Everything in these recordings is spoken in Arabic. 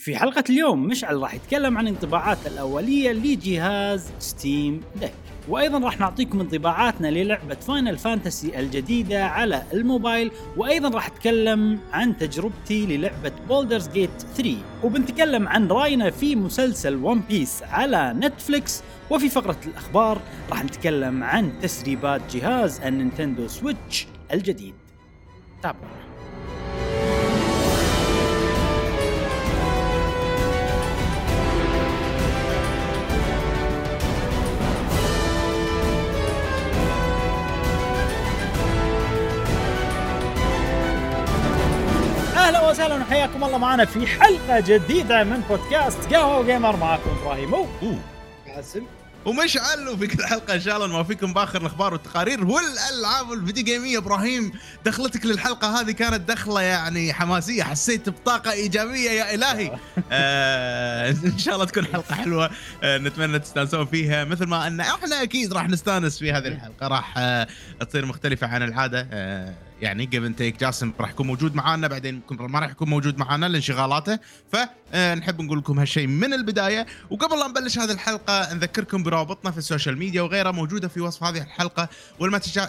في حلقة اليوم مشعل راح يتكلم عن انطباعاته الأولية لجهاز ستيم ديك وأيضا راح نعطيكم انطباعاتنا للعبة فاينل فانتسي الجديدة على الموبايل وأيضا راح أتكلم عن تجربتي للعبة بولدرز جيت 3 وبنتكلم عن رأينا في مسلسل ون بيس على نتفليكس وفي فقرة الأخبار راح نتكلم عن تسريبات جهاز النينتندو سويتش الجديد. تابعونا أهلا وسهلا وحياكم الله معنا في حلقة جديدة من بودكاست قهوة جيمر معكم إبراهيم و أوه. حاسم ومشعل وفي كل حلقة إن شاء الله نوافيكم بآخر الأخبار والتقارير والألعاب الفيديو جيمية. إبراهيم دخلتك للحلقة هذه كانت دخلة يعني حماسية حسيت بطاقة إيجابية يا إلهي. آه إن شاء الله تكون حلقة حلوة آه نتمنى تستانسون فيها. مثل ما أن إحنا أكيد راح نستانس في هذه الحلقة راح آه تصير مختلفة عن العادة. آه يعني give and take جاسم راح يكون موجود معانا بعدين ما راح يكون موجود معانا لانشغالاته. فنحب نقول لكم هالشيء من البداية. وقبل لا نبلش هذه الحلقة نذكركم بروابطنا في ال social media وغيرها موجودة في وصف هذه الحلقة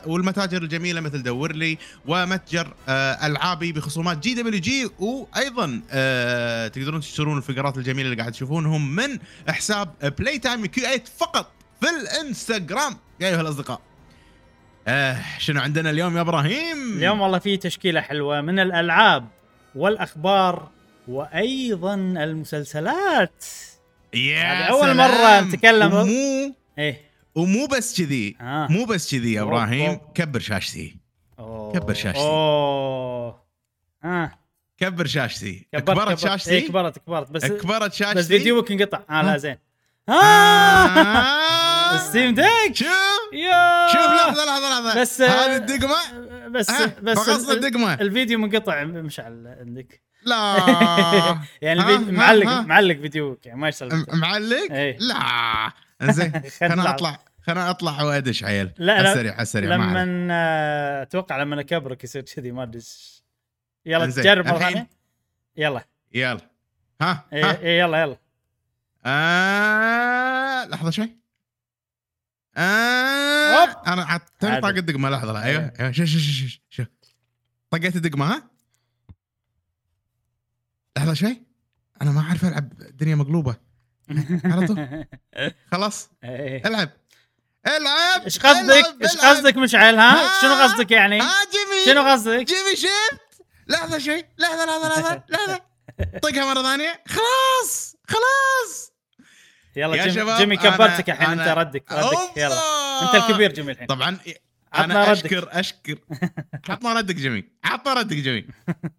والمتاجر الجميلة مثل دور لي ومتجر آه، ألعابي بخصومات GWG وأيضا آه، تقدرون تشترون الفقرات الجميلة اللي قاعد تشوفونهم من حساب Playtime Q8 فقط في الإنستغرام. يا أيها الأصدقاء. آه شنو عندنا اليوم يا إبراهيم اليوم والله في تشكيلة حلوة من الألعاب والأخبار وأيضا المسلسلات يا هذه أول سلام. مرة نتكلم. ومو إيه ومو بس كذي آه. مو بس كذي يا إبراهيم أوه. كبر شاشتي أوه. كبر شاشتي. اوه آه كبر شاشتي كبرت كبرت كبرت. شاشتي إيه كبرت كبرت بس كبرت شاشتي بس فيديوك انقطع آه لا آه. زين آه آه. ستيم ديك شوف يا! شوف لحظه لحظه لحظه بس هذه الدقمة؟ بس بس فقصت ال- الدقمة. الفيديو منقطع مشعل عندك. لا. يعني الفيديو معلق. معلق فيديوك يعني ما يصير معلق؟ إيه. لا. انزين خلنا. اطلع خلنا اطلع وادش عيل لا، على لا. السريع على السريع. لما آه، أتوقع لما اكبرك يصير كذي ما أدري. يلا تجرب مرة. ثانية. يلا. يلا. ها إيه ها. إيه يلا يلا. آه لحظة شوي. آه. أوب. أنا. طاقة دقمة لحظة لا أيوه. أيوه. شوف شوف شوف شوف طقيت الدقمة ها؟ لحظة شوي. أنا ما أعرف ألعب الدنيا مقلوبة. على طول. خلاص. إيه. العب. العب. إيش قصدك؟ إيش. قصدك مشعل ها؟ ها؟ شنو قصدك يعني؟ ها جيمي. شنو قصدك؟ جيمي شفت لحظة شوي. لحظة لحظة لحظة لحظة. طقها مرة ثانية. خلاص. خلاص. يلا يا جيمي, شباب، جيمي كبرتك الحين؟ أنا- أنت ردك ردك. يلا. أنت الكبير جيمي الحين. طبعا أنا ردك. أشكر أشكر. عطنا ردك جميل عطنا ردك جميل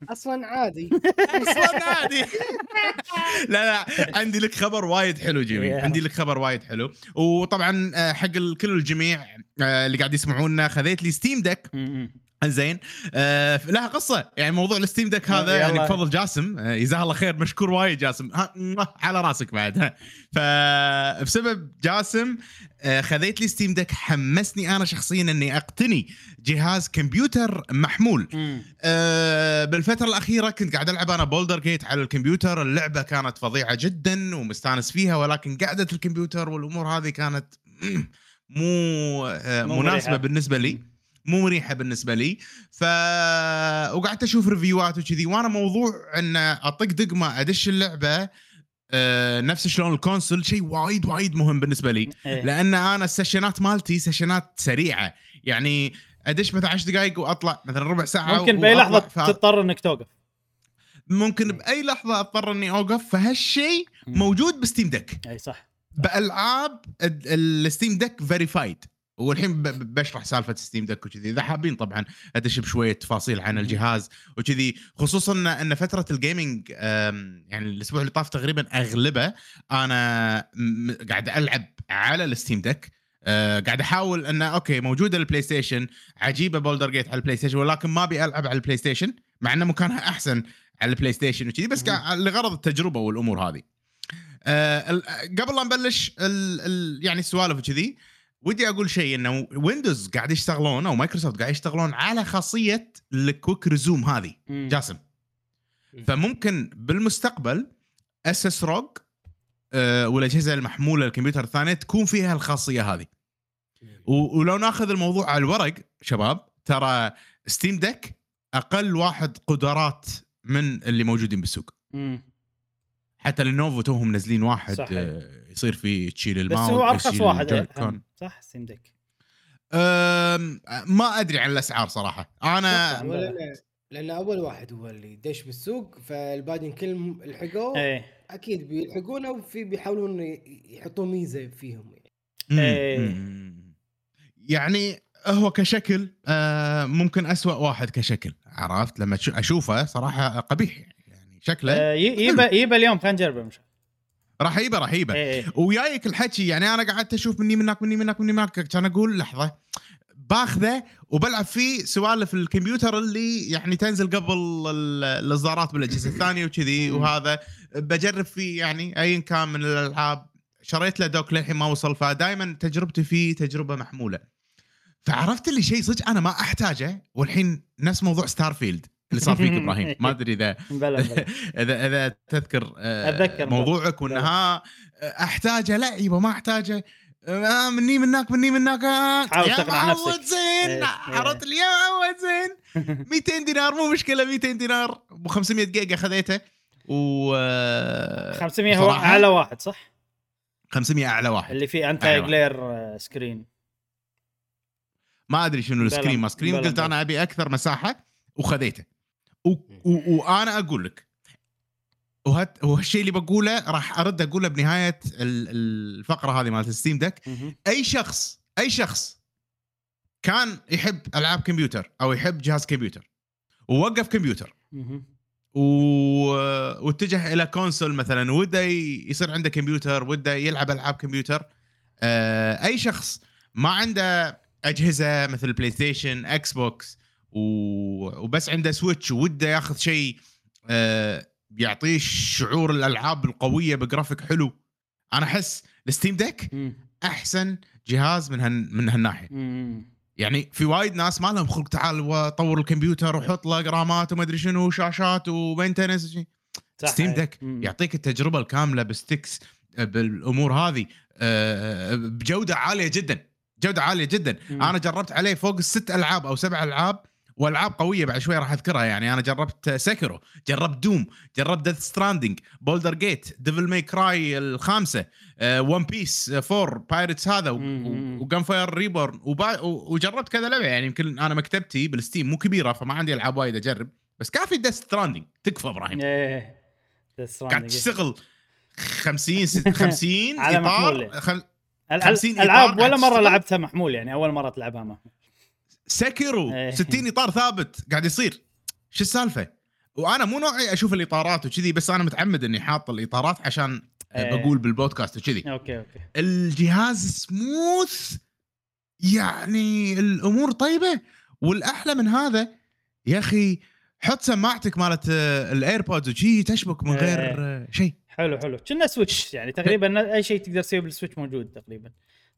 أصلا عادي. أصلا عادي. لا لا عندي لك خبر وايد حلو جميل يا. عندي لك خبر وايد حلو. وطبعا آه، حق ال- كل الجميع آه، اللي قاعد يسمعونا خذيت لي ستيم م. زين. آه لها قصة. يعني موضوع الستيم ديك هذا يلا. يعني بفضل جاسم. آه جزاه الله خير مشكور وايد جاسم. على راسك بعد. ها. فبسبب جاسم آه خذيت لي ستيم ديك حمسني أنا شخصيا إني أقتني جهاز كمبيوتر محمول. آه، بالفترة الأخيرة كنت قاعد ألعب أنا بولدر جيت على الكمبيوتر. اللعبة كانت فظيعة جدا ومستانس فيها ولكن قعدة الكمبيوتر والأمور هذه كانت مو آه، مريحة. بالنسبة لي. مو مريحة بالنسبة لي. ف وقعدت أشوف review ات وكذي وأنا موضوع أن أطق دقمة أدش اللعبة آه، نفس شلون ال console شيء وايد وايد مهم بالنسبة لي. إيه. لأن أنا ال session ات مالتي session ات سريعة. يعني أدش مثلا 10 دقائق وأطلع مثلا ربع ساعة ممكن بأي. لحظة ف... تضطر إنك توقف. ممكن بأي لحظة أضطر إني أوقف. فهالشيء. موجود بستيم ديك. إي صح. بألعاب ال- الستيم ديك verified والحين بشرح سالفة ستيم ديك وكذي. إذا حابين طبعا ادش بشويه تفاصيل عن. الجهاز وكذي خصوصا ان فترة ال gaming يعني الأسبوع اللي طاف تقريبا أغلبه أنا قاعد ألعب على الستيم ديك أه قاعد أحاول إنه okay موجوده البلاي ستيشن عجيبة بولدر جيت على البلاي ستيشن ولكن ما أبي ألعب على البلاي ستيشن مع إنه مكانها أحسن على البلاي ستيشن وكذي بس لغرض التجربة والأمور هذه. ال- قبل لا نبلش ال ال يعني السوالف وكذي ودي أقول شيء إنه ويندوز قاعد يشتغلون أو مايكروسوفت قاعد يشتغلون على خاصية ال quick resume هذه مم. جاسم فممكن بالمستقبل اس ROG آه، والأجهزة المحمولة الكمبيوتر الثانية تكون فيها الخاصية هذه ولو ناخذ الموضوع على الورق شباب ترى ستيم ديك أقل واحد قدرات من اللي موجودين بالسوق مم. حتى لينوفو توهم منزلين واحد صحيح. آه، يصير فيه تشيل بس الماوس هو أرخص واحد. صح؟ ستيم ديك. ما أدري عن الأسعار صراحة. أنا لأن أول واحد هو اللي دش بالسوق فالباقيين كلهم لحقوه إيه. أكيد بيلحقونه وفي بيحاولون ي- يحطوا ميزة فيهم. يعني. إيه. مم. يعني هو كشكل آه، ممكن أسوأ واحد كشكل عرفت؟ لما أشوفه صراحة قبيح يعني شكله ي- يبا يبا اليوم خلينا نجربه مش راح يبه راح يبه إيه إيه. ويايك الحكي يعني أنا قعدت أشوف مني منك مني منك مني منك كان أقول لحظة باخذه وبلعب فيه سوالف الكمبيوتر اللي يعني تنزل قبل ال- الإصدارات بالأجهزة الثانية وكذي. وهذا. بجرب فيه يعني ايا كان من الألعاب. شريت له dock للحين ما وصل فدائما تجربتي فيه تجربة محمولة. فعرفت اللي شيء صدق أنا ما أحتاجه والحين نفس موضوع ستار فيلد اللي صار فيك إبراهيم ما أدري إذا اذا إذا تذكر آه، أتذكر موضوعك وإن بلى. ها أحتاجه لا يبا ما أحتاجه آه، مني منك مني منك آه، يا تقنع نفسك. معود زين إيه، عرفت لي يا معود زين 200 دينار مو مشكلة 200 دينار ب 500 جيجا خذيته و آه، 500 هو أعلى واحد صح؟ 500 أعلى واحد اللي فيه أنت أيوة. glare آه، screen ما أدري شنو ال screen ما screen قلت. أنا أبي أكثر مساحة وخذيته. وأنا أقول لك وهت... وهالشيء اللي بقوله راح أرد أقوله بنهاية ال- الفقرة هذه مالت Steam Deck. أي شخص أي شخص كان يحب ألعاب كمبيوتر أو يحب جهاز كمبيوتر ووقف كمبيوتر. و... واتجه إلى console مثلا وده يصير عنده كمبيوتر وده يلعب ألعاب كمبيوتر آه، أي شخص ما عنده أجهزة مثل PlayStation Xbox. وبس عنده Switch وده ياخذ شيء آه، يعطيه شعور الألعاب القوية بجرافيك حلو أنا أحس ال Steam Deck. أحسن جهاز من هن... من هالناحية. يعني في وايد ناس ما لهم خلق تعال وطور الكمبيوتر وحط له رامات وما أدري شنو وشاشات و maintenance. Steam Deck. يعطيك التجربة الكاملة بال sticks بالأمور هذه آه، بجودة عالية جدا جودة عالية جدا مم. أنا جربت عليه فوق الست ألعاب أو سبع ألعاب والعاب قوية بعد شوي راح أذكرها يعني أنا جربت Sekiro جربت Doom جربت Death Stranding Baldur's Gate Devil May Cry الخامسة One Piece 4 Pirates هذا. و Gunfire Reborn وجربت كذا لعبة يعني يمكن أنا مكتبتي بال Steam مو كبيرة فما عندي ألعاب وايد أجرب بس كافي Death Stranding تكفى إبراهيم إيه قاعد Stranding. تشتغل 50 ست- 50 على محمول إطار يعني. خل... ال- 50 ال- العاب ولا مرة؟ لعبتها محمول يعني أول مرة تلعبها محمول Sekiro إيه. 60 إطار ثابت. قاعد يصير. شو السالفة؟ وأنا مو نوعي أشوف الإطارات وكذي بس أنا متعمد إني حاط الإطارات عشان إيه. بقول بالبودكاست وكذي. أوكي أوكي. الجهاز سموث. يعني الأمور طيبة. والأحلى من هذا يا أخي حط سماعتك مالت آه، ال AirPods وشي تشبك من غير إيه. آه، شيء. حلو حلو. كنا Switch يعني تقريبا أي شيء تقدر تسويه بال Switch موجود تقريبا.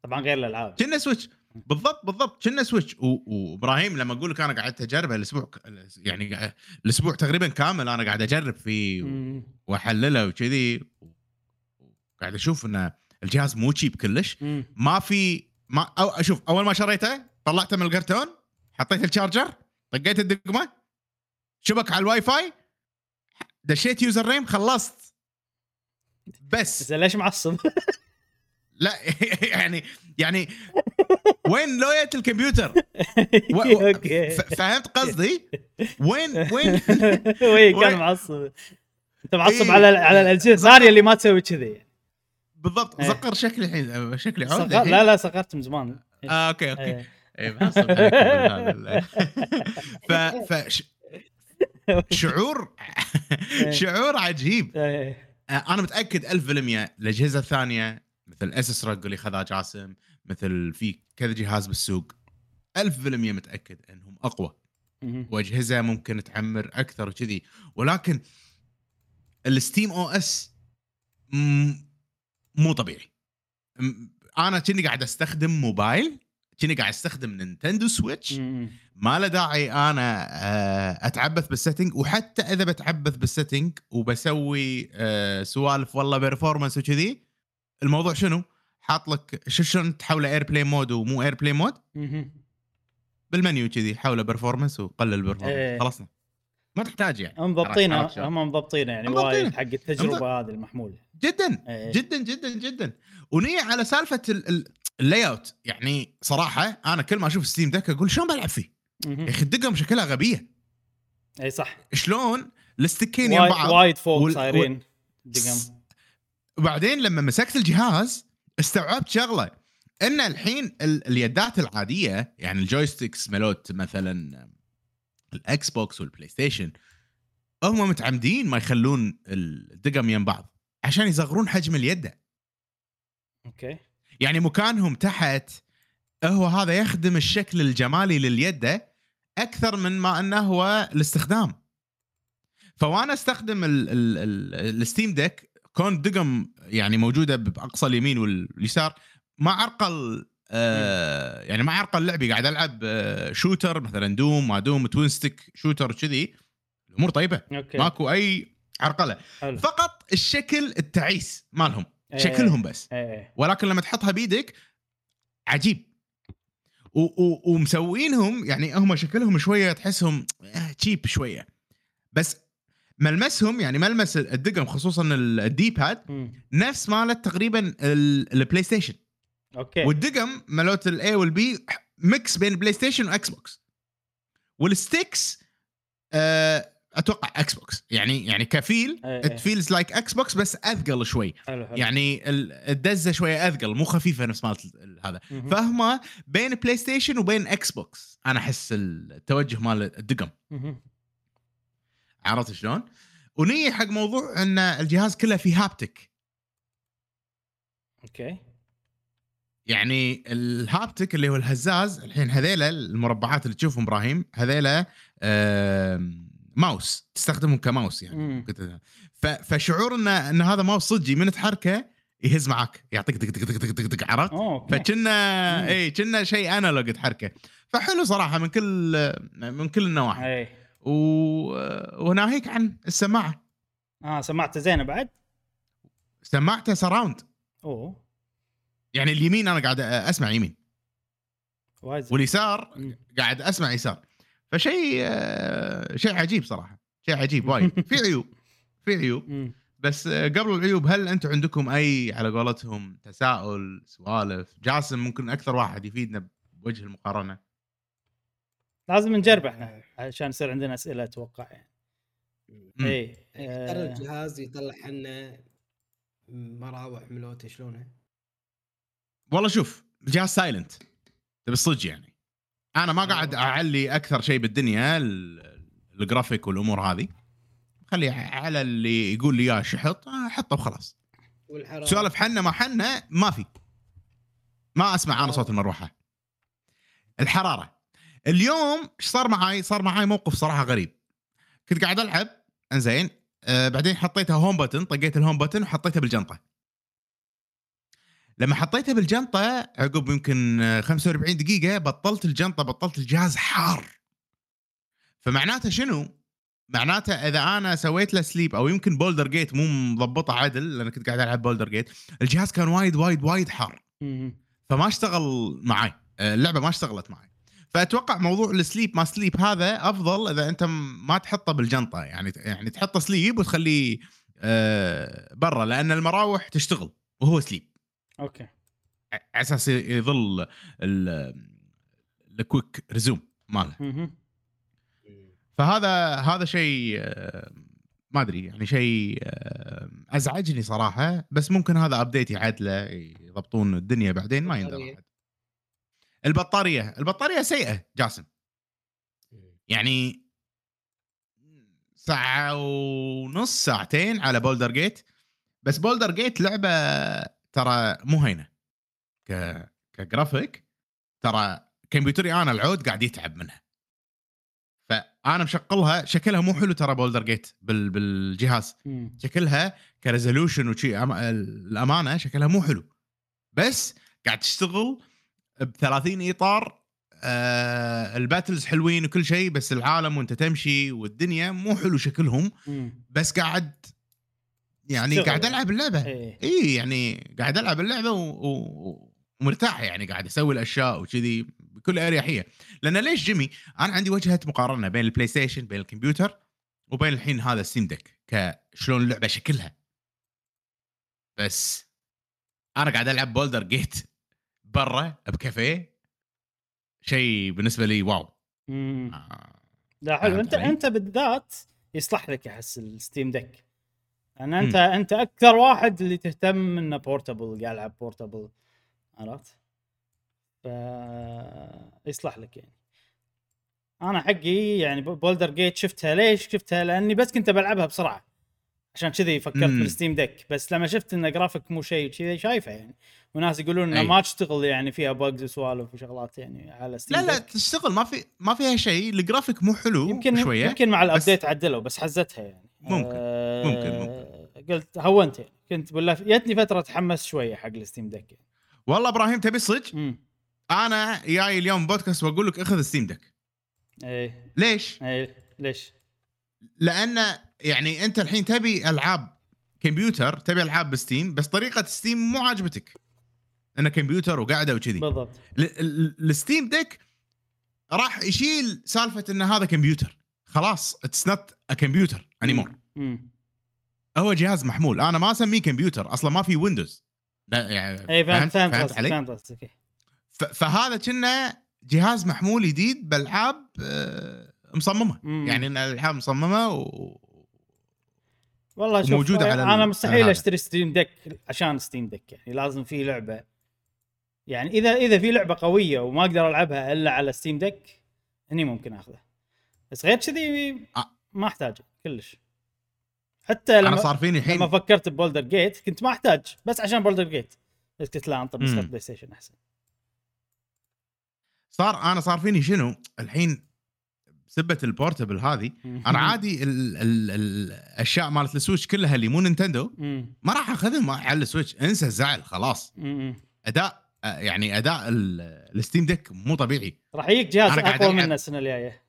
طبعا غير الألعاب. كنا Switch بالضبط بالضبط كنا Switch وإبراهيم لما أقول لك أنا قعدت اجربه الأسبوع يعني الأسبوع تقريبا كامل أنا قاعد أجرب فيه. وأحلله وكذي قاعد أشوف إن الجهاز مو cheap كلش. ما في ما أو أشوف أول ما شريته طلعته من الكرتون حطيت ال charger طقيت الدقمة شبك على الواي فاي دشيت username خلصت بس بس ليش معصب؟ لا يعني يعني وين لوية الكمبيوتر؟ و- فهمت قصدي؟ وين وين وي كان وين- معصب أنت معصب إيه. على على الأجهزة الثانية اللي ما تسوي كذي بالضبط إيه. زقر شكلي الحين شكلي عود. لا لا صغرت من زمان آه أوكي أوكي إيه. ف ف شعور شعور عجيب. آه، أنا متأكد 1000% الأجهزة الثانية مثل Asus ROG اللي خذها جاسم. مثل في كذا جهاز بالسوق. 1000% متأكد إنهم أقوى. واجهزه ممكن تعمر أكثر وكذي. ولكن ال Steam OS مو طبيعي. أنا كني قاعد أستخدم موبايل كني قاعد أستخدم Nintendo Switch. ما له داعي أنا آه، أتعبث بال setting. وحتى إذا بتعبث بال setting وبسوي آه، سوالف والله performance وكذي الموضوع شنو؟ حاط لك شلون تحوله airplane mode ومو airplane mode. بالمنيو كذي حوله performance وقلل إيه. performance خلصنا ما تحتاج يعني هم مضبطينه؟ هم مضبطينه يعني. وايد حق التجربة هذه المحمولة جدا إيه. جدا جدا جدا ونية على سالفة ال- ال- ال layout يعني صراحة أنا كل ما أشوف Steam Deck أقول شلون بلعب فيه؟ يا أخي الدقم شكلها غبية إي صح شلون ال stick ين يم بعض وايد فوق وال- صايرين دقم وبعدين لما مسكت الجهاز استوعبت شغلة. إن الحين ال- اليدات العادية يعني ال joysticks مالوت مثلا ال Xbox وال PlayStation هم متعمدين ما يخلون الدقم يم بعض عشان يصغرون حجم اليد أوكي. يعني مكانهم تحت هو هذا يخدم الشكل الجمالي لليد أكثر من ما إنه هو الاستخدام. فوانا أستخدم ال- ال- ال- ال Steam Deck كون دقم يعني موجودة بأقصى اليمين واليسار ما عرقل آه يعني ما عرقل لعبي قاعد ألعب آه shooter مثلا Doom ما Doom twin stick shooter كذي. الأمور طيبة. أوكي. ماكو أي عرقله حلو. فقط الشكل التعيس مالهم. إيه. شكلهم بس. إيه. ولكن لما تحطها بيدك عجيب. ومسوينهم يعني هم شكلهم شوية تحسهم cheap شوية. بس ملمسهم يعني ملمس الدقم خصوصا ال- ال D-pad. نفس مالت تقريبا ال- ال PlayStation أوكي. والدقم مالت ال A وال B mix بين PlayStation و Xbox وال sticks آه، أتوقع Xbox يعني يعني ك feel. it feels like Xbox بس أثقل شوي. حلو حلو. يعني ال- الدزة شوية أثقل مو خفيفة نفس مالت ال- هذا. مهم. فهم بين PlayStation وبين Xbox أنا أحس التوجه مال الدقم. عرفت شلون؟ ونية حق موضوع إن الجهاز كله فيه haptic. أوكي. يعني ال haptic اللي هو الهزاز الحين هذيلا المربعات اللي تشوفهم إبراهيم هذيلا ماوس تستخدمهم كماوس يعني. فشعور ان إن هذا ماوس صجي من تحركه يهز معك يعطيك دق دق دق دق دق عرفت؟ فكنا. اي كنا شيء analog تحركه. فحلو صراحة من كل من كل النواحي. اي و... وناهيك عن السماعة. آه سمعته زينة بعد؟ سماعته سراوند أوه. يعني اليمين أنا قاعد أسمع يمين. وايد زين. واليسار. قاعد أسمع يسار. فشيء آه، شيء عجيب صراحة. شيء عجيب وايد. في عيوب. في عيوب. بس آه، قبل العيوب هل أنتم عندكم أي على قولتهم تساؤل سوالف؟ جاسم ممكن أكثر واحد يفيدنا بوجه المقارنة. لازم نجرب إحنا عشان يصير عندنا أسئلة أتوقع يعني. مم. اي يختار آه، الجهاز يطلع لنا مراوح ملوتة شلونه؟ والله شوف الجهاز silent تبي الصدق يعني. أنا ما قاعد آه. أعلي أكثر شيء بالدنيا ال- ال graphics والأمور هذه. خلي على اللي يقول لي إياه شحط آه، حطه وخلاص. والحراره سوالف حنه ما حنه ما في. ما أسمع أنا آه. صوت المروحة. الحرارة. اليوم إيش صار معاي؟ صار معاي موقف صراحة غريب. كنت قاعد ألعب انزين آه بعدين حطيتها home button طقيت ال home button وحطيتها بالجنطة. لما حطيتها بالجنطة عقب يمكن آه، 45 دقيقة بطلت الجنطة بطلت الجهاز حار. فمعناته شنو؟ معناته إذا أنا سويت له sleep أو يمكن Baldur's Gate مو مضبطة عدل لأن كنت قاعد ألعب Baldur's Gate الجهاز كان وايد وايد وايد حار. فما اشتغل معي آه، اللعبة ما اشتغلت معي فأتوقع موضوع ال sleep ما sleep هذا أفضل إذا أنت ما تحطه بالجنطة يعني يعني تحطه sleep وتخليه آه، برا لأن المراوح تشتغل وهو sleep أوكي ع- على أساس يظل ال- ال quick resume ماله. فهذا هذا شيء آه، ما أدري يعني شيء آه، أزعجني صراحة بس ممكن هذا update يعدله يضبطون الدنيا بعدين ما. أحد. البطارية البطارية سيئة جاسم. مم. يعني ساعة ونص ساعتين على Baldur's Gate بس Baldur's Gate لعبة ترى مو هينة. ك ك graphics ترى كمبيوتري أنا العود قاعد يتعب منها. فأنا مشغلها شكلها مو حلو ترى Baldur's Gate بال... بالجهاز. شكلها ك resolution وشي أم... الأمانة شكلها مو حلو. بس قاعد تشتغل ب 30 إطار آه ال battles حلوين وكل شيء بس العالم وأنت تمشي والدنيا مو حلو شكلهم. بس قاعد يعني. قاعد ألعب اللعبة اي يعني قاعد ألعب اللعبة. ومرتاح يعني قاعد أسوي الأشياء وكذي بكل أريحية لأن ليش جيمي أنا عندي وجهة مقارنة بين ال PlayStation بين الكمبيوتر وبين الحين هذا Steam Deck كشلون اللعبة شكلها بس أنا قاعد ألعب Baldur's Gate برا بكافيه شيء بالنسبة لي wow مم. آه. لا حلو أنت علي؟ أنت بالذات يصلح لك أحس ال Steam Deck لأن أنت أنت أكثر واحد اللي تهتم إنه portable قاعد العب portable عرفت؟ ف يصلح لك يعني أنا حقي يعني Baldur's Gate شفتها ليش؟ شفتها لأني بس كنت بلعبها بسرعة عشان كذي فكرت مم. بال Steam Deck بس لما شفت إن graphics مو شيء كذي شايفه يعني وناس يقولون إنه. ما تشتغل يعني فيها bugs وسوالف وشغلات يعني على Steam لا لا Deck. تشتغل ما في ما فيها شيء ال graphics مو حلو يمكن شوية يمكن مع بس- ال update عدلوا بس حزتها يعني ممكن، آه ممكن، قلت هونت يعني كنت بالله جتني فترة اتحمس شوية حق ال Steam Deck يعني. والله إبراهيم تبي صدق أنا جاي اليوم بودكاست وأقول لك أخذ Steam Deck إيه ليش؟ إيه ليش؟ لأن يعني انت الحين تبي العاب كمبيوتر تبي العاب ب Steam بس طريقة Steam مو عاجبتك. إنه كمبيوتر وقاعدة وكذي. بالضبط. ال- ال- ال Steam Deck راح يشيل سالفة إن هذا كمبيوتر. خلاص it's not a computer anymore هو جهاز محمول. أنا ما أسميه كمبيوتر أصلا ما في Windows لا يعني اي فهمت فهمت فهمت؟ فهمت قصدك إيه. ف- فهذا كنا جهاز محمول جديد بالعاب آه، مصممة. مم. يعني إن الالعاب مصممة و... والله شوف وموجودة على ال- أنا مستحيل. أشتري Steam Deck عشان Steam Deck يعني لازم في لعبة يعني إذا إذا في لعبة قوية وما أقدر ألعبها إلا على Steam Deck هني ممكن آخذها بس غير كذي. ما احتاج كلش حتى أنا لما صار فيني الحين لما فكرت ب Baldur's Gate كنت ما أحتاج بس عشان Baldur's Gate بس قلت لا أنطر نسخه. PlayStation أحسن صار أنا صار فيني شنو الحين سبه ال portable هذه أنا عادي ال ال ال الأشياء مالت ال Switch كلها اللي مو Nintendo. ما راح أخذهم على ال Switch انسى الزعل خلاص. أداء يعني أداء ال- ال Steam Deck مو طبيعي راح يجيك جهاز أقوى. منه السنة الجاية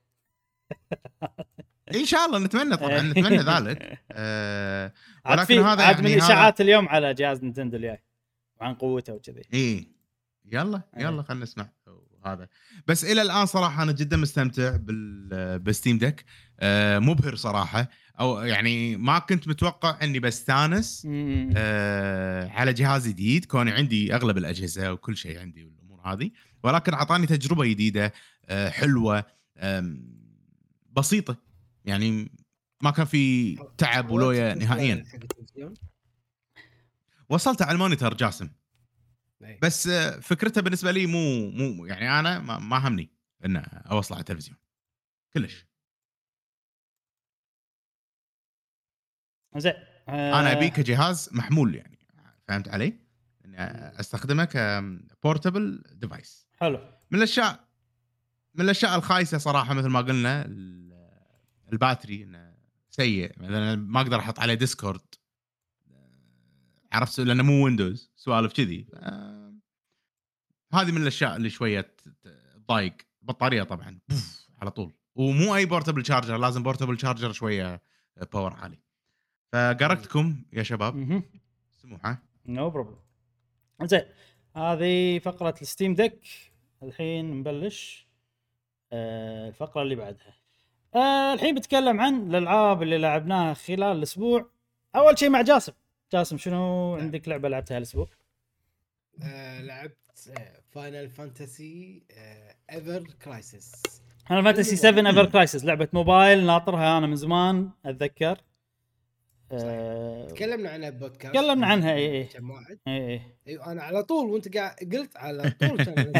إن شاء الله نتمنى طبعا نتمنى ذلك عاد ولكن هذا عاد يعني من اشاعات اليوم على جهاز Nintendo الجاي وعن قوته وكذي إيه يلا إيه. يلا خلينا نسمع هذا. بس إلى الآن صراحة أنا جدا مستمتع بال بال Steam Deck. آه مبهر صراحة. أو يعني ما كنت متوقع إني بستانس. آه على جهاز جديد. كوني عندي أغلب الأجهزة وكل شيء عندي والأمور هذه. ولكن أعطاني تجربة جديدة آه حلوة آم، بسيطة. يعني ما كان في تعب ولويا نهائيا. وصلت على المونيتر جاسم. إيه. بس فكرتها بالنسبة لي مو مو يعني أنا ما, ما همني ان اوصل على التلفزيون. كلش. زين آه، أنا أبي كجهاز محمول يعني فهمت علي؟ اني أستخدمه ك portable device حلو. من الأشياء من الأشياء الخايسة صراحة مثل ما قلنا ال- ال battery إنه سيء. مثلا ما أقدر أحط عليه Discord عرفت لأنه مو Windows سوالف كذي. هذه من الأشياء اللي شوية تضايق. بطارية طبعا بوف على طول. ومو أي portable charger لازم portable charger شوية power عالي. فقرتكم يا شباب. سموحة. no problem زين هذه فقرة ال Steam Deck. الحين نبلش آه، الفقرة اللي بعدها. آه، الحين بتكلم عن الألعاب اللي لعبناها خلال الأسبوع. أول شيء مع جاسم. جاسم شنو عندك لعبة لعبتها الأسبوع آه، لعبت Final Fantasy Ever Crisis Final Fantasy 7 Ever Crisis لعبة موبايل ناطرها أنا من زمان أتذكر. آه، تكلمنا عنها ببودكاست. تكلمنا عنها، إي إي. كم واحد. إيه إيه. أيوه أنا على طول وأنت قاعد قلت على طول كان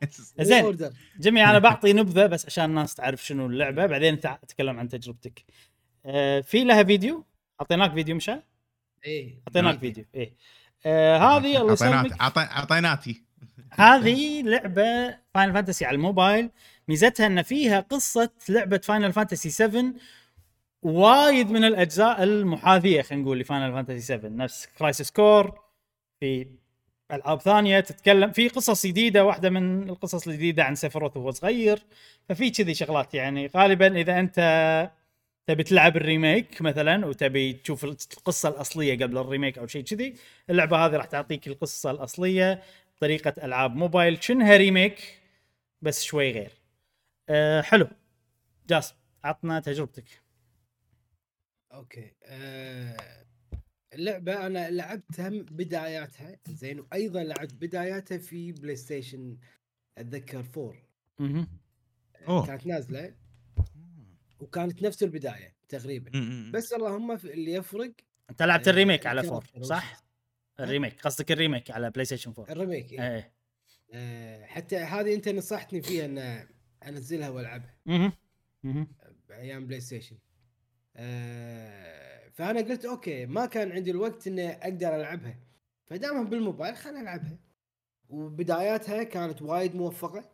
زين. جميع أنا بعطي نبذة بس عشان الناس تعرف شنو اللعبة بعدين انت تتكلم عن تجربتك. آه، في لها فيديو؟ أعطيناك فيديو مشعل إيه أعطيناك فيديو. إيه. آه هذه الله يسلمك اعطيناتي هذه لعبة Final Fantasy على الموبايل. ميزتها إن فيها قصة لعبة Final Fantasy 7 وايد من الأجزاء المحاذية خلينا نقول ل Final Fantasy 7 نفس Crisis Core في ألعاب ثانية تتكلم في قصص جديدة واحدة من القصص الجديدة عن Sephiroth وهو صغير. ففي كذي شغلات يعني غالبا إذا أنت تبي تلعب ال remake مثلا وتبي تشوف القصة الأصلية قبل ال remake أو شيء كذي اللعبة هذه راح تعطيك القصة الأصلية بطريقة ألعاب موبايل. شنها remake؟ بس شوي غير. أه حلو. جاسم عطنا تجربتك. أوكي. آه اللعبة أنا لعبتها بداياتها. زين وأيضا لعبت بداياتها في PlayStation أتذكر 4 مهم. أوه. كانت نازلة. وكانت نفس البداية تقريبا. بس اللهم اللي يفرق انت لعبت آه، ال remake على ال character 4 وش؟ صح؟ ال remake قصدك ال remake على PlayStation 4 ال remake إيه. إيه. آه حتى هذه انت نصحتني فيها إن انزلها والعبها. بأيام PlayStation آه فأنا قلت أوكي ما كان عندي الوقت إني أقدر ألعبها. فدامها بالموبايل خليني العبها وبداياتها كانت وايد موفقة.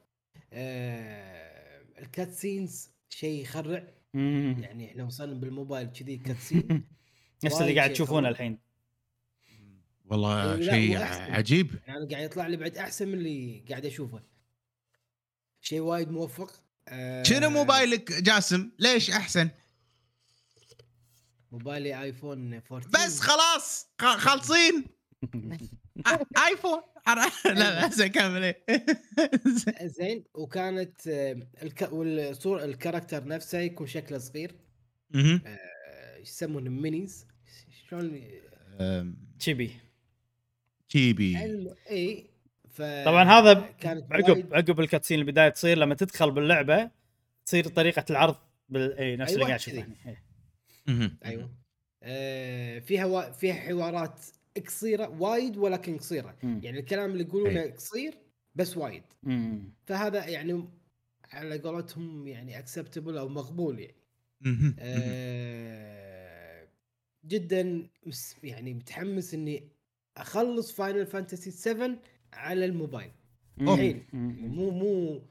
آه ال cut scenes شيء يخرع. يعني إحنا وصلنا بالموبايل كذي cut scene نفس اللي قاعد شيء تشوفونه. الحين. والله لا، شيء. عجيب. يعني أنا قاعد يطلع لي بعد أحسن من اللي قاعد أشوفه. شيء وايد موفق. آه شنو موبايلك جاسم؟ ليش أحسن؟ موبايلي آيفون 14 بس خلاص خالصين. آيفون. لا لا زين كمل إيه. زين وكانت آه، الك... والصور الكاركتر نفسه يكون شكله صغير مهم. آه، يسمونه مينيز شلون إيه. تيبي الم... إي ف طبعا هذا كانت عقب عقب الكاتسين البداية تصير لما تدخل باللعبة تصير طريقة العرض بال إي نفس اللي أيوة قاعد تشوفه. إيه. أيوه آه فيها و... فيها حوارات قصيرة وايد ولكن قصيرة مم. يعني الكلام اللي يقولونه قصير بس وايد مم. فهذا يعني على قولتهم يعني acceptable أو مقبول يعني. آه جدا يعني متحمس إني أخلص Final Fantasy 7 على الموبايل. الحين. مم. مو مو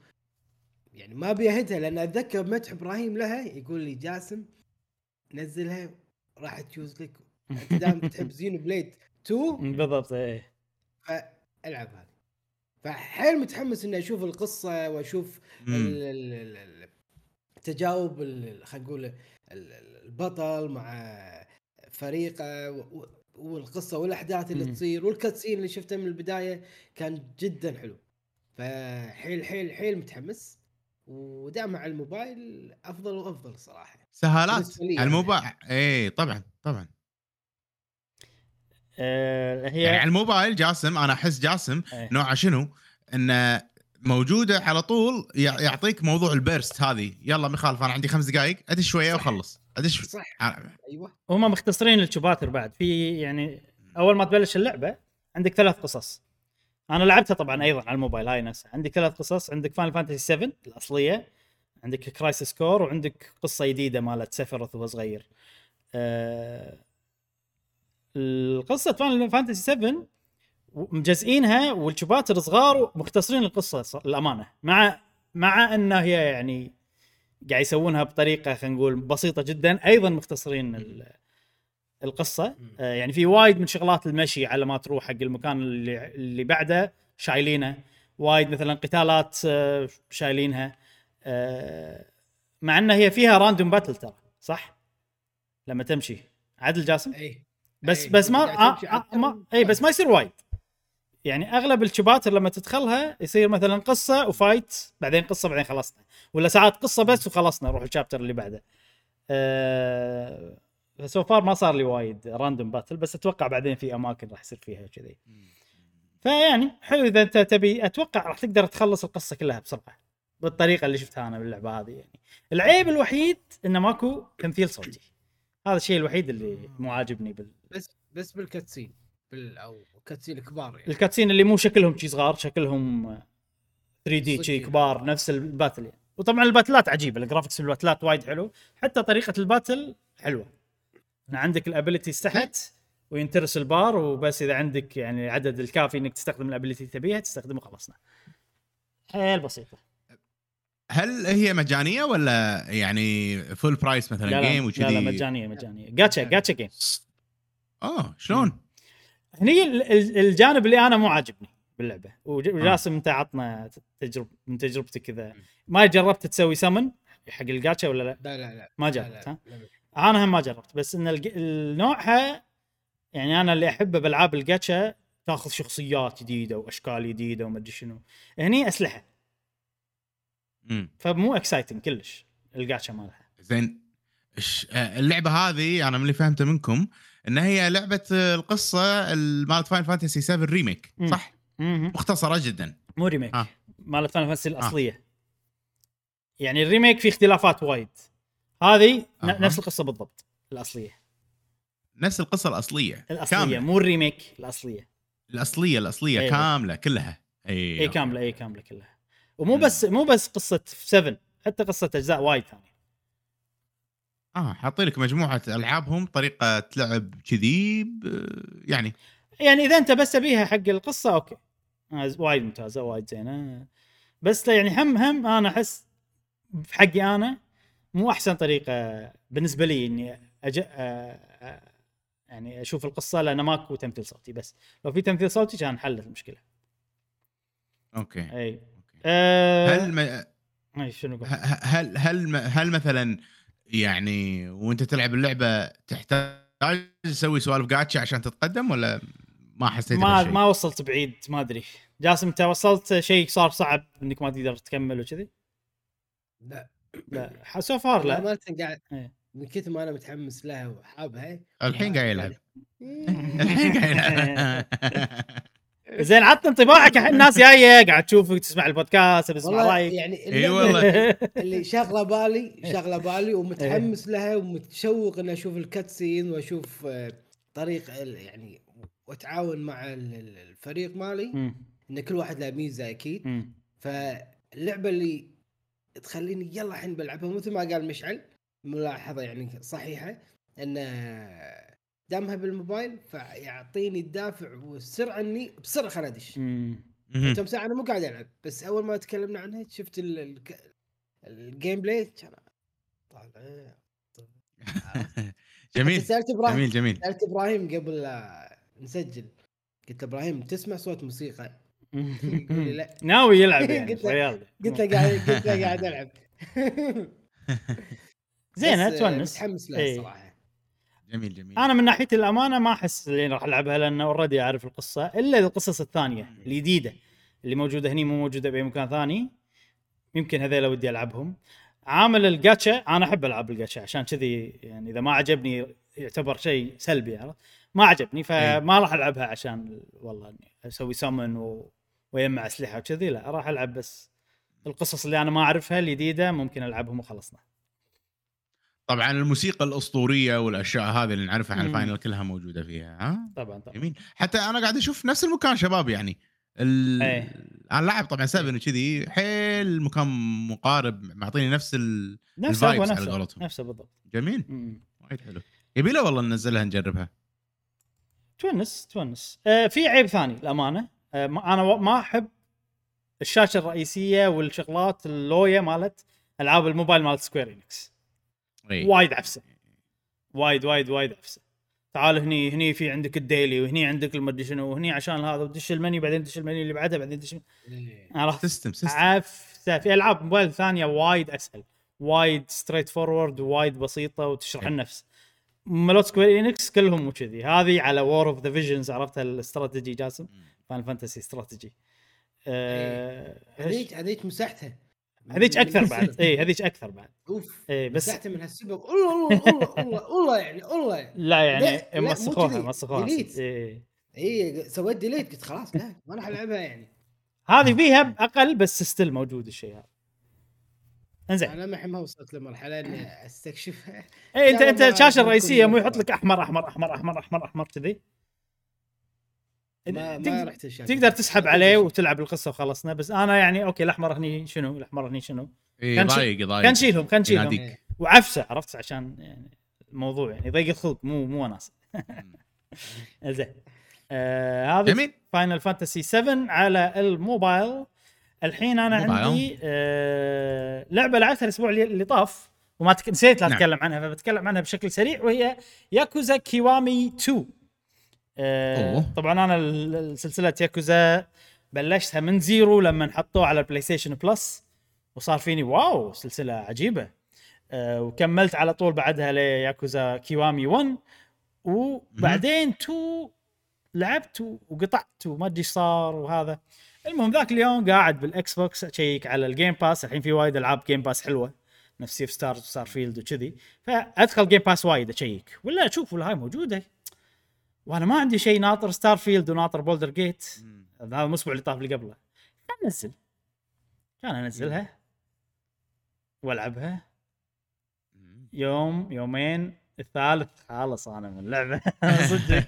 يعني ما بيهدها لأن أتذكر مدح إبراهيم لها يقول لي جاسم نزلها راح تجوز لك أنت دام تحب Xenoblade 2 بالضبط إيه. فألعب هذه. فحيل متحمس إني أشوف القصة وأشوف مم. ال- ال- ال- ال- التجاوب ال- خلينا نقول ال- ال- البطل مع فريقه والقصة والأحداث اللي. تصير والكاتسين اللي شفته من البداية كان جدا حلو. فحيل حيل حيل متحمس. ودائما على الموبايل أفضل وأفضل صراحة. سهالات. على يعني. الموبايل. اي طبعا طبعا. آه، هي يعني على الموبايل جاسم أنا أحس جاسم إيه. نوعه شنو؟ إنه موجودة على طول يع- يعطيك موضوع ال burst هذه. يلا مخالف أنا عندي خمس دقائق ادش شوية. واخلص ادش صح. أيوه. هم مختصرين الشباتر بعد. في يعني أول ما تبلش اللعبة عندك ثلاث قصص. أنا لعبتها طبعا أيضا على الموبايل هاي نفسها. عندك ثلاث قصص. عندك Final Fantasy 7 الأصلية عندك Crisis Core وعندك قصة جديدة مالت Sephiroth وهو صغير. آه القصة Final Fantasy 7 مجزئينها والشباتر صغار ومختصرين القصة الامانه مع مع انها هي يعني قاعد يسوونها بطريقة خلينا نقول بسيطة جدا أيضا مختصرين ال- القصة. آه، يعني في وايد من شغلات المشي على ما تروح حق المكان اللي اللي بعده شايلينه. وايد مثلا قتالات آه، شايلينها. آه، مع إن هي فيها random battle ترى صح؟ لما تمشي. عدل جاسم؟ اي بس أي، بس ما آه آه ما. اي بس ما يصير وايد. يعني أغلب الشباتر لما تدخلها يصير مثلا قصة وفايت بعدين قصة بعدين خلصنا ولا ساعات قصة بس وخلصنا نروح ال chapter اللي بعده. أه so far ما صار لي وايد random battle بس أتوقع بعدين في أماكن راح يصير فيها كذي. فيعني حلو إذا أنت تبي أتوقع راح تقدر تخلص القصة كلها بسرعة بالطريقة اللي شفتها أنا باللعبة هذه يعني. العيب الوحيد إنه ماكو تمثيل صوتي. هذا الشيء الوحيد اللي مو عاجبني بال بس بال cutscene بال أو cutscene الكبار يعني. ال cutscene اللي مو شكلهم شي صغار شكلهم 3D شي يعني. كبار نفس ال battle يعني. وطبعا الباتلات عجيبة ال graphics بال battle ات وايد حلو. حتى طريقة ال battle حلوة. عندك ال abilities تحت وينترس البار وبس إذا عندك يعني العدد الكافي إنك تستخدم ال ability اللي تبيها تستخدمه خلصنا حيل بسيطه هل هي مجانية ولا يعني full price مثلا لا game وكذي؟ لا لا مجانية مجانية. جاتشا جاتشا جيم آه شلون؟ هني ال- ال- الجانب اللي أنا مو عاجبني باللعبة. آه. وجاسم أنت عطنا تجرب من تجربتك كذا. ما جربت تسوي سمن حق الجاتشا ولا لا؟ لا لا لا. ما لا، جربت لا، ها؟ أنا هم ما جربت. بس إن النوعها يعني أنا اللي أحبه بألعاب الجاتشا تأخذ شخصيات جديدة وأشكال جديدة وما أدري شنو. هني أسلحة. مم. فمو exciting كلش الجاتشا مالها. زين آه، اللعبة هذه أنا من اللي فهمته منكم. إن هي لعبة آه، القصة ال- مالت Final Fantasy 7 Remake. صح؟ مختصرة جدا مو remake آه. مالت Final Fantasy الأصلية يعني ال remake فيه اختلافات وايد هذه أها. نفس القصة بالضبط الأصلية نفس القصة الأصلية الأصلية كاملة. مو ال remake الأصلية الأصلية الأصلية أيوة. كاملة كلها اي أي كاملة أي كاملة كلها ومو. بس مو بس قصة 7 حتى قصة أجزاء وايد ثانية آه حاطين لك مجموعة ألعابهم طريقة لعب كذي يعني. يعني إذا أنت بس تبيها حق القصة okay. آه، وايد ممتازه وايد زينة. بس يعني هم هم أنا أحس حقي أنا مو أحسن طريقة بالنسبة لي إني أج... آه، آه، يعني أشوف القصة لأن ماكو تمثيل صوتي بس. لو في تمثيل صوتي كان حلت المشكلة. okay. أي. okay. أه... هل ما أي شنو هل هل هل مثلا يعني وانت تلعب اللعبة تحتاج تسوي سوالف جاتشا عشان تتقدم ولا ما حسيت ما بهالشيء؟ ما وصلت بعيد ما أدري جاسم انت وصلت شيء صار صعب إنك ما تقدر تكمل وكذي لا لا so far لا امانه قاعد إيه. من كثر ما أنا متحمس لها وحابها الحين قاعد يلعب إيه. الحين قاعد يلعب زين عطنا انطباعك الحين الناس جاية قاعد تشوفك تسمع البودكاست تسمع والله رايك يعني إي اللعبة والله اللي شاغله بالي شاغله بالي إيه. ومتحمس لها ومتشوق إني أشوف ال cutscene وأشوف آه، طريق ال- يعني وأتعاون مع ال- ال- الفريق مالي. إن كل واحد له ميزة أكيد. فاللعبة اللي تخليني يلا الحين بلعبها مثل ما قال مشعل ملاحظة يعني صحيحة إن دامها بالموبايل فيعطيني الدافع والسرعة إني بسرعة خل ادش. كم ساعة أنا مو قاعد ألعب بس أول ما تكلمنا عنها شفت ال- ال- ال gameplay كان طالع. جميل. سألت إبراهيم. جميل جميل. سألت إبراهيم قبل لا نسجل. قلت له إبراهيم تسمع صوت موسيقى؟ يقول لي لا. ناوي يلعب يعني قلت له- قلت له قاعد قلت له قاعد ألعب. آه، تونس متحمس إيه. الصراحه جميل جميل. أنا من ناحيه الأمانة ما أحس إني راح ألعبها لأن اوريدي أعرف القصة إلا القصص الثانية الجديدة اللي موجودة هني مو موجودة بأي مكان ثاني. يمكن هذيلا ودي ألعبهم. عامل الجاتشا أنا أحب العاب الجاتشا عشان كذي يعني إذا ما عجبني يعتبر شيء سلبي عرفت؟ ما عجبني فما راح ألعبها عشان والله أسوي سمن و... ويجمع أسلحة وكذي لا راح ألعب بس القصص اللي أنا ما أعرفها الجديدة ممكن ألعبهم وخلصنا. طبعا الموسيقى الأسطورية والأشياء هذه اللي نعرفها عن. الفاينل كلها موجودة فيها ها؟ طبعا طبعا. جميل. حتى أنا قاعد أشوف نفس المكان شباب يعني. ال... إيه. أنا لاعب طبعا seven وكذي حيل مكان مقارب معطيني نفس ال... نفسه ال vibes على قولتهم. نفسه بالضبط. جميل. وايد حلو. يبي له والله ننزلها نجربها. تونس تونس. آه في عيب ثاني الامانه آه ما- أنا ما أحب الشاشة الرئيسية والشغلات اللويا مالت ألعاب الموبايل مالت Square Enix إيه. وايد عفسه. وايد وايد وايد عفسه. تعال هني هني في عندك ال daily وهني عندك المدري شنو وهني عشان هذا ودش المنيو بعدين دش المنيو اللي بعده بعدين دش إيه. عرفت؟ system system عفسه. في ألعاب موبايل ثانية وايد أسهل. وايد straightforward وايد بسيطة وتشرح إيه. النفس. ملوت Square Enix كلهم مو كذي. هذه على War of the Visions عرفتها الاستراتيجي جاسم؟ Final Fantasy strategy آه، هذيك هذيك مسحتها هذيك أكثر بعد اي هذيك أكثر بعد أوف إيه، بس- مسحتها من هالسبب والله والله والله والله يعني والله لا، يعني لا، مو مسخوها. مسخوها. إيه. اي سويت delete قلت خلاص لا ما راح العبها يعني هذه فيها باقل بس still موجود الشيء هذا انزين أنا ما ما وصلت لمرحله اني استكشفها اي انت انت الشاشه الرئيسيه مو. يحط لك احمر احمر احمر احمر احمر احمر كذي ما ما تقدر- رحت الشاشه تقدر تسحب عليه وتلعب القصة وخلصنا. بس أنا يعني okay الأحمر هني شنو؟ الأحمر هني شنو؟ اي كان ضايق ضايق. كان نشيلهم كان نشيلهم يناديك. إيه. وعفسه عرفت؟ عشان يعني الموضوع يعني ضيق الخلق مو مو وناسه زين. آه هذا جميل. Final Fantasy 7 على الموبايل. الحين أنا موبايل. عندي آه لعبة لعبتها الأسبوع اللي اللي طاف وما تك... نسيت لا نعم. أتكلم عنها فبتكلم عنها بشكل سريع وهي Yakuza Kiwami 2 آه أوه. طبعا أنا ال- ال- سلسلة ياكوزا بلشتها من Zero لما حطوه على ال PlayStation Plus وصار فيني wow سلسلة عجيبة. آه وكملت على طول بعدها ل Yakuza Kiwami 1 وبعدين 2 لعبت وقطعت وما أدري إيش صار وهذا. المهم ذاك اليوم قاعد بال Xbox أشيك على ال Game Pass الحين في وايد ألعاب Game Pass حلوة. نفس Sea of Stars و Starfield وكذي. فأدخل Game Pass وايد أشيك. ولا أشوف ولا هاي موجودة. وأنا ما عندي شيء ناطر Starfield وناطر Baldur's Gate هذا الأسبوع اللي طاف اللي قبله. كان أنزل. كان أنزلها. وألعبها. يوم يومين الثالث. خالص أنا من اللعبة. صدق.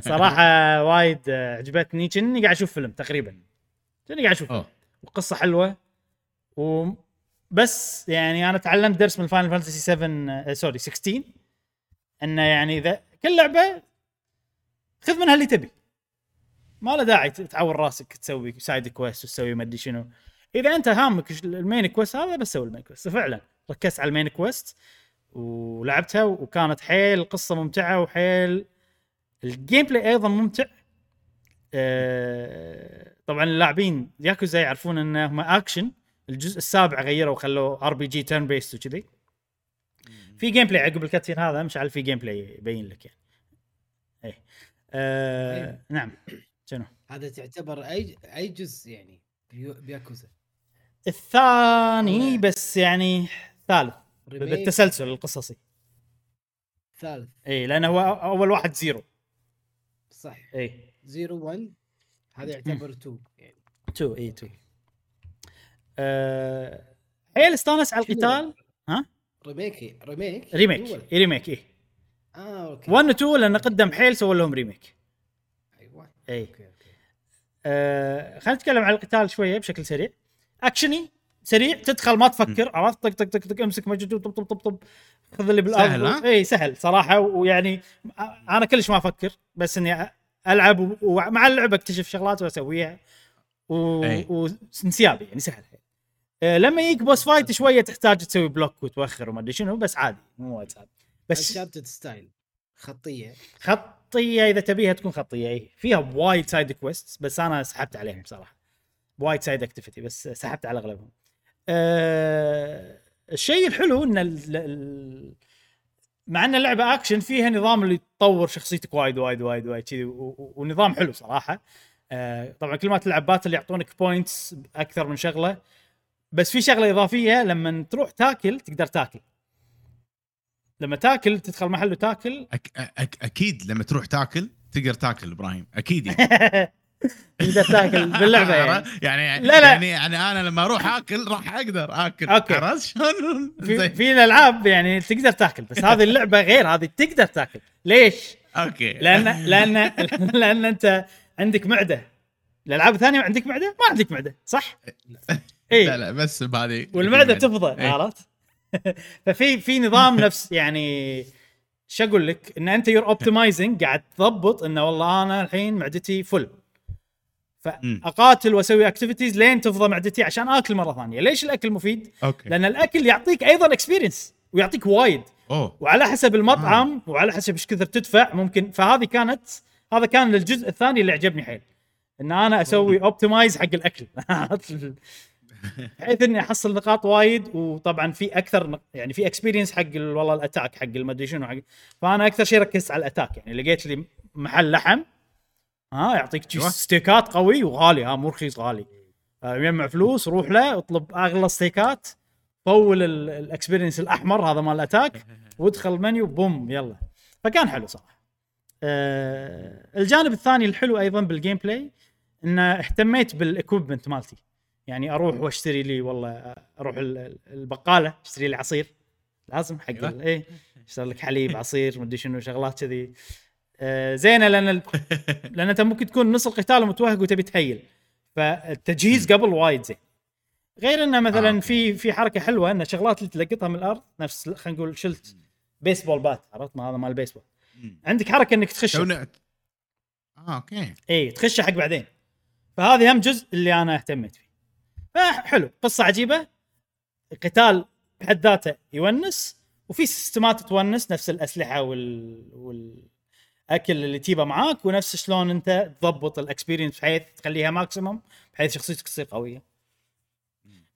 صراحة وايد عجبتني. كني قاعد أشوف فيلم تقريبا. كني قاعد أشوف. وقصه حلوة. و بس يعني أنا تعلمت درس من Final Fantasy 7 آه، sorry 16 إنه يعني إذا كل لعبة خذ منها اللي تبي. ما له داعي تعور راسك تسوي side quest وتسوي ما أدري شنو. إذا أنت هامك ال main quest هذا بس سوي ال main quest فعلا ركزت على ال main quest ولعبتها وكانت حيل القصة ممتعة وحيل. ال gameplay أيضا ممتع. آه، طبعا اللاعبين ياكوزا يعرفون انه هم اكشن الجزء السابع غيروا وخلوه RPG turn based وكذي. في gameplay عقب ال cutscene هذا مشعل في gameplay يبين لك يعني. إيه. آه. نعم. شنو؟ هذا تعتبر أي أي جزء يعني؟ بياكوزا. الثاني أوه. بس يعني ثالث. remake بالتسلسل القصصي. ثالث. إي لأنه هو أول واحد zero. صح. إي. zero 1 هذا يعتبر 2 يعني. 2 إي 2 آه حيل استانس على؟ القتال؟ remake remake؟ remake. إي remake إي. آه okay. 1 و 2 لأنه قدم حيل سووا لهم remake. أيوه إي. okay okay. آه خلينا نتكلم عن القتال شوية بشكل سريع. اكشني سريع تدخل ما تفكر عرفت؟ طق طق طق طق امسك مجد طب طب طب طب خذ اللي بالأرض. سهل، ها؟ إي سهل صراحة ويعني أنا كلش ما أفكر بس إني ألعب و- ومع اللعبة أكتشف شغلات وأسويها. و... يعني سهل. آه لما يجيك boss fight شوية تحتاج تسوي block وتوخر وما أدري شنو بس عادي مو وايد صعب بس Uncharted style خطية. خطية إذا تبيها تكون خطية اي فيها وايد side quest بس أنا سحبت عليهم بصراحه وايد side activity بس سحبت على أغلبهم. أه الشيء الحلو إن ال- ال- مع إن اللعبة اكشن فيها نظام اللي تطور شخصيتك وايد وايد وايد وايد كذي و- ونظام حلو صراحة. أه طبعا كل ما تلعب battle يعطونك points أكثر من شغلة. بس في شغلة إضافية لما تروح تاكل تقدر تاكل. لما تاكل تدخل محل وتاكل أك أك أكيد لما تروح تاكل تقدر تاكل إبراهيم أكيد يعني تقدر تاكل باللعبة يعني يعني لا، لا. يعني يعني أنا لما أروح آكل راح أقدر آكل. عرفت شلون؟ في. في الألعاب يعني تقدر تاكل بس هذه اللعبة غير هذه تقدر تاكل ليش؟ okay لأن لأن لأن أنت عندك معدة الألعاب الثانية عندك معدة؟ ما عندك معدة صح؟ لا اي لا بس بهذه والمعدة تفضى إيه. عرفت؟ ففي في نظام نفس يعني شو أقول لك؟ إن أنت you're optimizing قاعد تضبط إنه والله أنا الحين معدتي full. فأقاتل وأسوي activities لين تفضى معدتي عشان آكل مرة ثانية، ليش الأكل مفيد؟ okay. لأن الأكل يعطيك أيضا experience ويعطيك وايد. أوه. وعلى حسب المطعم وعلى حسب إيش كثر تدفع ممكن. فهذه كانت هذا كان الجزء الثاني اللي عجبني حيل. إن أنا أسوي optimize حق الأكل. بحيث إني أحصل نقاط وايد وطبعا في أكثر يعني في experience حق ال- والله ال attack حق المدري شنو حق فأنا أكثر شيء ركزت على ال attack يعني لقيت لي محل لحم ها يعطيك أيوة. ستيكات قوي وغالي ها مو رخيص غالي. يجمع فلوس روح له اطلب أغلى ستيكات طول ال- ال experience الأحمر هذا مال ال attack وادخل المنيو بوم يلا. فكان حلو صراحة. آه الجانب الثاني الحلو أيضا بال gameplay ان اهتميت بال equipment مالتي. يعني أروح وأشتري لي والله أروح ال- ال- البقالة أشتري لي عصير لازم حق أيوة. ال- إيه أشتري لك حليب عصير مدري شنو شغلات كذي. آه زينة لأن ال- لأن أنت ممكن تكون نص القتال ومتوهق وتبي تهيل. فالتجهيز قبل وايد زين. غير إنه آه، مثلا okay. في في حركة حلوة إن الشغلات اللي تلقطها من الأرض نفس خلينا نقول شلت baseball bat عرفت؟ ما هذا مال البيسبول. عندك حركة إنك تخش آه okay. اي تخشه حق بعدين. فهذه هم جزء اللي أنا اهتميت فيه. فحلو قصة عجيبة. قتال بحد ذاته يونس وفي سيستمات تونس نفس الأسلحة وال, وال... اكل اللي تجيبه معاك ونفس شلون أنت تضبط ال experience بحيث تخليها maximum بحيث شخصيتك تصير قوية.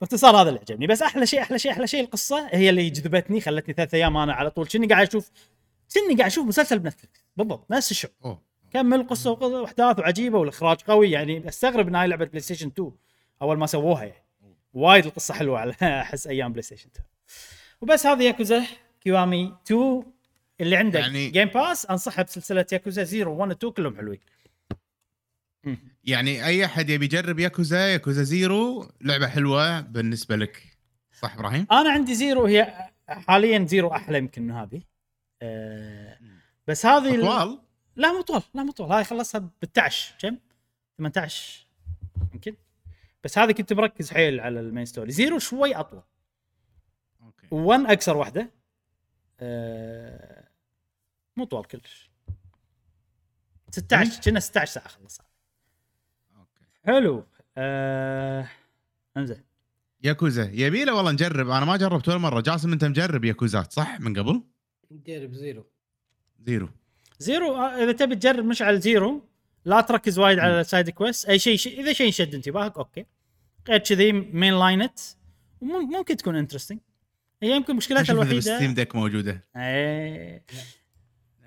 باختصار هذا اللي عجبني. بس أحلى شيء أحلى شيء أحلى شيء القصة هي اللي جذبتني خلتني ثلاث أيام أنا على طول كني قاعد أشوف كني قاعد أشوف مسلسل ب Netflix بالضبط نفس الشعور. كمل قصة وأحداث وعجيبة والإخراج قوي يعني أستغرب ان هاي لعبة PlayStation 2 أول ما سووها يعني. وايد القصة حلوة على أحس أيام PlayStation 2 وبس هذه Yakuza Kiwami 2 اللي عندك يعني- Game Pass انصحها بسلسلة ياكوزا 0 1 2 كلهم حلوين. يعني أي أحد يبي يجرب Yakuza Yakuza Zero لعبة حلوة بالنسبة لك. صح إبراهيم؟ أنا عندي zero هي حاليا zero أحلى يمكن من هذه. أه بس هذه ال- اطوال لا مو طول لا مو طول هاي خلصها ب 11 كم؟ 18 يمكن. بس هذه كنت مركز حيل على ال main story. زيرو شوي أطول. أوكي. و1 اقصر واحدة. أه مو طول كلش. 16 كنا 16 ساعة خلصها أوكي. حلو. أه... انزين. ياكوزا. يبي له والله نجرب. أنا ما جربت ولا مرة. جاسم أنت مجرب ياكوزات صح؟ من قبل؟ جرب زيرو. زيرو. زيرو آه، إذا تبي تجرب مشعل زيرو. لا تركز وايد على ال side quest أي شيء شيء إذا شيء شد انتباهك أوكي. غير كذي main line ممكن تكون interesting هي يمكن مشكلتها الوحيده بال Steam Deck موجودة. إيه.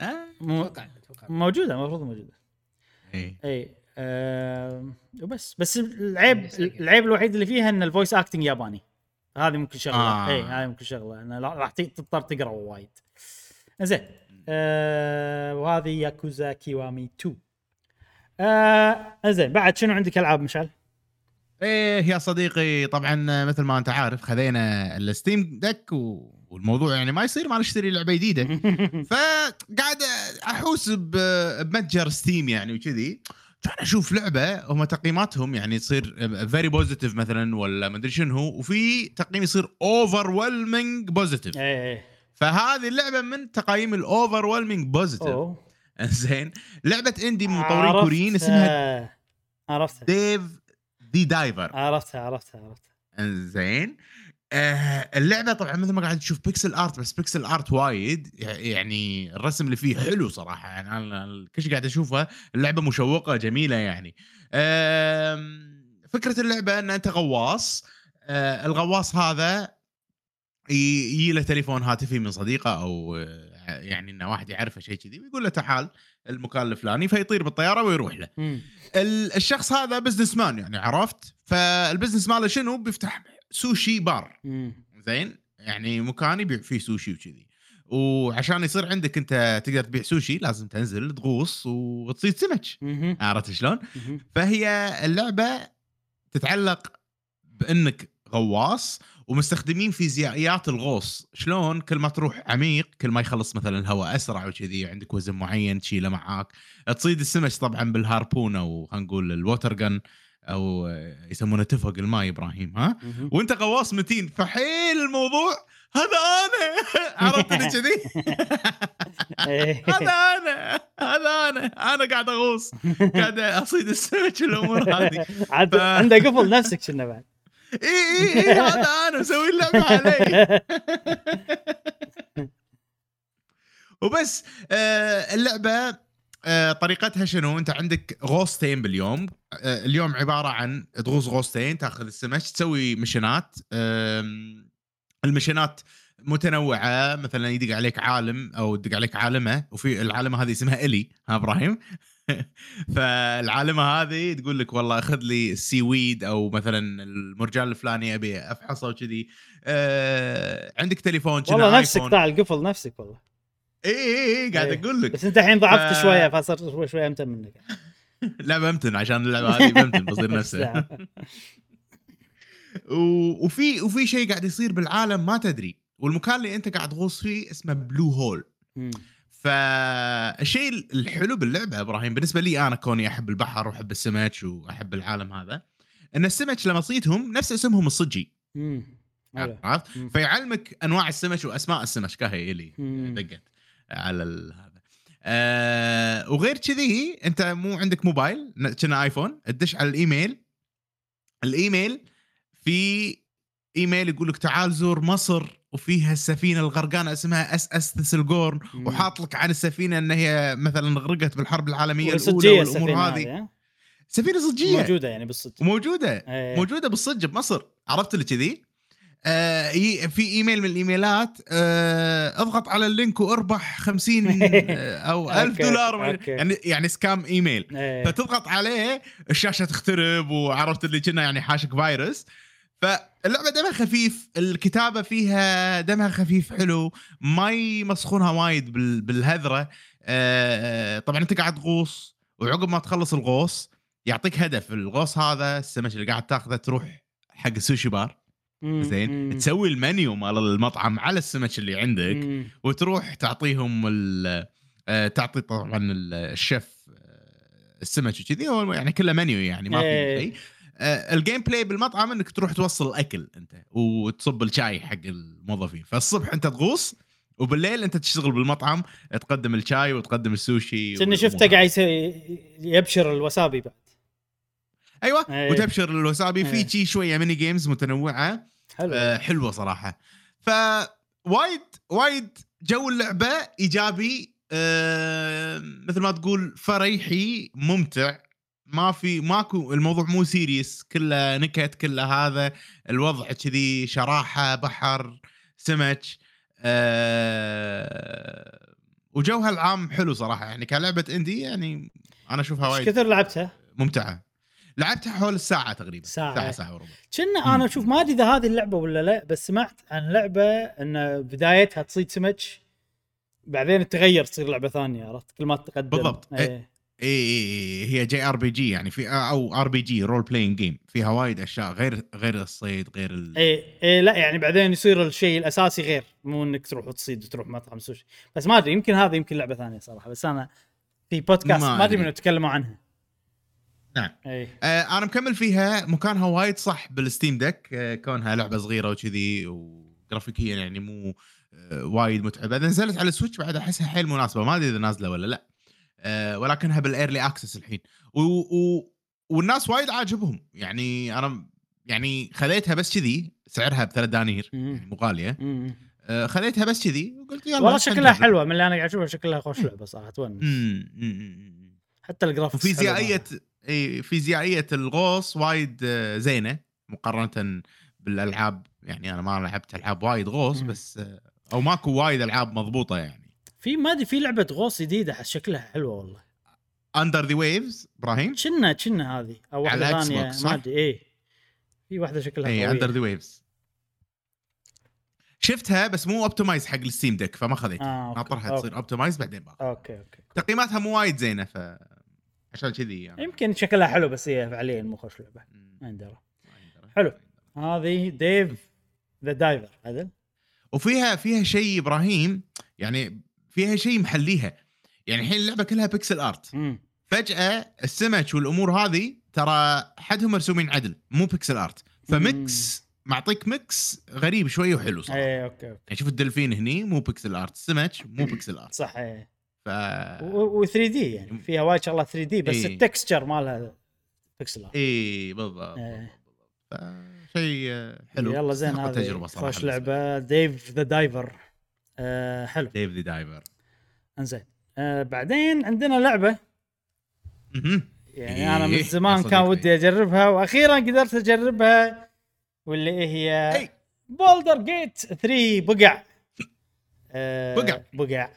آه. مو أتوقع أتوقع. موجودة المفروض موجودة. اي اي آه وبس. بس العيب العيب الوحيد اللي فيها إن ال voice acting ياباني. هذه ممكن شغلة. آه. اي هذه ممكن شغلة. إنه لا- راح تضطر تقرأ وايد. زين آه وهذه ياكوزا كيوامي 2 آه زين بعد شنو عندك ألعاب مشعل؟ إيه يا صديقي طبعا مثل ما أنت عارف خذينا ال Steam Deck و... والموضوع يعني ما يصير ما نشتري لعبة جديدة. فقاعد أحوس ب- بمتجر Steam يعني وكذي. كان أشوف لعبة هم تقييماتهم يعني تصير very positive مثلا ولا ما أدري شنو وفي تقييم يصير overwhelming positive فهذه اللعبة من تقييم ال overwhelming positive زين. لعبة indie من مطورين كوريين اسمها عرفتها. Dave the Diver عرفتها عرفتها عرفتها زين. آه اللعبة طبعا مثل ما قاعد تشوف pixel art بس pixel art وايد. يعني الرسم اللي فيه حلو صراحة. يعني أنا كل شيء قاعد أشوفه اللعبة مشوقة جميلة يعني. فكرة اللعبة إن أنت غواص. آه الغواص هذا يجي له تليفون هاتفي من صديقه أو يعني انه واحد يعرفه شيء كذي ويقول له تعال المكان الفلاني فيطير بالطيارة ويروح له مم. ال- الشخص هذا businessman يعني عرفت فال business ماله شنو بيفتح sushi bar مم. زين يعني مكان يبيع فيه سوشي وكذي وعشان يصير عندك أنت تقدر تبيع سوشي لازم تنزل تغوص وتصيد سمك. عرفت شلون؟ مهم. فهي اللعبة تتعلق بأنك غواص ومستخدمين فيزيائيات الغوص. شلون؟ كل ما تروح عميق كل ما يخلص مثلا الهواء أسرع وكذي عندك وزن معين تشيله معاك. تصيد السمك طبعا بال harpoon أو خلينا نقول ال water gun أو يسمونه تفق الماي إبراهيم ها. وأنت غواص متين. فحيل الموضوع. هذا أنا. عرفت اللي كذي. هذا أنا. هذا أنا. أنا قاعد أغوص. قاعد أصيد السمك والأمور هذه. عاد عنده قفل نفسك كنا بعد. اي اي اي هذا أنا مسوي اللعبه علي وبس آه اللعبة آه طريقتها شنو؟ انت عندك غوصتين باليوم. آه اليوم عبارة عن تغوص غوصتين تاخذ السمك تسوي مشنات آم، المشنات متنوعة. مثلا يدق عليك عالم أو يدق عليك عالمة وفي العالمه هذه اسمها إلي ها إبراهيم؟ فالعالمة هذه تقول لك والله أخذ لي ال seaweed أو مثلا المرجان الفلاني أبي أفحصه وكذي. آه عندك تليفون والله نفسك. طالع القفل نفسك والله. اي اي اي قاعد إيه. أقول لك. بس أنت الحين ضعفت ف- شوية فصرت شوي شوي أمتن منك. لا بمتن عشان اللعبة هذه بمتن بصير نفسه و- وفي وفي شيء قاعد يصير بالعالم ما تدري. والمكان اللي أنت قاعد تغوص فيه اسمه Blue Hole. فالشيء الحلو باللعبة إبراهيم بالنسبة لي أنا كوني أحب البحر وأحب السمك وأحب العالم هذا إن السمك لما تصيدهم نفس اسمهم الصجي. حلو. عرفت. فيعلمك أنواع السمك وأسماء السمك كهي اللي مم. دقت على هذا آه وغير كذي أنت مو عندك موبايل كنا آيفون تدش على ال email ال email في إيميل يقول لك تعال زور مصر وفيها السفينة الغرقانة اسمها SS Thistlegorm مم. وحاط لك عن السفينة إن هي مثلا غرقت بالحرب العالمية الأولى والأمور هذه؟ سفينة صجية موجودة يعني بالصدق موجودة إيه. موجودة بالصج بمصر عرفت اللي كذي آه في إيميل من الإيميلات آه اضغط على ال link وأربح 50 آه، أو 1000 أوكي، دولار أوكي. يعني يعني scam email إيه. فتضغط عليه الشاشة تخترب وعرفت اللي كنا يعني حاشك فيروس فاللعبة دمها خفيف الكتابة فيها دمها خفيف حلو ما يمسخونها وايد بال- بالهذرة. آه، طبعا أنت قاعد تغوص وعقب ما تخلص الغوص يعطيك هدف. الغوص هذا السمك اللي قاعد تاخذه تروح حق ال sushi bar. زين؟ تسوي المنيو مال المطعم على السمك اللي عندك مم. وتروح تعطيهم آه، تعطي طبعا ال- الشيف آه، السمك وكذي. يعني كله منيو يعني ما في إيه. شيء. ال gameplay بالمطعم إنك تروح توصل الأكل أنت وتصب الشاي حق الموظفين فالصبح أنت تغوص وبالليل أنت تشتغل بالمطعم تقدم الشاي وتقدم السوشي والأمور شفته. قاعد يسوي- يبشر ال wasabi بعد أيوه إيه. وتبشر ال wasabi إيه. في شي شوية mini games متنوعة حلو آه، حلوة صراحة فوايد وايد جو اللعبة إيجابي آه، مثل ما تقول فريحي ممتع ما في ماكو الموضوع مو serious كله نكت كله هذا الوضع كذي شراحة بحر سمك آه، وجوها العام حلو صراحة يعني كلعبة indie يعني أنا أشوفها إيش وايد كثر لعبتها؟ ممتعة لعبتها حول الساعة تقريبا ساعة. ساعة ساعة وربع كنا. أنا أشوف ما أدري إذا هذه اللعبة ولا لا بس سمعت عن لعبة إن بدايتها تصيد سمك بعدين تغير تصير لعبة ثانية عرفت كل ما تقدم بالضبط. إيه اي اي هي JRPG يعني في أو RPG role playing game فيها وايد أشياء غير غير الصيد غير ال... إيه إيه لا يعني بعدين يصير الشيء الأساسي غير. مو إنك تروح وتصيد وتروح مطعم سوشي. بس ما أدري يمكن هذا يمكن لعبة ثانية صراحة بس أنا في بودكاست ما أدري. منو تكلموا عنها. نعم. إيه. آه أنا مكمل فيها. مكانها وايد صح بال Steam Deck. آه كونها لعبة صغيرة وكذي وجرافيكيا يعني مو آه وايد متعبة. إذا نزلت على ال Switch بعد أحسها حيل مناسبة. ما أدري إذا نازلة ولا لا. ولكنها بال early access الحين. و... و... والناس وايد عاجبهم. يعني أنا يعني خذيتها بس كذي سعرها بثلاث دنانير. يعني مو غالية. آه خذيتها بس كذي وقلت يلا والله شكلها حلوة من اللي أنا قاعد اشوفها شكلها خوش لعبة صراحة تونس. حتى ال graphics وفيزيائية إي فيزيائية الغوص وايد آه، زينة مقارنة بالألعاب. يعني أنا ما لعبت ألعاب وايد غوص. بس آه، أو ماكو وايد ألعاب مضبوطة يعني. في ما أدري في لعبة غوص جديدة شكلها حلوة والله Under the Waves إبراهيم كنا كنا هذه أو واحدة ثانية ما؟ أدري إيه في واحدة شكلها اي. Under the Waves شفتها بس مو optimized حق ال Steam Deck فما خذيتها آه، أوكي. ناطرها. تصير optimized بعدين باخذ أوكي أوكي تقييماتها مو وايد زينة ف عشان كذي يعني يمكن شكلها حلو بس هي فعليا مو خوش لعبة. ما يندرى. حلو. هذه Dave the Diver عدل وفيها فيها شيء إبراهيم يعني فيها شيء محليها. يعني الحين اللعبة كلها pixel art امم فجأة السمك والأمور هذه ترى حدهم مرسومين عدل مو pixel art ف mix معطيك mix غريب شوي وحلو صراحة. إيه أوكي أوكي. يعني شوف الدلفين هني مو pixel art السمك مو pixel art صح إيه. ف و 3D يعني فيها وايد شغلات 3D بس إيه. ال texture مالها pixel art اي بالضبط إيه. شيء حلو. يلا زين هذه التجربه صراحة خوش لعبة. Dave the Diver آه حلو. Dave the Diver انزين. آه بعدين عندنا لعبة. يعني أنا من إيه، زمان كان. ودي أجربها وأخيرا قدرت أجربها واللي هي Baldur's Gate 3 بقع. آه بقع. بقع.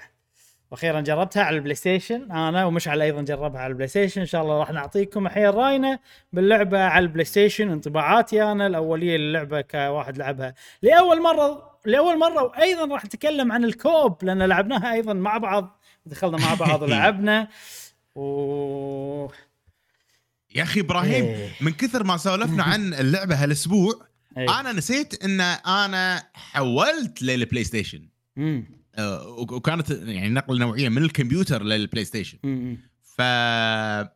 وأخيرا جربتها على ال PlayStation أنا ومشعل أيضا جربها على ال PlayStation إن شاء الله راح نعطيكم الحين رأينا باللعبة على ال PlayStation انطباعاتي أنا الأولية للعبة كواحد لعبها. لأول مرة لأول مرة وأيضا راح نتكلم عن ال co-op لأن لعبناها أيضا مع بعض دخلنا مع بعض ولعبنا و يا أخي إبراهيم إيه. من كثر ما سولفنا عن اللعبة هالأسبوع إيه. أنا نسيت إن أنا حولت لل PlayStation. آه، وك- وكانت يعني نقلة نوعية من الكمبيوتر لل PlayStation مم. ف آه،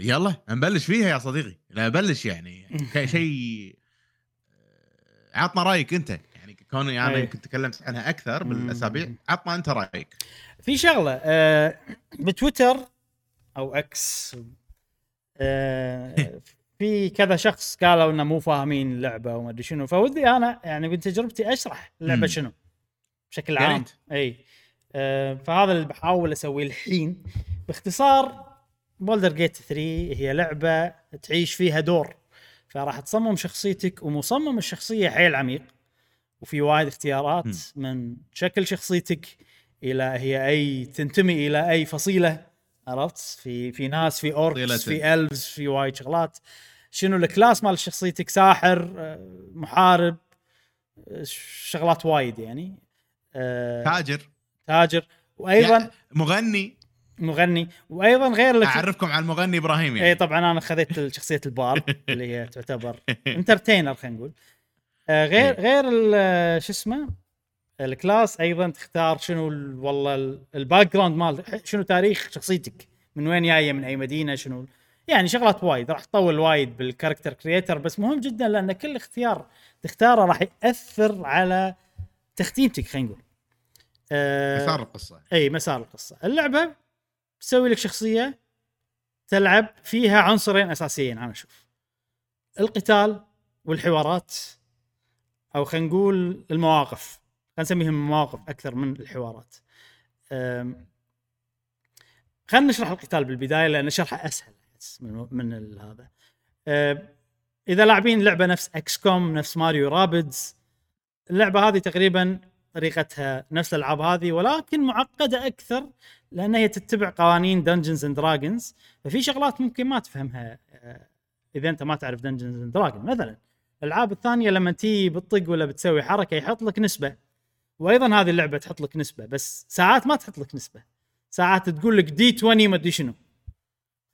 يلا نبلش فيها يا صديقي لا بلش يعني شيء عطنا رأيك أنت يعني كون أنا أي. يمكن تكلمت عنها أكثر بالأسابيع. عطنا أنت رأيك في شغلة آه بتويتر أو إكس آه في كذا شخص قالوا إنه مو فاهمين اللعبة وما أدري شنو فودي أنا يعني من تجربتي أشرح اللعبة مم. شنو بشكل عام. إي آه فهذا اللي بحاول أسويه الحين باختصار Baldur's Gate 3 هي لعبة تعيش فيها دور فراح تصمم شخصيتك ومصمم الشخصية حيل عميق. وفي وايد اختيارات مم. من شكل شخصيتك إلى هي أي تنتمي إلى أي فصيلة عرفت؟ في في ناس في orcs. في elves في وايد شغلات. شنو ال class مال شخصيتك؟ ساحر آه، محارب آه، شغلات وايد يعني. آه، تاجر. تاجر. وأيضا يا- مغني. مغني وأيضا غير لك أعرفكم على المغني إبراهيم اي يعني طبعا أنا خذيت شخصية ال bard اللي هي تعتبر entertainer خلينا نقول. آه، غير إيه. غير ال- شو اسمه؟ ال class أيضا تختار شنو ال- والله ال- ال background مال شنو تاريخ شخصيتك؟ من وين جاية؟ من أي مدينة؟ شنو؟ يعني شغلات وايد راح تطول وايد بال character creator بس مهم جدا لأن كل اختيار تختاره راح يأثر على تختيمتك خلينا نقول. آه، مسار القصة. اي مسار القصة. اللعبة تسوي لك شخصية تلعب فيها عنصرين أساسيين أنا أشوف. القتال والحوارات أو خلينا نقول المواقف. خلينا نسميهم مواقف أكثر من الحوارات. خلينا نشرح القتال بالبداية لأن شرحه أسهل من من هذا. إذا لاعبين لعبة نفس XCOM نفس Mario Rabbids اللعبة هذه تقريبا طريقتها نفس الألعاب هذه ولكن معقدة أكثر لأن هي تتبع قوانين Dungeons and Dragons ففي شغلات ممكن ما تفهمها آه، إذا أنت ما تعرف Dungeons and Dragon مثلا الألعاب الثانية لما تي بتطق ولا بتسوي حركة يحط لك نسبة وأيضا هذه اللعبة تحط لك نسبة بس ساعات ما تحط لك نسبة. ساعات تقول لك دي 20 ما أدري شنو.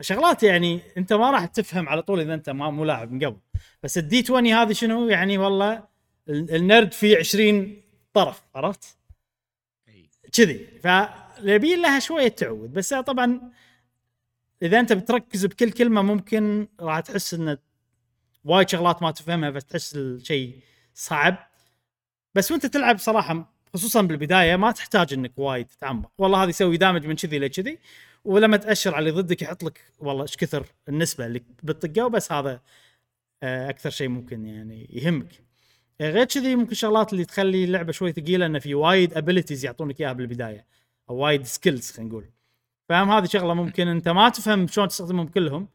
شغلات يعني أنت ما راح تفهم على طول إذا أنت ما مو لاعب من قبل. بس الدي 20 هذه شنو؟ يعني والله ال- النرد فيه 20 طرف عرفت؟ كذي. فيبي لها شوية تعود بس طبعا إذا أنت بتركز بكل كلمة ممكن راح تحس إن وايد شغلات ما تفهمها فتحس الشيء صعب. بس وأنت تلعب صراحة خصوصا بالبداية ما تحتاج إنك وايد تتعمق والله هذا يسوي damage من كذي لكذي ولما تأشر على اللي ضدك يحط لك والله إيش كثر النسبة اللي بتطقه وبس هذا آه، أكثر شيء ممكن يعني يهمك. غير كذي ممكن شغلات اللي تخلي اللعبة شوي ثقيلة إنه في وايد abilities يعطونك إياها بالبداية أو وايد skills خلينا نقول. فاهم؟ هذه شغلة ممكن أنت ما تفهم شلون تستخدمهم كلهم.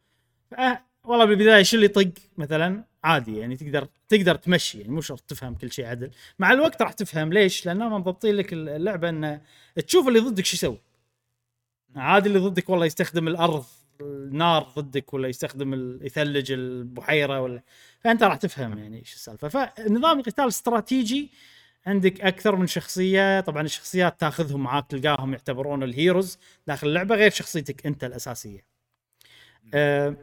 آه والله بالبداية شو اللي يطق؟ مثلا عادي يعني تقدر تقدر تمشي يعني مو شرط تفهم كل شيء عدل. مع الوقت راح تفهم ليش لانهم مضبطين لك اللعبة إنه تشوف اللي ضدك شو يسوي. عادي اللي ضدك والله يستخدم الأرض النار ضدك ولا يستخدم ال- يثلج البحيرة ولا فأنت راح تفهم يعني إيش السالفة. فنظام القتال استراتيجي عندك أكثر من شخصية. طبعا الشخصيات تأخذهم معاك تلقاهم يعتبرون الهيروز داخل اللعبة غير شخصيتك أنت الأساسية. أه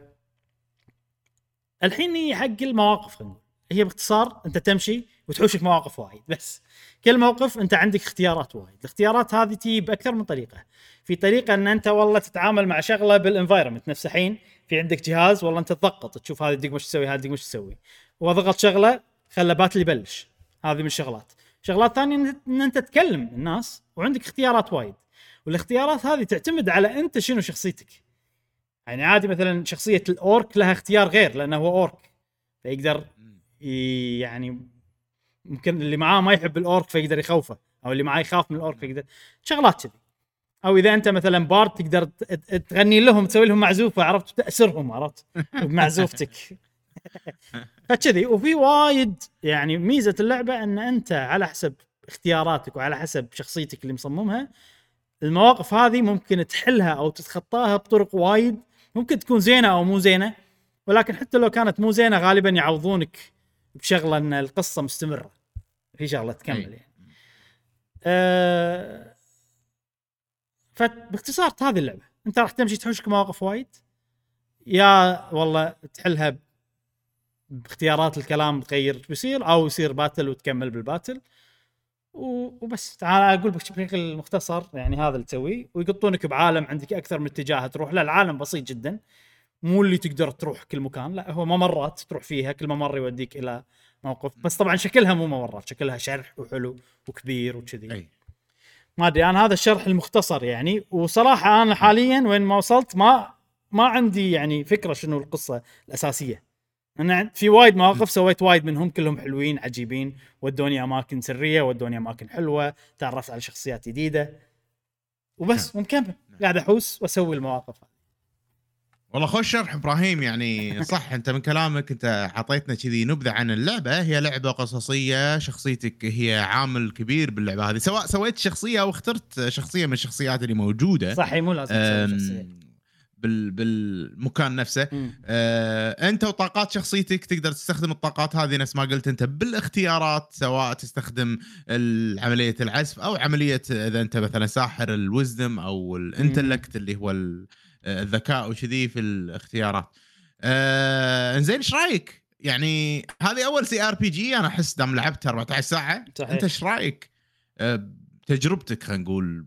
الحين حق المواقف خلينا. هي باختصار أنت تمشي وتحوشك مواقف وايد بس كل موقف أنت عندك اختيارات وايد. الاختيارات هذه تجي باكثر من طريقة. في طريقة أن أنت والله تتعامل مع شغلة بال environment نفس الحين في عندك جهاز والله أنت تضغط تشوف هذه الدقمه إيش تسوي هذه الدقمه إيش تسوي. واضغط شغلة خلى battle يبلش. هذه من الشغلات. شغلات ثانية إن أنت تكلم الناس وعندك اختيارات وايد. والاختيارات هذه تعتمد على أنت شنو شخصيتك. يعني عادي مثلا شخصية الأورك لها اختيار غير لأنه هو أورك. فيقدر يعني ممكن اللي معاه ما يحب الأورك فيقدر يخوفه أو اللي معاه يخاف من الأورك فيقدر شغلات كذي. أو إذا أنت مثلا بارد تقدر تغني لهم تسوي لهم معزوفة عرفت؟ تأسرهم عرفت؟ بمعزوفتك. فكذي. وفي وايد يعني ميزة اللعبة إن أنت على حسب اختياراتك وعلى حسب شخصيتك اللي مصممها المواقف هذه ممكن تحلها أو تتخطاها بطرق وايد. ممكن تكون زينة أو مو زينة ولكن حتى لو كانت مو زينة غالبا يعوضونك بشغلة أن القصة مستمرة. في شغلة تكمل. يعني. أه فباختصار هذه اللعبة أنت راح تمشي تحوشك مواقف وايد. يا والله تحلها باختيارات الكلام تغير بيصير أو يصير باتل وتكمل بالباتل وبس. تعال أقول لك بشكل مختصر يعني هذا اللي تسويه ويقطونك بعالم عندك أكثر من اتجاه تروح له. العالم بسيط جدا. مو اللي تقدر تروح كل مكان لا هو ممرات تروح فيها كل ممر يوديك إلى موقف. بس طبعا شكلها مو ممرات شكلها شرح وحلو وكبير وكذي. ما أدري أنا هذا الشرح المختصر يعني. وصراحة أنا حاليا وين ما وصلت ما ما عندي يعني فكرة شنو القصة الأساسية. أنا في وايد مواقف سويت وايد منهم كلهم حلوين عجيبين ودوني أماكن سرية ودوني أماكن حلوة تعرفت على شخصيات جديدة. وبس ومكمل قاعد أحوس وأسوي المواقف والله خوش شرح إبراهيم يعني صح أنت من كلامك أنت اعطيتنا كذي نبذة عن اللعبة. هي لعبة قصصية شخصيتك هي عامل كبير باللعبة هذه. سواء سويت شخصية أو اخترت شخصية من الشخصيات اللي موجودة. صح مو لازم تسوي شخصية. بال بالمكان نفسه. مم. آه، أنت وطاقات شخصيتك تقدر تستخدم الطاقات هذه نفس ما قلت أنت بالاختيارات سواء تستخدم عملية العزف أو عملية إذا أنت مثلا ساحر ال wisdom أو ال intellect اللي هو ال- الذكاء وكذي في الاختيارات. آه زين إيش رأيك؟ يعني هذه أول CRPG أنا أحس دام لعبت 14 ساعة صحيح. أنت إيش رأيك؟ آه تجربتك خلينا نقول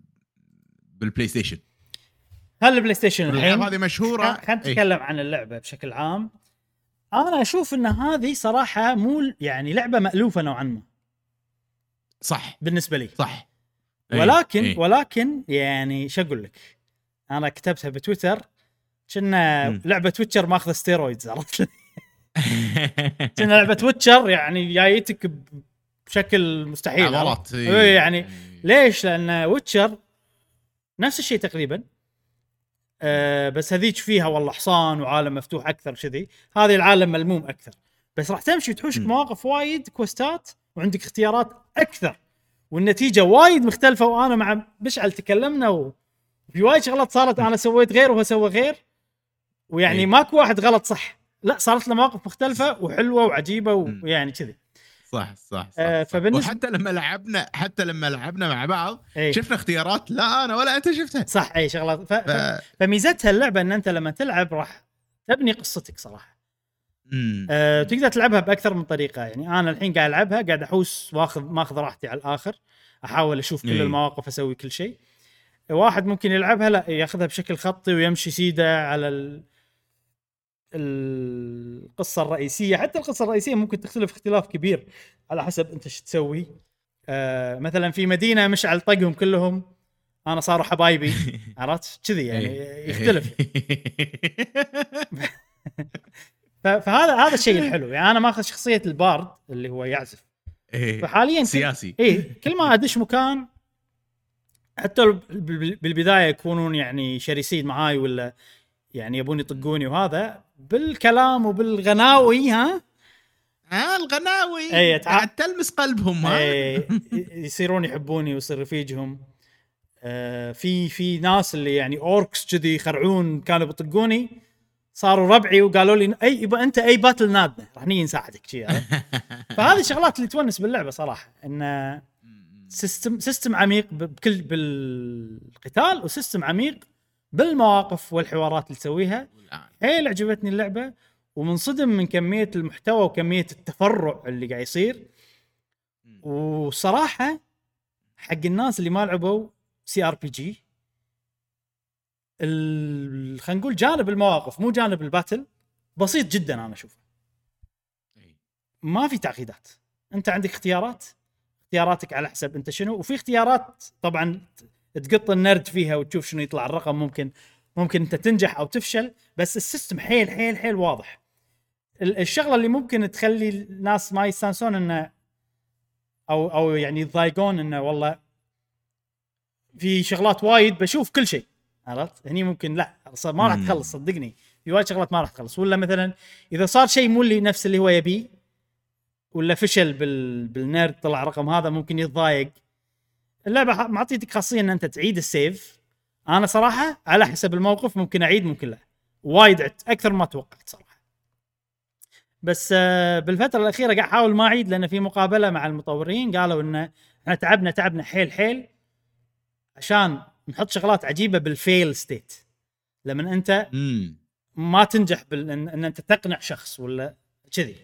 بال PlayStation هل ال PlayStation الحين هذه مشهورة خلينا إيه. نتكلم عن اللعبة بشكل عام أنا أشوف إن هذه صراحة مو يعني لعبة مألوفة نوعا ما صح بالنسبة لي صح إيه، ولكن إيه. ولكن يعني شو أقول لك أنا كتبتها بتويتر كنا. لعبة Witcher ماخذة steroids عرفت كنا لعبة Witcher يعني جايتك بشكل مستحيل عضلات عرفت؟ إيه يعني ليش؟ لأن Witcher نفس الشيء تقريبا آه بس هذيك فيها والله حصان وعالم مفتوح أكثر كذي هذه العالم ملموم أكثر بس راح تمشي وتحوشك. مواقف وايد quest ات وعندك اختيارات أكثر والنتيجة وايد مختلفة وأنا مع مشعل تكلمنا وفي وايد شغلات صارت أنا سويت غير وهو سوى غير ويعني إيه. ماكو واحد غلط صح لا صارت له مواقف مختلفة وحلوة وعجيبة. ويعني كذي صح صح, صح, آه، صح. فبالنسبة- وحتى لما لعبنا حتى لما لعبنا مع بعض إيه. شفنا اختيارات لا أنا ولا أنت شفتها صح اي شغلات ف... ف... فميزتها اللعبة إن أنت لما تلعب راح تبني قصتك صراحة مم. أه تقدر تلعبها بأكثر من طريقة يعني أنا الحين قاعد ألعبها قاعد أحوس واخذ ماخذ راحتي على الآخر أحاول أشوف كل إيه. المواقف أسوي كل شيء واحد ممكن يلعبها لا ياخذها بشكل خطي ويمشي سيدة على ال... القصة الرئيسية. حتى القصة الرئيسية ممكن تختلف اختلاف كبير على حسب انت شو تسوي. أه مثلا في مدينة مشعل طقهم كلهم أنا صاروا حبايبي. عرفت؟ كذي يعني إيه. يختلف. فهذا هذا الشيء الحلو. يعني أنا ماخذ شخصية البارد اللي هو يعزف. إيه. فحاليا سياسي. إيه كل ما أدش مكان حتى بالبداية يكونون يعني شرسين معاي ولا يعني يبون يطقوني وهذا بالكلام وبالغناوي ها؟ آه الغناوي. إيه، تع- تلمس قلبهم ها؟ إيه، يصيرون يحبوني ويصير رفيجهم آه، في في ناس اللي يعني orcs كذي يخرعون كانوا بيطقوني صاروا ربعي وقالوا لي أي يبا أنت أي battle نادنا راح نيجي نساعدك شي؟ فهذه الشغلات اللي تونس باللعبة صراحة انه system system عميق بكل بالقتال و system عميق بالمواقف والحوارات اللي تسويها. حيل عجبتني اللعبة ومنصدم من كمية المحتوى وكمية التفرع اللي قاعد يصير. وصراحة حق الناس اللي ما لعبوا CRPG خلينا نقول جانب المواقف مو جانب ال battle بسيط جدا أنا أشوفه. ما في تعقيدات. أنت عندك اختيارات؟ اختياراتك على حسب انت شنو. وفي اختيارات طبعا تقط النرد فيها وتشوف شنو يطلع. الرقم ممكن ممكن انت تنجح أو تفشل بس السيستم حيل حيل حيل واضح. ال- الشغلة اللي ممكن تخلي الناس ما يستانسون إنه أو أو يعني يتضايقون إنه والله في شغلات وايد بشوف كل شيء. عرفت؟ هني ممكن لا ما راح. تخلص صدقني. في وايد شغلات ما راح تخلص. ولا مثلا إذا صار شيء مو اللي نفس اللي هو يبيه ولا فشل بال بالنيرد طلع رقم هذا ممكن يتضايق. اللعبة معطيتك خاصية إن أنت تعيد السيف. أنا صراحة على حسب الموقف ممكن أعيد ممكن لا. وايد عدت أكثر ما توقعت صراحة. بس آه، بالفترة الأخيرة قاعد أحاول ما أعيد لأن في مقابلة مع المطورين. قالوا إن إحنا تعبنا تعبنا حيل حيل عشان نحط شغلات عجيبة بال fail state. لما أنت ما تنجح بال... إن, أنت تقنع شخص ولا كذي.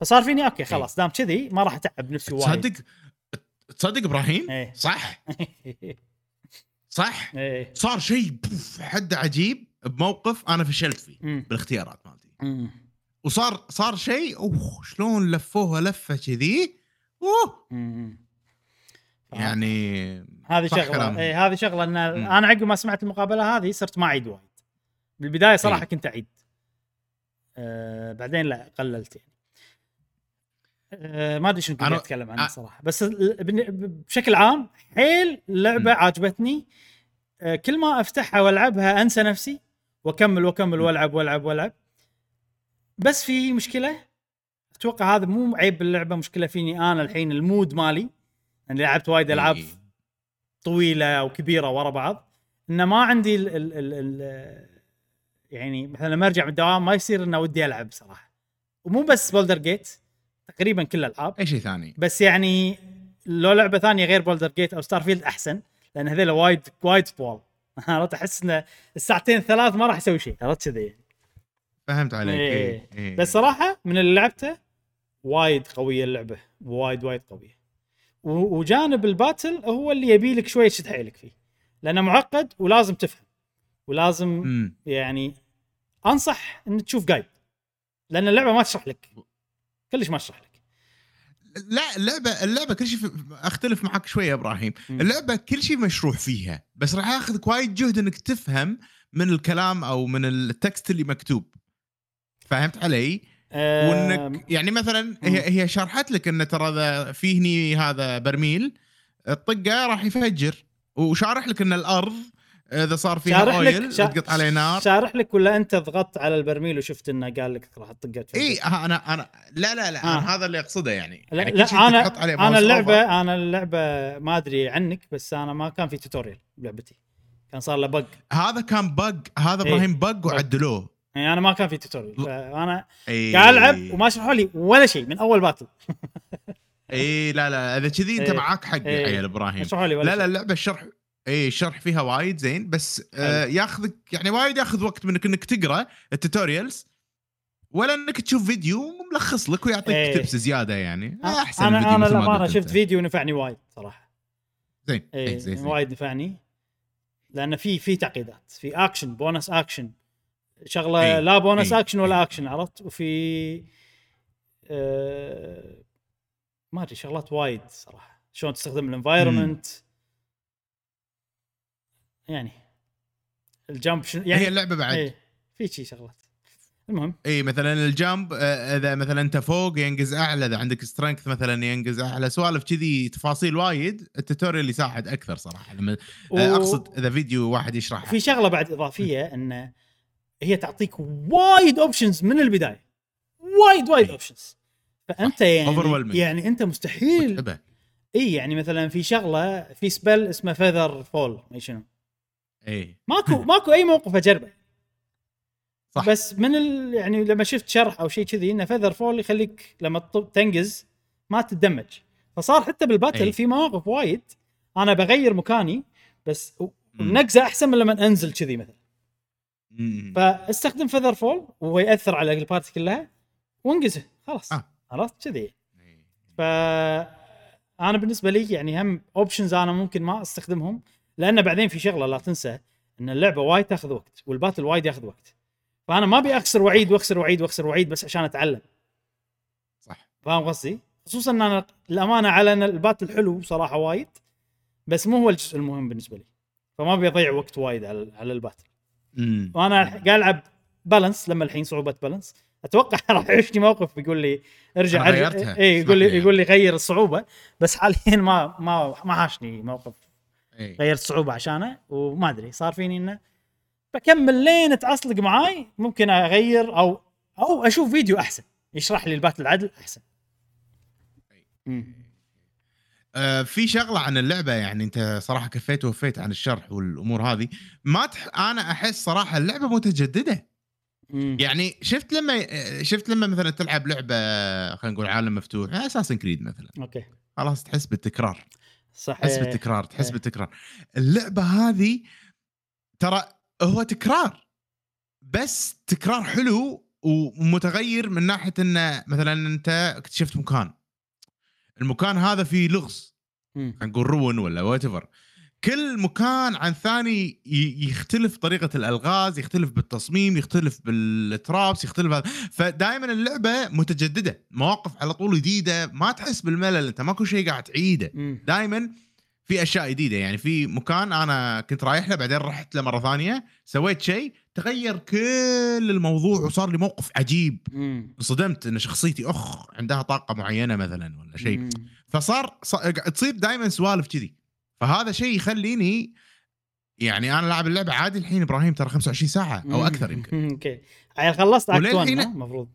فصار فيني أوكي خلاص دام كذي ما راح أتعب نفسي وايد تصدق تصدق إبراهيم إيه. صح صح إيه صار شيء حد عجيب بموقف أنا فشلت فيه أمم. بالاختيارات مالتي. وصار صار شيء أوه شلون لفوها لفة كذي أوه. يعني هذه شغلة. اي هذه شغلة إن مم. أنا عقب ما سمعت المقابلة هذه صرت ما أعيد وايد بالبداية صراحة إي. كنت أعيد آه بعدين لا قللت يعني ما أدري شنو أنا- أتكلم عنه صراحة. بس بشكل عام حيل لعبة. عجبتني. آه كل ما أفتحها وألعبها أنسى نفسي. وأكمل وأكمل وألعب وألعب وألعب. بس في مشكلة أتوقع هذا مو عيب باللعبة. مشكلة فيني أنا الحين ال mood مالي. أنا لعبت وايد ألعاب إيه. طويلة أو كبيرة ورا بعض. إنه ما عندي ال ال ال ال يعني مثلا لما أرجع من الدوام ما يصير إنه ودي ألعب صراحة. ومو بس Baldur's Gate تقريبا كل الألعاب. أي شيء ثاني. بس يعني لو لعبة ثانية غير Baldur's Gate أو Starfield أحسن لأن هذول وايد وايد طوال. عرفت؟ أحس انه الساعتين ثلاث ما راح أسوي شيء. عرفت كذي. فهمت عليك. إيه. إيه. إيه. بس صراحة من اللي لعبته وايد قوية اللعبة. وايد وايد قوية. وجانب الباتل هو اللي يبي لك شوية تشد حيلك فيه. لأنه معقد ولازم تفهم. ولازم مم. يعني أنصح ان تشوف جايد لأن اللعبة ما تشرح لك. كلش ما تشرح لك لا اللعبة اللعبة كل شيء أختلف معك شوية يا إبراهيم مم. اللعبة كل شيء مشروح فيها بس راح ياخذك وايد جهد إنك تفهم من الكلام أو من التكست اللي مكتوب فهمت علي؟ آه وإنك يعني مثلا هي هي شرحت لك إن ترى في هني هذا برميل الطقة راح يفجر وشارح لك إن الأرض إذا صار فيها شارح لك أويل شا- تقط عليه نار شارح لك ولا أنت ضغطت على البرميل وشفت إنه قال لك راح تفجر؟ إي أنا أنا لا لا لا آه. أنا هذا اللي أقصده يعني لا, يعني لا أنا أنا. اللعبه أنا اللعبة ما أدري عنك بس أنا ما كان في tutorial بلعبتي كان صار له bug هذا كان bug هذا إيه. إبراهيم bug وعدلوه يعني أنا ما كان في tutorial فأنا إي قاعد ألعب وما شرحوا لي ولا شيء من أول battle إي لا لا إذا كذي أنت إيه. معاك حق إيه. يا عيال إبراهيم لا لا. اللعبة الشرح اي الشرح فيها وايد زين بس آه. ياخذك يعني وايد ياخذ وقت منك انك تقرأ ال tutorials ولا إنك تشوف فيديو ملخص لك ويعطيك إيه. tips زيادة يعني أحسن أنا أنا للامانه شفت أنت. فيديو نفعني وايد صراحة زين اي إيه زين زين. وايد نفعني لأن في في تعقيدات في action bonus action شغلة إيه، لا بونس إيه، اكشن ولا إيه. اكشن عرفت وفي آه ما أدري شغلات وايد صراحة شلون تستخدم ال environment يعني ال jump شن- يعني هي اللعبة بعد. إيه في شي شغلات. المهم. إي مثلا ال jump آه، إذا مثلا أنت فوق ينقز أعلى إذا عندك strength مثلا ينقز أعلى. سوالف كذي تفاصيل وايد ال tutorial يساعد أكثر صراحة. لما و- آه، أقصد إذا فيديو واحد يشرح في شغلة بعد إضافية إن هي تعطيك وايد options من البداية. وايد وايد. options فأنت يعني. يعني أنت مستحيل. إي يعني مثلا في شغلة في spell اسمه Feather Fall ما شنو. إي ماكو ماكو أي موقف أجربه صح. بس من ال... يعني لما شفت شرح أو شيء كذي إنه Feather Fall يخليك لما تط- تنقز ما تتدمج فصار حتى بال battle أي. في مواقف وايد أنا بغير مكاني بس. النقزه أحسن من لما أنزل كذي مثلا مم. فاستخدم Feather Fall وهو ياثر على ال party كلها وانقزه خلاص آه. عرفت كذي. ف أنا بالنسبة لي يعني هم options أنا ممكن ما أستخدمهم لأن بعدين في شغلة لا تنسى إن اللعبة وايد تاخذ وقت وال battle وايد ياخذ وقت. فأنا ما أبي أخسر وعيد وأخسر وعيد وأخسر وعيد بس عشان أتعلم. صح. فاهم قصدي؟ خصوصا إن أنا الأمانة على إن ال battle حلو صراحة وايد بس مو هو الجزء المهم بالنسبة لي. فما أبي أضيع وقت وايد على على ال battle. مم. وأنا قاعد ألعب balance لما الحين صعوبة balance أتوقع راح يعيشني موقف يقول لي ارجع أرجع. غيرتها. اي يقول لي يقول لي غير الصعوبة بس حاليا ما ما ما حاشني موقف إي. غيرت صعوبة عشانه وما أدري صار فيني إنه بكمل لين تعصلق معاي ممكن أغير أو أو أشوف فيديو أحسن يشرح لي ال battle عدل أحسن. مم. آه، في شغلة عن اللعبة يعني أنت صراحة كفيت ووفيت عن الشرح والأمور هذه. ما تح... أنا أحس صراحة اللعبة متجددة. مم. يعني شفت لما شفت لما مثلا تلعب لعبة خلينا نقول عالم مفتوح Assassin's Creed مثلا. okay. خلاص تحس بالتكرار. صح تحس إيه. بالتكرار تحس إيه. بالتكرار اللعبة هذه ترى هو تكرار بس تكرار حلو ومتغير من ناحية انه مثلا أنت اكتشفت مكان المكان هذا فيه لغز. خلينا نقول رون ولا وات كل مكان عن ثاني يختلف طريقة الألغاز يختلف بالتصميم يختلف بالترابس يختلف هذا فدائما اللعبة متجددة مواقف على طول جديدة ما تحس بالملل أنت ماكو شيء قاعد تعيده. دائما في أشياء جديدة يعني في مكان أنا كنت رايح له بعدين رحت له مرة ثانية سويت شيء تغير كل الموضوع وصار لي موقف عجيب. انصدمت إن شخصيتي أخ عندها طاقة معينة مثلا ولا شيء. فصار تصير دائما سوالف كذي فهذا شيء يخليني يعني أنا لاعب اللعبة عادي الحين إبراهيم ترى 25 ساعة أو أكثر يمكن. okay. عيل خلصت act 1 وللحين- المفروض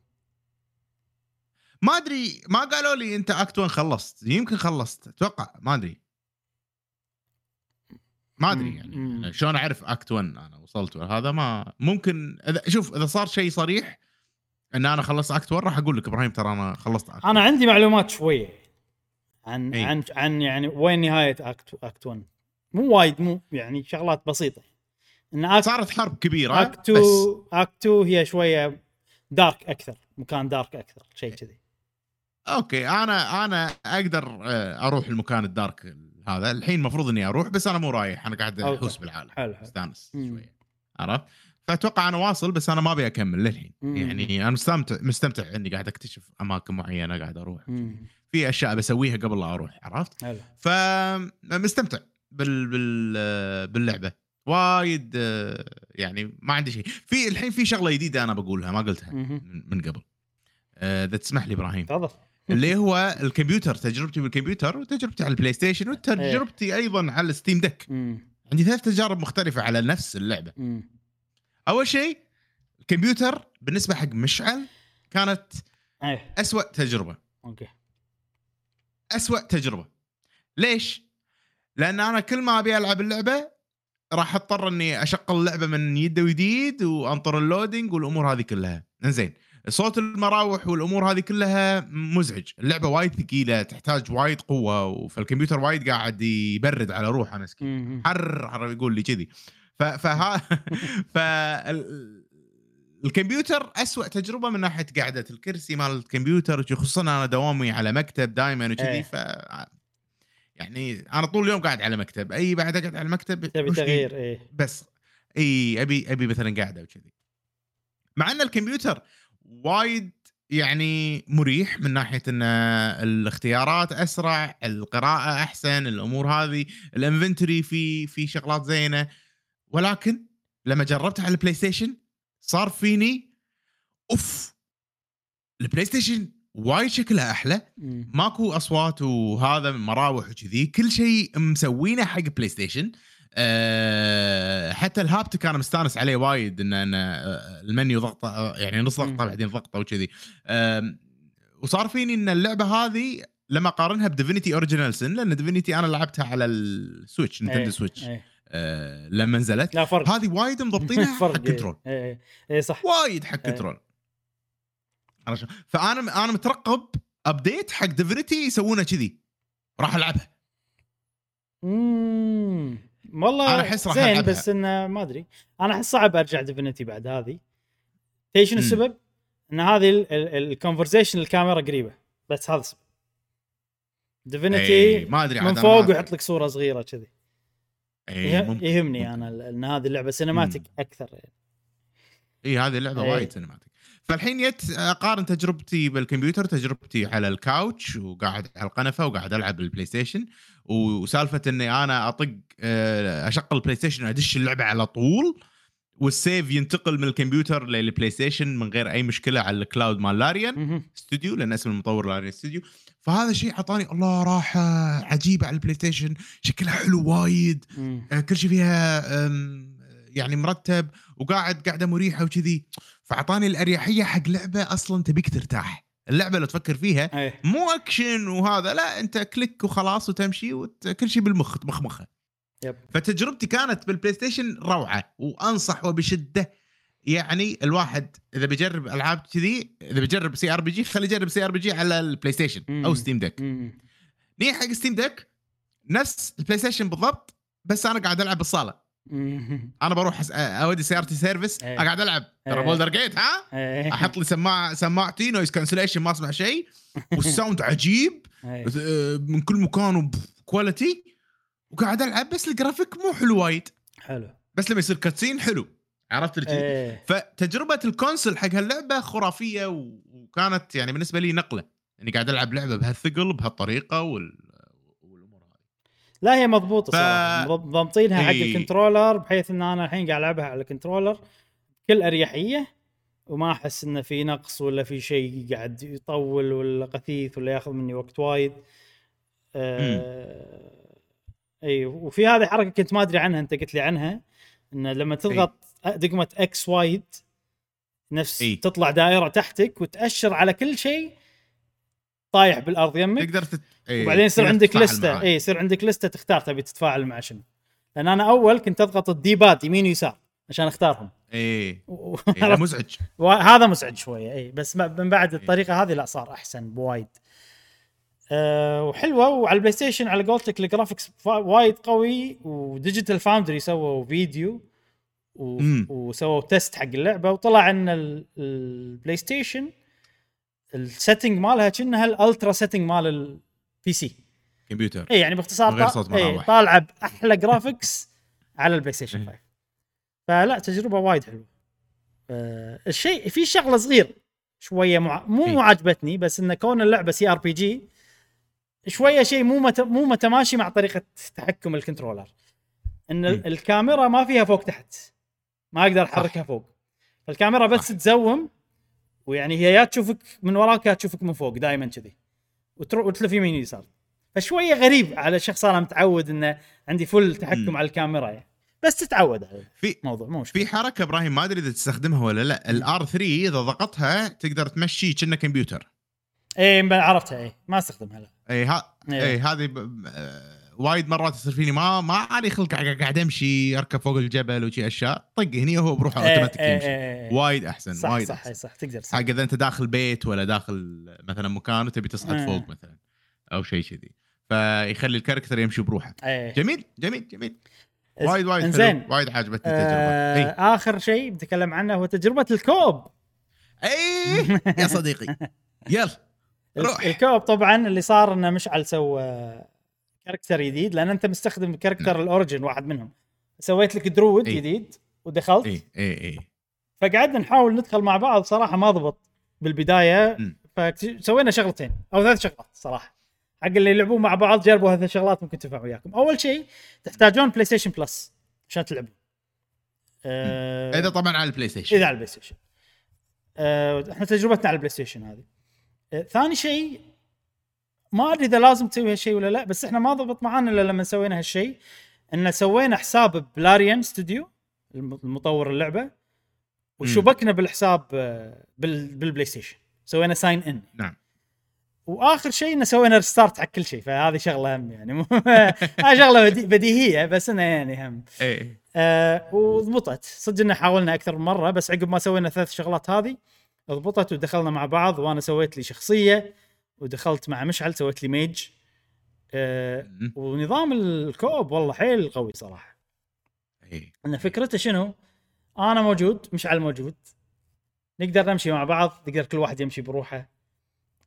ما أدري ما قالوا لي أنت act 1 خلصت. يمكن خلصت. أتوقع ما أدري. ما أدري. يعني مم. شلون أعرف act 1 أنا وصلت هذا ما ممكن إذا شوف إذا صار شيء صريح إن أنا خلصت act 1 راح أقول لك إبراهيم ترى أنا خلصت act أنا عندي معلومات شوية. عن إي. عن عن يعني وين نهاية act act 1 مو وايد مو يعني شغلات بسيطة. إن act صارت حرب كبيرة act بس 2 act 2 هي شوية دارك أكثر مكان دارك أكثر شيء كذي. أوكي أنا أنا أقدر آه، أروح المكان الدارك هذا. الحين المفروض إني أروح بس أنا مو رايح أنا قاعد. أحوس بالعالم. حلو حلو. أستانس. شوية. عرفت؟ فأتوقع أنا واصل بس أنا ما أبي أكمل للحين. مم. يعني أنا مستمتع مستمتع إني قاعد أكتشف أماكن معينة قاعد أروح. مم. في أشياء بسويها قبل لا أروح عرفت؟ فمستمتع بال بال آه، باللعبة. وايد آه، يعني ما عندي شيء. في الحين في شغلة جديدة أنا بقولها ما قلتها مهم. من قبل. آه، اذا تسمح لي إبراهيم. تفضل. اللي هو الكمبيوتر تجربتي بالكمبيوتر وتجربتي على ال PlayStation وتجربتي أيضا على ال Steam مم. عندي ثلاث تجارب مختلفة على نفس اللعبة. مم. أول شيء الكمبيوتر بالنسبة حق مشعل كانت إيه. أسوأ تجربة. okay. أسوأ تجربة. ليش؟ لأن أنا كل ما أبي ألعب اللعبة راح أضطر إني أشغل اللعبة من يديد وجديد وأنطر ال loading والأمور هذه كلها. زين صوت المراوح والأمور هذه كلها مزعج. اللعبة وايد ثقيلة تحتاج وايد قوة فالكمبيوتر وايد قاعد يبرد على روحه مسكين. حر حر يقول لي كذي. فها ف ال- الكمبيوتر أسوأ تجربة من ناحية قعدة الكرسي مال الكمبيوتر خصوصا أنا دوامي على مكتب دائما وكذي إيه. ف يعني أنا طول اليوم قاعد على مكتب أي بعد أقعد على المكتب تبي؟ تغيير إيه بس إي أبي أبي مثلا قاعدة وكذي مع إن الكمبيوتر وايد يعني مريح من ناحية إن الاختيارات أسرع القراءة أحسن الأمور هذه ال inventory في في شغلات زينة ولكن لما جربتها على ال PlayStation صار فيني أوف ال PlayStation وايد شكلها أحلى. ماكو أصوات وهذا مراوح وكذي كل شيء مسوينه حق PlayStation أه حتى ال haptic أنا مستانس عليه وايد ان ان آه، المنيو ضغطه آه، يعني نص ضغطه. بعدين ضغطه وكذي أه وصار فيني إن اللعبة هذه لما أقارنها ب Divinity Original Sin لأن Divinity أنا لعبتها على ال Switch Nintendo Switch إيه. أه لما نزلت. لا فرق. هذه وايد مضبطينها حق control إيه إيه. إيه صح. وايد حق إيه. control؟ فأنا أنا مترقب update حق Divinity يسوونه كذي. راح ألعبها. امم والله أنا أحس راح زين. بس انه ما أدري. أنا أحس صعب أرجع Divinity بعد هذه. تدري شنو. السبب؟ إن هذه ال conversation الكاميرا قريبة. بس هذا السبب. إيه، Divinity ما أدري من فوق ويحط لك صورة صغيرة كذي. ممكن. يهمني ممكن. أنا إن هذه اللعبة cinematic أكثر يعني. إي هذه اللعبة. وايد cinematic فالحين جت أقارن تجربتي بالكمبيوتر تجربتي على ال couch وقاعد على القنفة وقاعد ألعب بال PlayStation وسالفة إني أنا أطق آه، أشغل ال PlayStation وادش اللعبة على طول وال save ينتقل من الكمبيوتر لل PlayStation من غير أي مشكلة على ال cloud مال Larian. Studio لأن اسم المطور Larian Studio فهذا شيء أعطاني الله راحة عجيبة على ال PlayStation شكلها حلو وايد. آه، كل شيء فيها يعني مرتب وقاعد قاعدة مريحة وكذي. فأعطاني الأريحية حق لعبة أصلا تبيك ترتاح. اللعبة لو تفكر فيها إيه. مو اكشن وهذا لا أنت click وخلاص وتمشي وت... كل شيء بالمخ تمخمخه yep فتجربتي كانت بال PlayStation روعة وأنصح وبشدة يعني الواحد إذا بيجرب ألعاب كذي إذا بيجرب CRPG خليه يجرب CRPG على ال PlayStation أو. Steam Deck. نيجي حق Steam Deck نفس ال PlayStation بالضبط بس أنا قاعد ألعب بالصالة. أنا بروح أودي سيارتي service إيه. قاعد ألعب ترى إيه. Baldur's Gate ها إيه. أحط لي سماعه سماعتي noise cancellation ما اسمع شيء وال sound عجيب إيه. من كل مكان و quality وقاعد ألعب بس الجرافيك مو حلو وايد. حلو. بس لما يصير cutscene حلو. عرفت كذي؟ إيه. فتجربة ال console حق هاللعبة خرافية وكانت يعني بالنسبة لي نقلة. يعني قاعد ألعب لعبة بهالثقل بهالطريقة وال... والأمور هذه. لا هي مضبوطة ف- صراحة. ضابطينها حق إي. ال controller بحيث إن أنا الحين قاعد ألعبها على ال controller بكل أريحية وما أحس انه في نقص ولا في شيء قاعد يطول ولا قثيث ولا ياخذ مني وقت وايد. آه إي وفي هذه حركة كنت ما أدري عنها أنت قلت لي عنها إنه لما تضغط دقمة X وايد نفس إي. تطلع دائرة تحتك وتأشر على كل شيء طايح بالأرض يمك. تقدر تت... إيه، وبعدين يصير عندك لستة. إي يصير عندك لستة تختار تبي تتفاعل مع شنو. لأن أنا أول كنت أضغط ال D-pad يمين ويسار عشان أختارهم. إيه و- إيه، مزعج. وهذا مزعج شوية إي بس من بعد الطريقة هذه لا صار أحسن بوايد. أه وحلوة. وعلى ال PlayStation على قولتك ال graphics وايد قوي و Digital Foundry سووا فيديو و... وسووا test حق اللعبة وطلع ان ال- ال PlayStation. ال setting مالها كأنها ال ultra setting مال ال PC كمبيوتر. اي يعني باختصار صوت إيه. طالعة بأحلى graphics على ال PlayStation 5 فلا تجربة وايد حلوة. آه الشيء في شغلة صغير شوية مع... مو إيه. مو عجبتني بس انه كون اللعبة CRPG شوية شيء مو مت... مو متماشي مع طريقة تحكم ال controller. إن ال-. الكاميرا ما فيها فوق تحت. ما أقدر أحركها فوق. فالكاميرا بس صح. تزوم ويعني هي يا تشوفك من وراك يا تشوفك من فوق دائما كذي. وتروح وتلف يمين يسار فشوية غريب على شخص أنا متعود إنه عندي full تحكم مم. على الكاميرا يعني. بس تتعود على في الموضوع مو في حركة إبراهيم ما أدري إذا تستخدمها ولا لا. ال R3 إذا ضغطها تقدر تمشي كأنه كمبيوتر. اي عرفتها اي ما أستخدمها لا. اي ها إيه. اي هذه ب... آه، وايد مرات يصير فيني ما ما علي خلق قاعد أمشي أركب فوق الجبل وشي أشياء طق هني وهو بروحه إيه، اوتوماتيك إيه، يمشي إيه، إيه. وايد أحسن صح وايد صح أحسن إي صح تقدر حق صح. إذا أنت داخل بيت ولا داخل مثلا مكان وتبي تصعد إيه. فوق مثلا أو شيء كذي فيخلي ال character يمشي بروحه إيه. جميل جميل جميل وايد وايد. حلو وايد عجبتني التجربه آه اي آخر شيء بتكلم عنه هو تجربة ال co-op اي يا صديقي يلا روح. ال co-op طبعا اللي صار إنه مشعل سوى character جديد لأن أنت مستخدم character ال origin واحد منهم. سويت لك druid إي. جديد ودخلت. إي إي إي. فقعدنا نحاول ندخل مع بعض صراحة ما ضبط بالبداية. فسوينا شغلتين أو ثلاث شغلات صراحة. حق اللي يلعبون مع بعض جربوا هذه الشغلات ممكن تنفع وياكم. أول شيء تحتاجون PlayStation Plus عشان تلعبون. آه إذا طبعا على ال PlayStation إذا على ال PlayStation آه إحنا تجربتنا على ال PlayStation هذه. ثاني شيء ما أدري إذا لازم تسوي هالشيء ولا لا بس إحنا ما ضبط معانا إلا لما سوينا هالشيء. إن سوينا حساب ب Larian Studio الم- المطور اللعبة وشبكنا بالحساب آه، بال- بال PlayStation سوينا sign in نعم. وآخر شيء انه سوينا restart حق كل شيء فهذه شغلة هم يعني هاي شغلة بدي- بديهية بس إنه يعني هم. اي آه وضبطت. صدق ان حاولنا أكثر من مرة بس عقب ما سوينا ثلاث شغلات هذه ضبطت ودخلنا مع بعض وأنا سويت لي شخصية ودخلت مع مشعل سويت لي mage مم. ونظام ال co-op والله حيل قوي صراحة اي إن فكرته شنو؟ أنا موجود مشعل موجود نقدر نمشي مع بعض نقدر كل واحد يمشي بروحه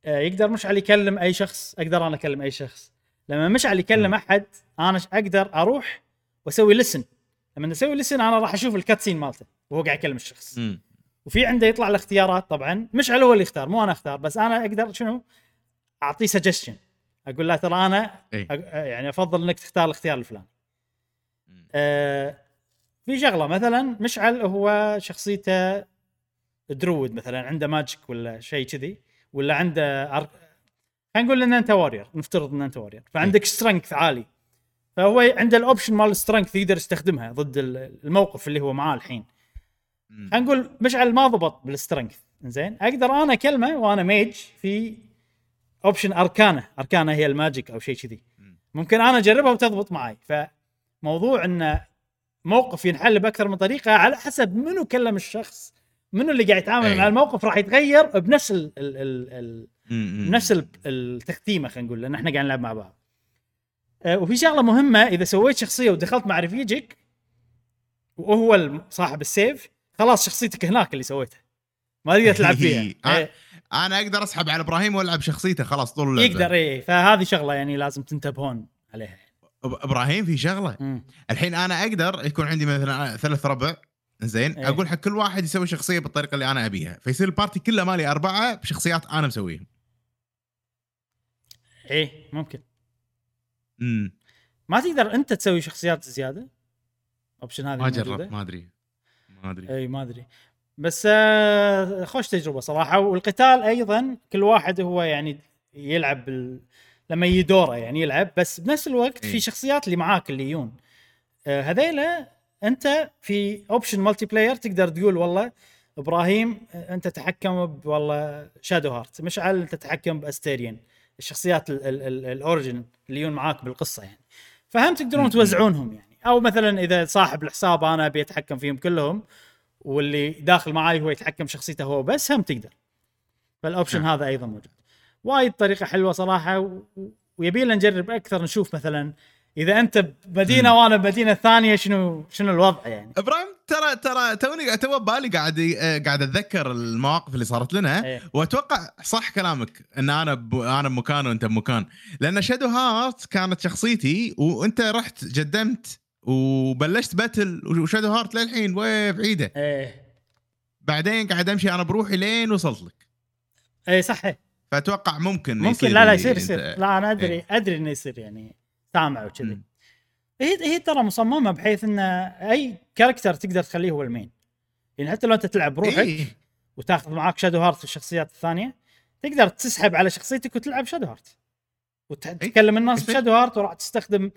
آه يقدر مشعل يكلم أي شخص أقدر أنا أكلم أي شخص لما مشعل يكلم. أحد أنا أقدر أروح وأسوي لسن لما أسوي لسن أنا راح أشوف الكاتسين مالته وهو قاعد يكلم الشخص مم. وفي عنده يطلع له اختيارات طبعا. مشعل هو اللي يختار مو أنا أختار بس أنا أقدر شنو؟ أعطيه سجستشن أقول له ترى أنا إيه. أ- يعني أفضل إنك تختار الاختيار الفلاني. آه في شغلة مثلا مشعل هو شخصيته druid مثلا عنده magic ولا شيء كذي ولا عنده أر... خلينا نقول ان أنت warrior نفترض ان أنت warrior فعندك strength عالي. فهو عنده ال option مال ال strength يقدر يستخدمها ضد ال- الموقف اللي هو معاه الحين. خلينا نقول مشعل ما ضبط بال strength. زين؟ أقدر أنا اكلمه وأنا mage في option Arcana. Arcana هي ال magic أو شيء كذي. مم. ممكن أنا أجربها وتضبط معي فموضوع انه موقف ينحل بأكثر من طريقة على حسب منو كلم الشخص منو اللي قاعد يتعامل. مع الموقف راح يتغير بنفس ال ال ال ال ال- التختيمة خلينا نقول لأن إحنا قاعد نلعب مع بعض. آه، وفي شغلة مهمة إذا سويت شخصية ودخلت مع رفيجك وهو صاحب السيف خلاص شخصيتك هناك اللي سويتها. ما تقدر تلعب فيها. آه، إيه، أنا أقدر أسحب على إبراهيم وألعب شخصيته خلاص طول اللعبة. يقدر إيه. فهذه شغلة يعني لازم تنتبهون عليها. إبراهيم في شغلة. مم. الحين أنا أقدر يكون عندي مثلا ثلاث ربع زين إيه. أقول حق كل واحد يسوي شخصية بالطريقة اللي أنا أبيها. فيصير ال party كله مالي أربعة بشخصيات أنا مسويهم. إيه ممكن. امم ما تقدر أنت تسوي شخصيات زيادة؟ option هذه ما؟ جربت ما أدري. ما أدري. إي ما أدري. بس آه، خوش تجربة صراحة. والقتال أيضا كل واحد هو يعني يلعب بال... لما يجي دوره يعني يلعب. بس بنفس الوقت في. شخصيات اللي معاك اللي يجون. آه، هذيلا أنت في option multiplayer تقدر تقول والله إبراهيم آه، أنت تحكم والله Shadowheart مشعل أنت تتحكم ب Astarion الشخصيات ال- ال- ال- ال origin اللي يجون معاك بالقصة يعني. فهم تقدرون. توزعونهم يعني. أو مثلا إذا صاحب الحساب أنا أبي أتحكم فيهم كلهم واللي داخل معاي هو يتحكم شخصيته هو بس هم تقدر. فال option نعم. هذا أيضا موجود. وايد طريقة حلوة صراحة و- ويبي لنا نجرب أكثر نشوف مثلا إذا أنت بمدينة وأنا بمدينة ثانية شنو شنو الوضع يعني. إبراهيم ترى ترى توني تو ببالي قاعد آه، قاعد أتذكر المواقف اللي صارت لنا إيه. وأتوقع صح كلامك إن أنا ب... أنا بمكان وأنت بمكان. لأن Shadowheart كانت شخصيتي وأنت رحت جدمت وبلشت battle و Shadowheart للحين بعيدة إيه بعدين قاعد أمشي أنا بروحي لين وصلت لك إيه صح إيه. فأتوقع ممكن ممكن يصير لا لا يصير يصير لا أنا أدري إيه. أدري إنه يصير يعني سامع وكذي. هي هي ترى مصممة بحيث إن أي character تقدر تخليه هو ال main يعني حتى لو أنت تلعب بروحك إيه. وتاخذ معاك Shadowheart والشخصيات الثانية تقدر تسحب على شخصيتك وتلعب Shadowheart وتتكلم الناس يصير. ب Shadowheart وراح تستخدم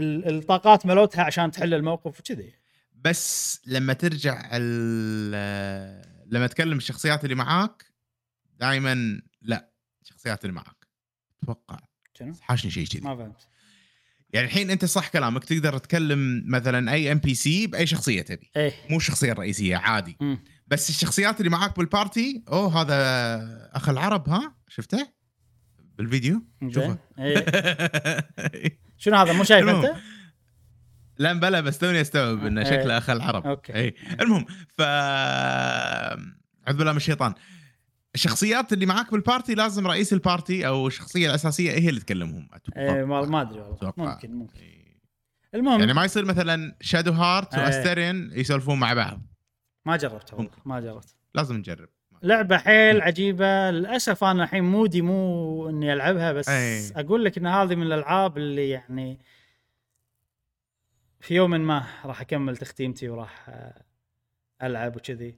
الطاقات مالتها عشان تحل الموقف وكذي. بس لما ترجع ال- لما تكلم الشخصيات اللي معاك دائما لا الشخصيات اللي معاك. أتوقع شنو؟ حاشني شيء كذي. ما فهمت. يعني الحين أنت صح كلامك تقدر تكلم مثلا أي NPC بأي شخصية تبي. إيه. مو الشخصية الرئيسية عادي. مم. بس الشخصيات اللي معاك بال party أوه هذا أخ العرب ها؟ شفته؟ بالفيديو؟ شوفه. إيه. شنو هذا مو شايف. أنت؟ لا بلا بس توني استوعب إنه إيه. شكله اخ العرب أوكي. اي المهم ف اعوذ بالله من الشيطان الشخصيات اللي معاك بال party لازم رئيس ال party أو الشخصية الأساسية هي اللي تكلمهم أتوقع. إيه ما أدري والله. ممكن ممكن إيه. المهم يعني ما يصير مثلا Shadowheart إيه. و Astarion يسولفون مع بعض ما جربت والله. ما جربت لازم نجرب لعبة حيل عجيبة للأسف أنا الحين mood ي مو إني ألعبها بس أي. أقول لك إن هذه من الألعاب اللي يعني في يوم ما راح أكمل تختيمتي وراح ألعب وكذي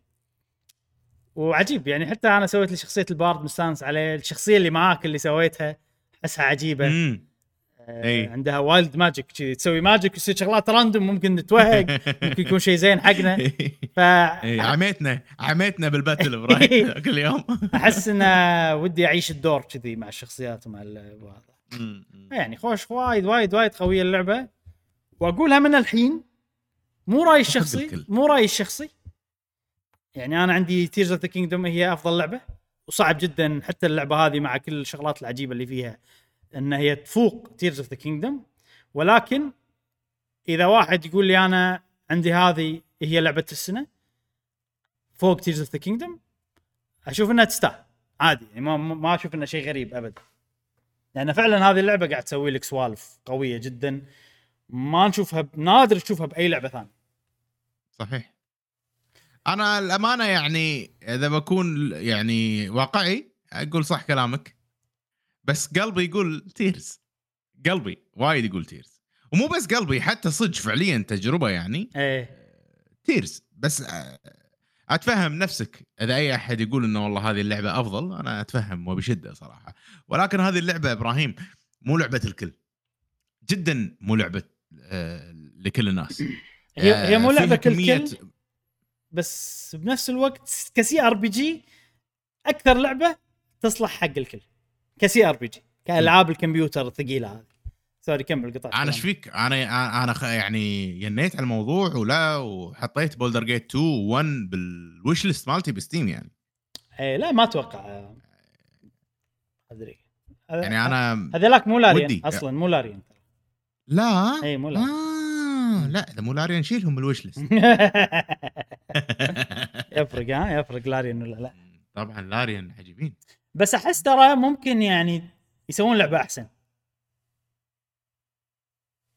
وعجيب يعني حتى أنا سويت لي شخصية ال bard مستانس عليه الشخصية اللي معاك اللي سويتها أحسها عجيبة مم. أي. عندها wild magic كذي تسوي magic ويصير شغلات random ممكن نتوهق ممكن يكون شيء زين حقنا. ف إيه، عميتنا عميتنا بال battle إبراهيم كل يوم. أحس إن ودي أعيش الدور كذي مع الشخصيات ومع وهذا. يعني خوش وايد وايد وايد قوية اللعبة. وأقولها من الحين مو رأيي الشخصي. مو رأيي الشخصي. يعني أنا عندي Tears of the Kingdom هي أفضل لعبة. وصعب جدا حتى اللعبة هذه مع كل الشغلات العجيبة اللي فيها. إن هي تفوق Tears of the Kingdom ولكن إذا واحد يقول لي أنا عندي هذه هي لعبة السنة فوق Tears of the Kingdom أشوف إنها تستاهل. عادي يعني ما ما أشوف انه شيء غريب ابدا لأن فعلا هذه اللعبة قاعد تسوي لك سوالف قوية جدا ما نشوفها ب- نادر تشوفها بأي لعبة ثانية. صحيح. أنا الأمانة يعني إذا بكون يعني واقعي أقول صح كلامك. بس قلبي يقول Tears قلبي وايد يقول Tears ومو بس قلبي حتى صدق فعليا تجربة يعني. إيه. Tears بس آه، أتفهم نفسك. إذا أي أحد يقول إنه والله هذه اللعبة أفضل أنا أتفهم وبشدة صراحة. ولكن هذه اللعبة إبراهيم مو لعبة الكل. جدا مو لعبة آه، لكل الناس. هي آه، هي مو فيها لعبة كمية- الكل بس بنفس الوقت ك CRPG أكثر لعبة تصلح حق الكل. ك CRPG كألعاب الكمبيوتر الثقيلة هذه. sorry كمل قطعت أنا إيش فيك؟ أنا أنا يعني ينيت على الموضوع ولا وحطيت Baldur's Gate 2 و1 بال wishlist مالتي ب Steam يعني. إيه لا ما أتوقع. أدري. يعني أنا هذيلاك مو Larian ودي. أصلا مو Larian. لا. اي مو Larian. آه لا إذا مو Larian نشيلهم بال wishlist. يفرق ها؟ يفرق Larian ولا لا. طبعا Larian عجيبين. بس أحس ترى ممكن يعني يسوون لعبة أحسن.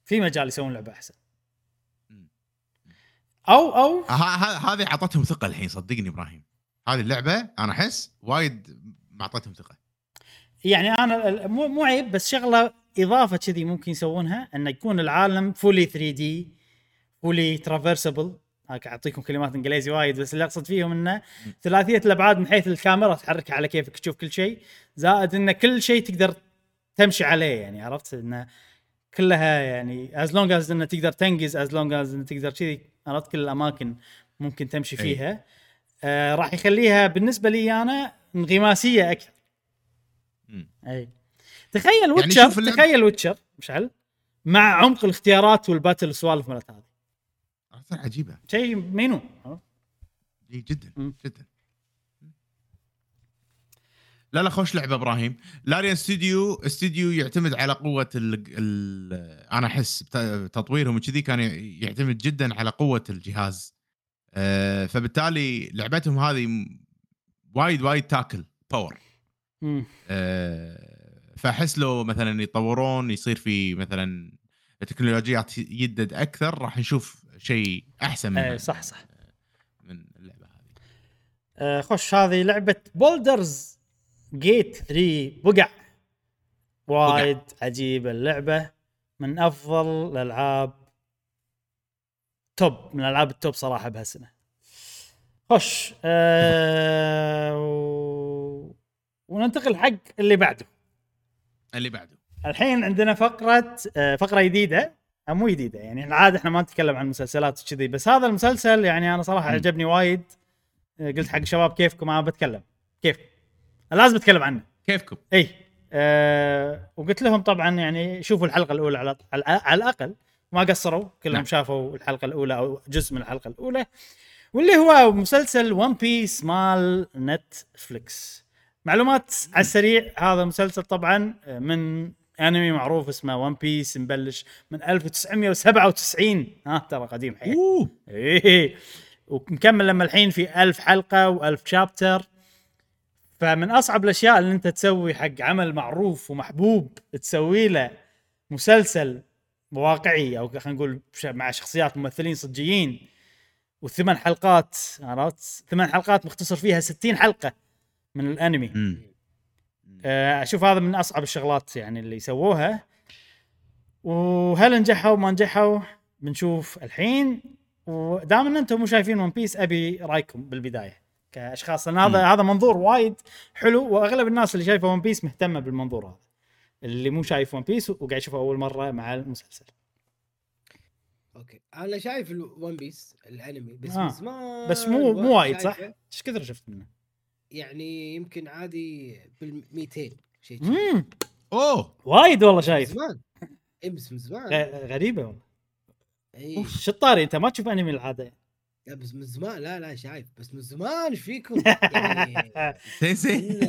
في مجال يسوون لعبة أحسن. أو أو ه- ه- هذه أعطتهم ثقة الحين صدقني إبراهيم. هذه اللعبة أنا أحس وايد أعطتهم ثقة. يعني أنا مو مو عيب بس شغلة إضافة كذي ممكن يسوونها انه يكون العالم fully 3D fully traversable هاك أعطيكم كلمات إنجليزي وايد بس اللي أقصد فيهم إنه ثلاثية الأبعاد من حيث الكاميرا تحركها على كيفك تشوف كل شيء زائد انه كل شيء تقدر تمشي عليه يعني عرفت؟ انه كلها يعني as long as انه تقدر تنقز as long as انه تقدر كذي عرفت؟ كل الأماكن ممكن تمشي أي. فيها. آه راح يخليها بالنسبة لي أنا انغماسية أكثر. اي تخيل Witcher اللعبة- تخيل Witcher مشعل مع عمق الاختيارات وال battle والسوالف مالت هذه. تصير عجيبة شيء مينو؟ اي جدا. جدا لا لا خوش لعبة إبراهيم Larian Studio استوديو يعتمد على قوة ال ال أنا أحس تطويرهم وكذي كان يعتمد جدا على قوة الجهاز آه، فبالتالي لعبتهم هذه وايد وايد تاكل power. آه، فأحس لو مثلا يطورون يصير في مثلا تكنولوجيات يدد أكثر راح نشوف شيء أحسن من اي صح صح. من اللعبة هذه. آه خش هذه لعبة Baldur's Gate 3 بقع. وايد عجيبة اللعبة من أفضل الألعاب top من الألعاب ال top صراحة بهالسنة. خش آه و... وننتقل حق اللي بعده. اللي بعده. الحين عندنا فقرة آه، فقرة جديدة. أو مو جديدة. يعني العادة إحنا ما نتكلم عن مسلسلات وكذي بس هذا المسلسل يعني أنا صراحة مم. عجبني وايد. آه، قلت حق الشباب كيفكم؟ أنا بتكلم. كيف؟ لازم أتكلم عنه. كيفكم؟ إي. أه وقلت لهم طبعا يعني شوفوا الحلقة الأولى على على, على الأقل. ما قصروا كلهم نعم. شافوا الحلقة الأولى أو جزء من الحلقة الأولى واللي هو مسلسل One Piece مال Netflix معلومات على السريع هذا مسلسل طبعا من انمي معروف اسمه ون بيس مبلش من 1997 ها ترى قديم حيل. أوه. إيه. ومكمل لما الحين في ألف حلقة وألف شابتر فمن أصعب الأشياء اللي أنت تسوي حق عمل معروف ومحبوب تسوي له مسلسل واقعي أو خلينا نقول مع شخصيات ممثلين صجيين. وثمان حلقات عرفت؟ ثمان حلقات مختصر فيها 60 حلقة من الأنمي. امم آه، أشوف هذا من أصعب الشغلات يعني اللي سووها. وهل نجحوا؟ ما نجحوا. بنشوف الحين. ودام ان أنتم مو شايفين One Piece أبي رأيكم بالبداية كأشخاص لأن هذا هذا منظور وايد حلو وأغلب الناس اللي شايفه One Piece مهتمة بالمنظور هذا. اللي مو شايف One Piece وقاعد يشوفه أول مرة مع المسلسل. okay. أنا شايف ال One Piece الأنمي بس آه. من زمان بس مو مو وايد صح؟ إيش كثر شفت منه؟ يعني يمكن عادي بال 200 شيء. امم أوه. وايد والله من شايف زمان. اي بس من زمان. غ- غريبة والله. اي شو الطاري أنت ما تشوف أنمي العادة. لا بس من زمان لا لا شايف. بس من زمان إيش فيكم؟ يعني سينسي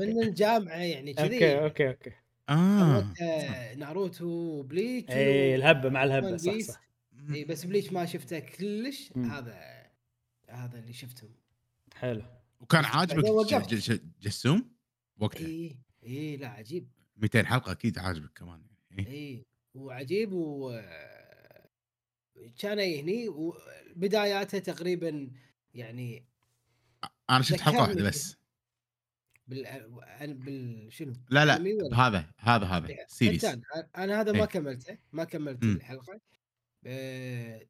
من, الجامعة يعني okay كذي. okay okay آه. آه، ناروتو وبليتش اي إيه، الهبة مع الهبة صح. صح. اي بس بليتش ما شفته كلش. هذا هذا اللي شفتهم حلو. وكان عاجبك جسوم وقتها اي اي لا عجيب 200 حلقة أكيد عاجبك كمان إيه. اي وعجيب و كان هني وبداياته تقريبا يعني أنا شفت حلقة واحدة بس بال, بال... شنو؟ لا لا؟ هذا هذا هذا series كان أنا هذا ما إيه. كملته ما كملت. الحلقة آه،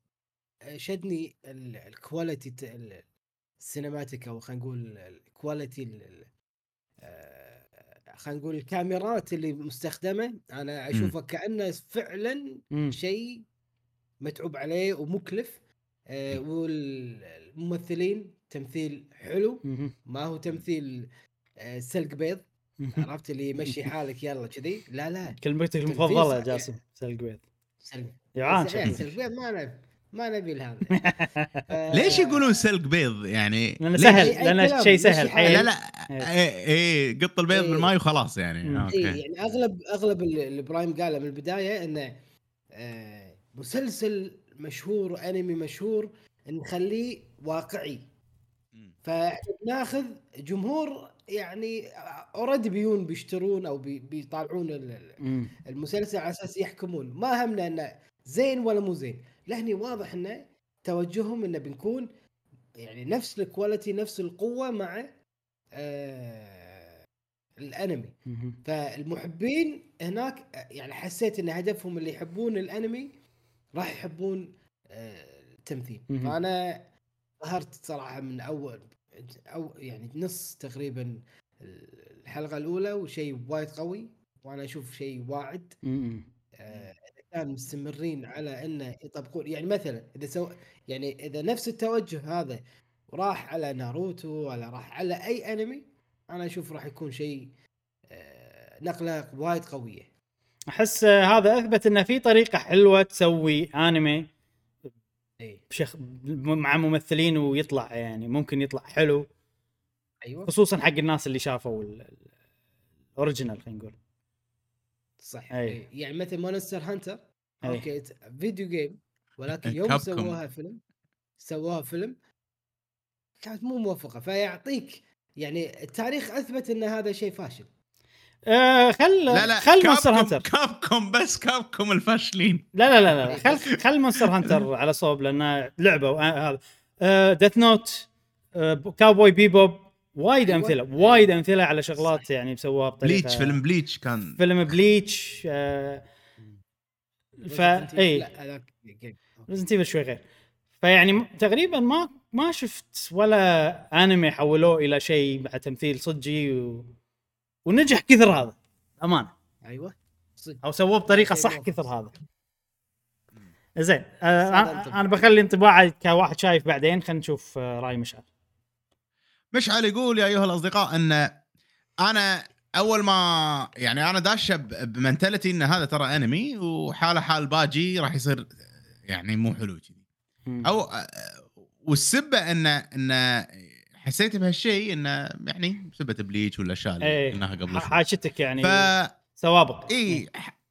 شدني ال- ال quality ال cinematic أو خلينا نقول ال quality ال- ال- آه، خلينا نقول الكاميرات اللي مستخدمة. أنا اشوفه كأنه فعلا. شيء متعوب عليه ومكلف. آه، والممثلين تمثيل حلو. ما هو تمثيل آه، سلق بيض. عرفت؟ اللي يمشي حالك يلا كذي. لا لا. كلمتك المفضلة يا جاسم سلق بيض. شكلك. سلق بيض ما نبي ما نبي لهذا ليش يقولون سلق بيض يعني لأنه؟ سهل لأنه شيء سهل. حيل لا لا إيه. اي اي قط البيض إيه. بالماي وخلاص يعني مم. okay يعني اغلب أغلب اللي إبراهيم قاله من البداية إنه آه، مسلسل مشهور أنمي مشهور نخليه واقعي بناخذ جمهور يعني already بيون بيشترون أو بي- بيطالعون. المسلسل على أساس يحكمون ما همنا إنه زين ولا مو زين لهني واضح إنه توجههم إنه بنكون يعني نفس quality نفس القوة مع آه الانمي. فالمحبين هناك يعني حسيت إن هدفهم اللي يحبون الانمي راح يحبون آه التمثيل. فأنا ظهرت صراحة من أول أو يعني نص تقريبا الحلقة الأولى وشيء وايد قوي وأنا أشوف شيء واعد. آه، اذا كان مستمرين على أنه يطبقون يعني مثلا إذا سو يعني إذا نفس التوجه هذا راح على ناروتو ولا راح على أي أنمي أنا أشوف راح يكون شيء آه، نقلة وايد قوية. أحس هذا أثبت إنه في طريقة حلوة تسوي أنمي اي بشخ... مع ممثلين ويطلع يعني ممكن يطلع حلو. أيوه. خصوصا حق الناس اللي شافوا ال- ال- original خلينا نقول. صح أي. يعني مثل Monster Hunter أي. okay video game ولكن يوم Capcom. سووها فيلم سووها فيلم كانت مو موفقة فيعطيك يعني التاريخ أثبت إن هذا شيء فاشل آه خل لا لا خل Monster Hunter Capcom بس Capcom الفاشلين لا لا لا لا خل خل Monster Hunter على صوب لأنه لعبة وهذا آه Death Note آه Cowboy Bebop وايد أيوة. أمثلة وايد أمثلة على شغلات صح. يعني مسووها بطريقة Bleach فيلم Bleach كان. فيلم Bleach آه فا اي Resident Evil شوي غير. فيعني تقريبا ما ما شفت ولا أنمي حولوه إلى شيء مع تمثيل صجي و... ونجح كثر هذا أمانة. أيوه. صدق. أو سووه بطريقة صح. كثر هذا. زين آه. أنا بخلي انطباعي كواحد شايف بعدين خلينا نشوف آه، رأي مشعل. مشعل يقول يا أيها الأصدقاء إن أنا أول ما يعني أنا داشة ب mentality إن هذا ترى أنمي وحاله حال باقي راح يصير يعني مو حلو كذي. أو والسبة إن إن حسيت بهالشيء انه يعني بسبه Bleach والاشياء اللي إيه قلناها قبل ح- شوي. حاجتك يعني ف سوابق اي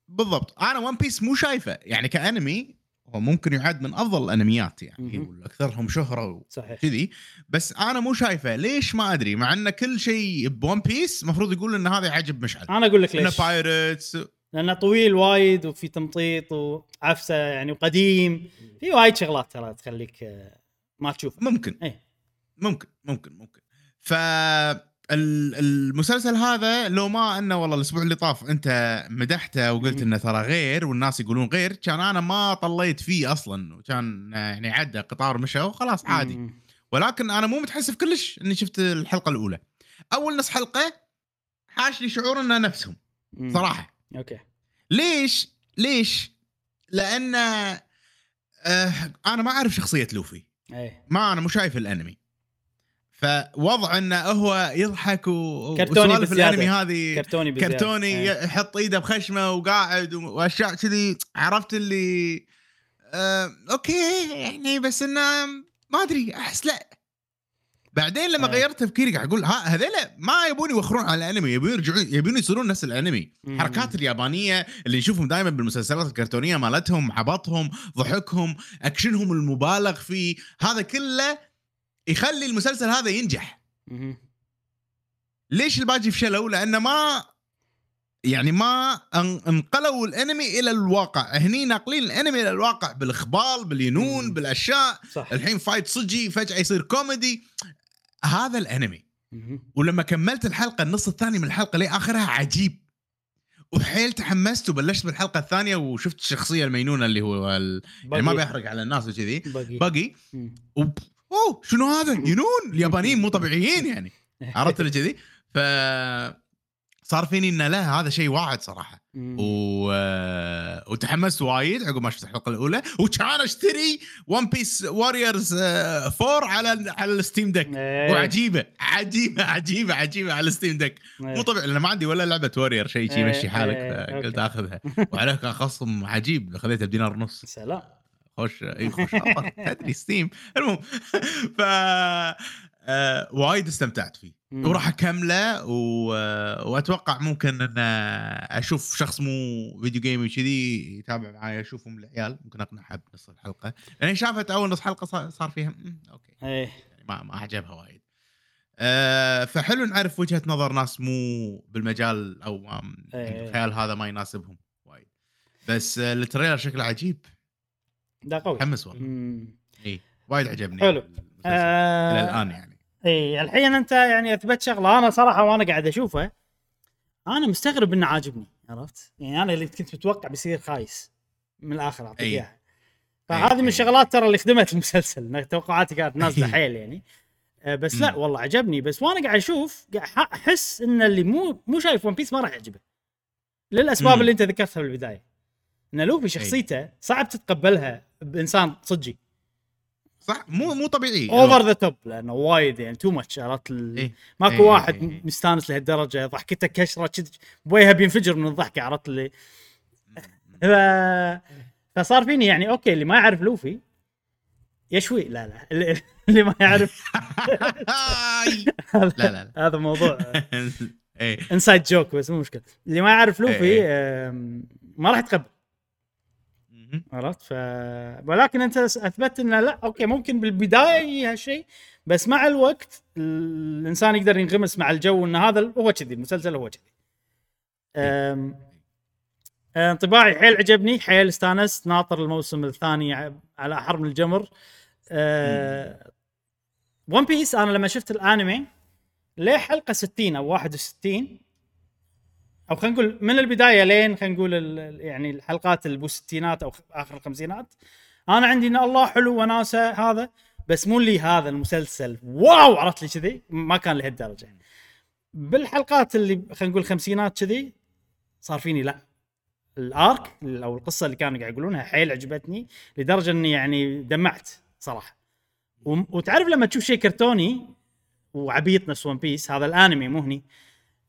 بالضبط. أنا One Piece مو شايفه. يعني كأنمي هو ممكن يعد من أفضل الأنميات يعني. والاكثرهم شهرة صحيح. كذي. بس أنا مو شايفه. ليش ما أدري؟ مع إن كل شيء ب One Piece المفروض يقول إن هذا يعجب مشعل. أنا أقول لك ليش. pirates لأنه طويل وايد وفي تمطيط وعفسة يعني وقديم. في وايد شغلات ترى تخليك آه، ما تشوف ممكن. إيه. ممكن. ممكن. ممكن. ف المسلسل هذا لو ما انه والله الأسبوع اللي طاف انت مدحته وقلت. إنه ترى غير والناس يقولون غير كان أنا ما طليت فيه أصلا وكان يعني عدى قطار مشى وخلاص عادي. ولكن أنا مو متحسف كلش إني شفت الحلقة الأولى. أول نص حلقة حاش لي شعور انه نفسهم. صراحة. أوكي. ليش؟ ليش؟ لأن آه أنا ما أعرف شخصية لوفي. إيه. ما أنا مو شايف الأنمي. فوضع انه هو يضحك و... كرتوني بزيادة. الانمي هذه كرتوني بزيادة. كرتوني إيه. يحط ايده بخشمه وقاعد واشياء كذي عرفت اللي آه أوكي يعني بس إنه ما أدري أحس لا بعدين لما إيه. غيرت تفكيري قاعد أقول ها هذول ما يبون يوخرون على الانمي يبون يرجعون يبون يصيرون نفس الانمي مم. حركات اليابانية اللي نشوفهم دائما بالمسلسلات الكرتونية مالتهم عبطهم ضحكهم أكشنهم المبالغ فيه هذا كله يخلي المسلسل هذا ينجح. ليش الباجي فشلوا؟ لأنه ما يعني ما أن- انقلوا الأنمي إلى الواقع. هني ناقلين الأنمي إلى الواقع بالخبال بالينون مم. بالأشياء. صح. الحين فايت صجي فجأة يصير كوميدي هذا الأنمي. ولما كملت الحلقة النص الثاني من الحلقة لآخرها عجيب. وحيل تحمست وبلشت بالحلقة الثانية وشفت الشخصية المينونة اللي هو ال... يعني ما. بيحرق على الناس وكذي. باقي. أوه شنو هذا؟ ينون اليابانيين مو طبيعيين يعني. عرفت اللي كذي؟ ف صار فيني انه لا هذا شيء واعد صراحة. مم. و... وتحمست وايد عقب ما شفت الحلقة الأولى. وكان أشتري One Piece Warriors 4 على على ال Steam Deck. إيه. وعجيبة عجيبة عجيبة عجيبة على ال Steam Deck. إيه. مو طبيعي لأن ما عندي ولا لعبة warrior شيء شي إيه، يمشي حالك إيه، فقلت. آخذها. وعليه كان خصم عجيب خذيته بدينار ونص. سلام. خوش اي آه، تدري Steam المهم. ف آه، وايد استمتعت فيه. مم. وراح أكمله و... وأتوقع ممكن إن أشوف شخص مو video gamey كذي يتابع معي أشوفهم العيال. ممكن اقنعها بنص الحلقة. لأن شافت أول نص حلقة صار, فيها "مم، أوكي. إيه. يعني ما ما عجبها وايد. أه فحلو نعرف وجهة نظر ناس مو بالمجال أو إيه. الخيال هذا ما يناسبهم وايد. بس آه، ال trailer شكله عجيب. ده قوي متحمس والله. اي وايد عجبني حلو. آه، إلى الآن يعني اي الحين أنت يعني أثبت شغلة أنا صراحة وأنا قاعد أشوفه أنا مستغرب إنه عاجبني عرفت؟ يعني أنا اللي كنت متوقع بيصير خايس من الآخر أعطيك أي. إياها فهذه من إيه. الشغلات ترى اللي خدمت المسلسل توقعاتي كانت نازلة إيه. حيل يعني آه، بس لا. والله عجبني بس وأنا قاعد أشوف قاعد أحس إن اللي مو مو شايف One Piece ما راح يعجبه للأسباب. اللي أنت ذكرتها بالبداية إن لوفي شخصيته صعب تتقبلها بإنسان صجي. صح مو مو طبيعي. over the top لأنه وايد يعني too much عرفت؟ إيه. ماكو إيه، واحد إيه، إيه. مستانس لهالدرجة ضحكته كشرة كذي بويها بينفجر من الضحكه عرفت؟ اللي ف... فصار فيني يعني أوكي اللي ما يعرف لوفي يشوي لا لا اللي, ما يعرف. لا لا هذا موضوع inside joke بس مو مشكلة. اللي ما يعرف لوفي إيه. ما راح يتقبل. عرفت ف ولكن أنت أثبت إنه لا أوكي ممكن بالبداية يجي هالشيء بس مع الوقت الإنسان يقدر ينغمس مع الجو إن هذا هو كذي المسلسل هو كذي. أم، انطباعي حيل عجبني حيل استانست ناطر الموسم الثاني على أحر من الجمر. One Piece أنا لما شفت الأنمي ليه حلقة 60 أو 61 أو خلينا نقول من البداية لين خلينا نقول يعني الحلقات بالستينات أو آخر الخمسينات. أنا عندي إن والله حلو وناسة هذا بس مو لي هذا المسلسل. wow! عرفت لي كذي؟ ما كان لهالدرجة. بالحلقات اللي خلينا نقول خمسينات كذي صار فيني لا. ال arc أو القصة اللي كانوا قاعد يقولونها حيل عجبتني لدرجة إني يعني دمعت صراحة. وتعرف لما تشوف شيء كرتوني وعبيط نفس One Piece هذا الأنمي مو هني.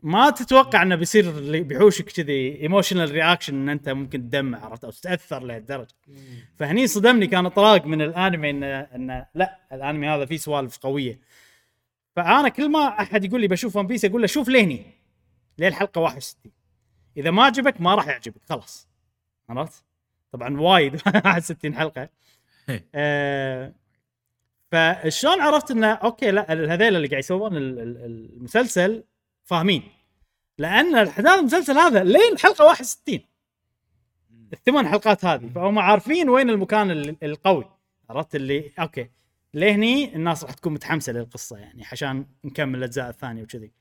ما تتوقع إنه بيصير بيحوشك كذي emotional reaction إن أنت ممكن تدمع عرفت؟ أو تتأثر لهالدرجة. فهني صدمني كان اطراق من الأنمي انه انه لا الأنمي هذا فيه سوالف قوية. فأنا كل ما أحد يقول لي بشوف One Piece أقول له شوف لهني ليه الحلقة 61 إذا ما عجبك ما راح يعجبك خلاص. عرفت؟ طبعا وايد 61 حلقة. آه فشلون عرفت إنه أوكي لا هذيل اللي قاعد يسوون ال- ال- المسلسل فاهمين؟ لأن احداث المسلسل هذا لين حلقة 61 الثمان حلقات هذه فهم عارفين وين المكان ال- القوي. عرفت اللي أوكي. لهني الناس راح تكون متحمسة للقصة يعني عشان نكمل الأجزاء الثانية وكذي.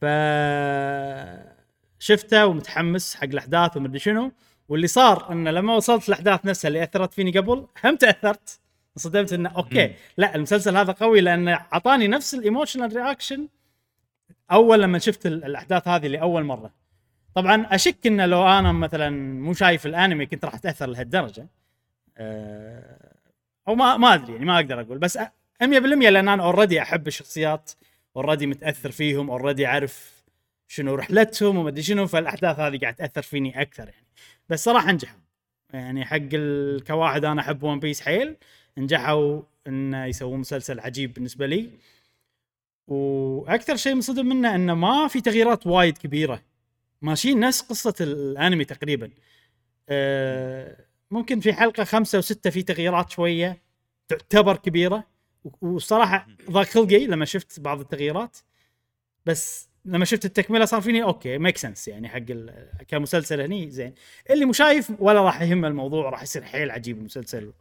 ف شفته ومتحمس حق الأحداث ومدري شنو. واللي صار انه لما وصلت الأحداث نفسها اللي أثرت فيني قبل هم تأثرت. انصدمت انه أوكي. لا المسلسل هذا قوي لأنه أعطاني نفس ال emotional reaction أول لما شفت ال- الأحداث هذه لأول مرة. طبعا أشك إنه لو أنا مثلا مو شايف الأنمي كنت راح اتاثر لهالدرجة. أه أو ما ما أدري يعني ما أقدر أقول. بس أ- 100% لأن أنا already أحب الشخصيات already متأثر فيهم already أعرف شنو رحلتهم وما أدري شنو فالأحداث هذه قاعد تأثر فيني أكثر يعني. بس صراحة نجحوا. يعني حق ال... كواحد أنا أحب One Piece حيل نجحوا إنه يسوون مسلسل عجيب بالنسبة لي. وأكثر شيء منصدم منه أنه ما في تغييرات وايد كبيرة. ماشيين نفس قصة الأنمي تقريبا. أه ممكن في حلقة خمسة وستة في تغييرات شوية تعتبر كبيرة. والصراحه ضاق خلقي لما شفت بعض التغييرات. بس لما شفت التكملة صار فيني أوكي make sense يعني حق ال- كمسلسل هني زين. اللي مو شايف ولا راح يهم الموضوع راح يصير حيل عجيب المسلسل.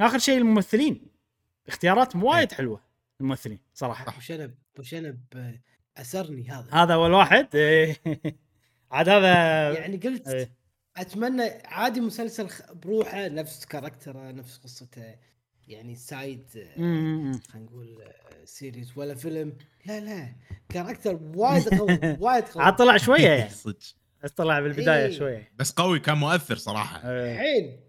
آخر شيء الممثلين. اختياراتهم وايد حلوة. الممثلين صراحة. ابو شنب ابو شنب أسرني هذا؟ هذا أول واحد؟ إيه. عاد هذا يعني قلت إيه. أتمنى عادي مسلسل خ- بروحه نفس كاركتره نفس قصته يعني side. خلينا نقول series ولا فيلم. لا لا character وايد قوي وايد قوي. عاد طلع شوية يعني. صدق. بس طلع بالبداية إيه. شوية. بس قوي كان مؤثر صراحة. إيه. حيل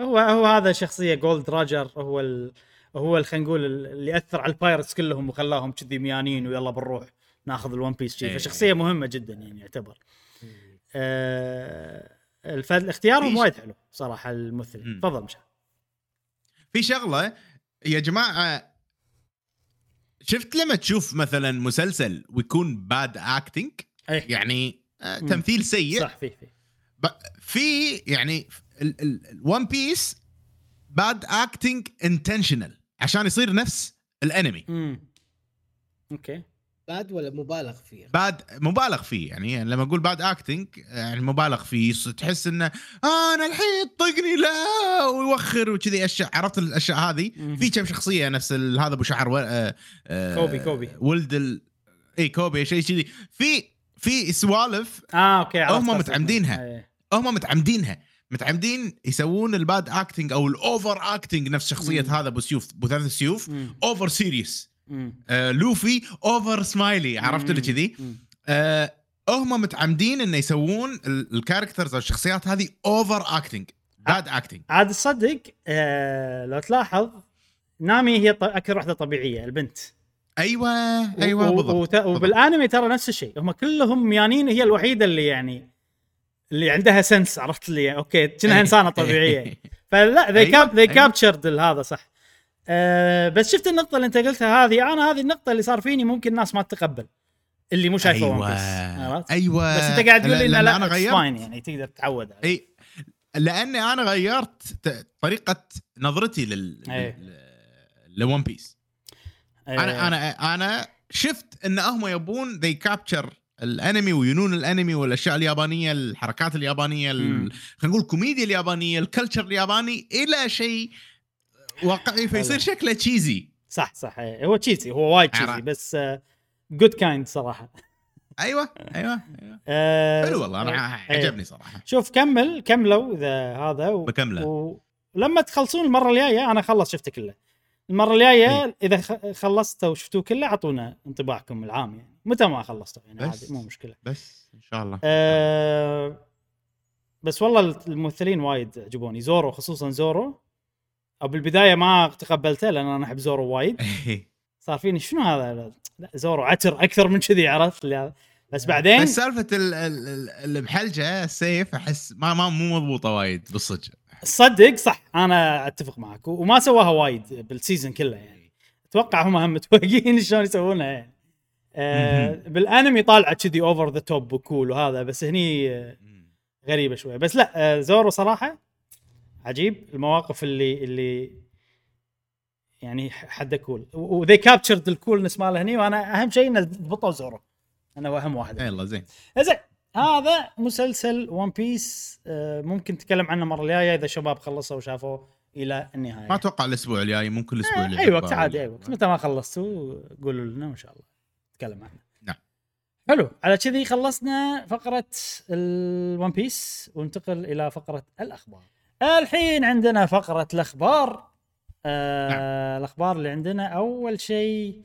هو هو هذا شخصية جولد راجر هو ال... هو خلينا نقول ال- اللي أثر على ال pirates كلهم وخلاهم كذي ميانين ويلا بنروح ناخذ الون بيس شي. إيه. فشخصية مهمة جدا يعني يعتبر. آه الف... اختيارهم وايد حلو صراحة الممثل. مم. تفضل مشعل. في شغلة يا جماعة شفت لما تشوف مثلا مسلسل ويكون bad acting إيه. يعني آه،. تمثيل سيء. صح في في. ب- في يعني الون بيس bad acting intentional عشان يصير نفس الانمي امم أوكي bad ولا مبالغ فيه bad مبالغ فيه يعني لما أقول bad acting يعني مبالغ فيه تحس إنه آه أنا الحين طقني لا ويوخر وكذي أشياء عرفت الأشياء هذه. في كم شخصية نفس هذا أبو شعر و... آه آه كوبي- كوبي. ولد ال... اي كوبي شيء كذي في في سوالف آه أوكي عرفت هم. متعمدينها. إيه. هم متعمدينها متعمدين يسوون ال bad acting أو ال over acting نفس شخصية مم. هذا أبو سيوف أبو ثلاث سيوف. over serious. آه لوفي over smiley عرفت اللي. كذي. آه هم متعمدين إنه يسوون ال- ال characters أو الشخصيات هذه over acting bad acting عاد تصدق آه لو تلاحظ نامي هي أكثر واحدة طبيعية البنت أيوه أيوه بالضبط وبالانمي ترى نفس الشيء هم كلهم ميانين هي الوحيدة اللي يعني اللي عندها sense عرفت لي أوكي كأنها إنسانة طبيعية. فلا they أيوة، cap they أيوة. captured هذا صح. أه بس شفت النقطة اللي أنت قلتها هذه. أنا هذه النقطة اللي صار فيني ممكن الناس ما تتقبل اللي مو شايفة One عرفت؟ أيوه. بس أنت قاعد تقول لي لأن لا أنا غيرت. fine يعني تقدر تتعود. أي لأني أنا غيرت طريقة نظرتي لل. ل One Piece آه، أنا أنا أنا شفت إن هم يبون they capture الانمي وينون الانمي والاشياء اليابانية الحركات اليابانية. خلينا نقول الكوميديا اليابانية ال culture الياباني إلى شيء واقعي فيصير شكله cheesy صح صح. هو cheesy هو وايد cheesy. بس good kind صراحة أيوه أيوه, أيوة. آه، حلو والله أنا إيه. عجبني صراحة شوف كمل كملوا إذا هذا و... بكمله ولما تخلصون المرة الجاية أنا خلص شفته كله المرة الجاية إيه. إذا خ- خلصته وشفتوه كله أعطونا انطباعكم العام يعني. متى ما خلصتوا يعني بس. عادي مو مشكلة. بس إن شاء الله. أه بس والله الممثلين وايد عجبوني. زورو خصوصا زورو. أو بالبدايه ما تقبلته لأن أنا أحب زورو وايد. صار فيني شنو هذا؟ لا زورو أعتر أكثر من كذي عرفت؟ اللي هذا. بس بعدين بس سالفة ال- ال- ال- المحلجه السيف أحس ما ما مو مضبوطة وايد بالصدق. صدق صح أنا أتفق معك وما سواها وايد بالسيزون كله يعني. أتوقع هم هم متوقعين شلون يسوونها يعني. آه. بالأنمي طالعة كذي over the top و cool وهذا بس هني آه، غريبة شوية. بس لا آه زورو صراحة عجيب. المواقف اللي اللي يعني حده cool و they captured ال coolness ماله هني وأنا أهم شيء إنه ضبطوا زورو. أنا هو اهم واحد يلا زين. زين. هذا مسلسل ون بيس آه، ممكن نتكلم عنه المره الجاية إذا شباب خلصوا وشافوه إلى النهاية ما أتوقع الأسبوع الجاي ممكن الأسبوع اللي اي. وقت عادي اي وقت متى ما خلصتوا قولوا لنا وإن شاء الله نتكلم عنه نعم. حلو على كذي خلصنا فقرة الون بيس وننتقل إلى فقرة الأخبار الحين عندنا فقرة الأخبار آه نعم. الأخبار اللي عندنا أول شيء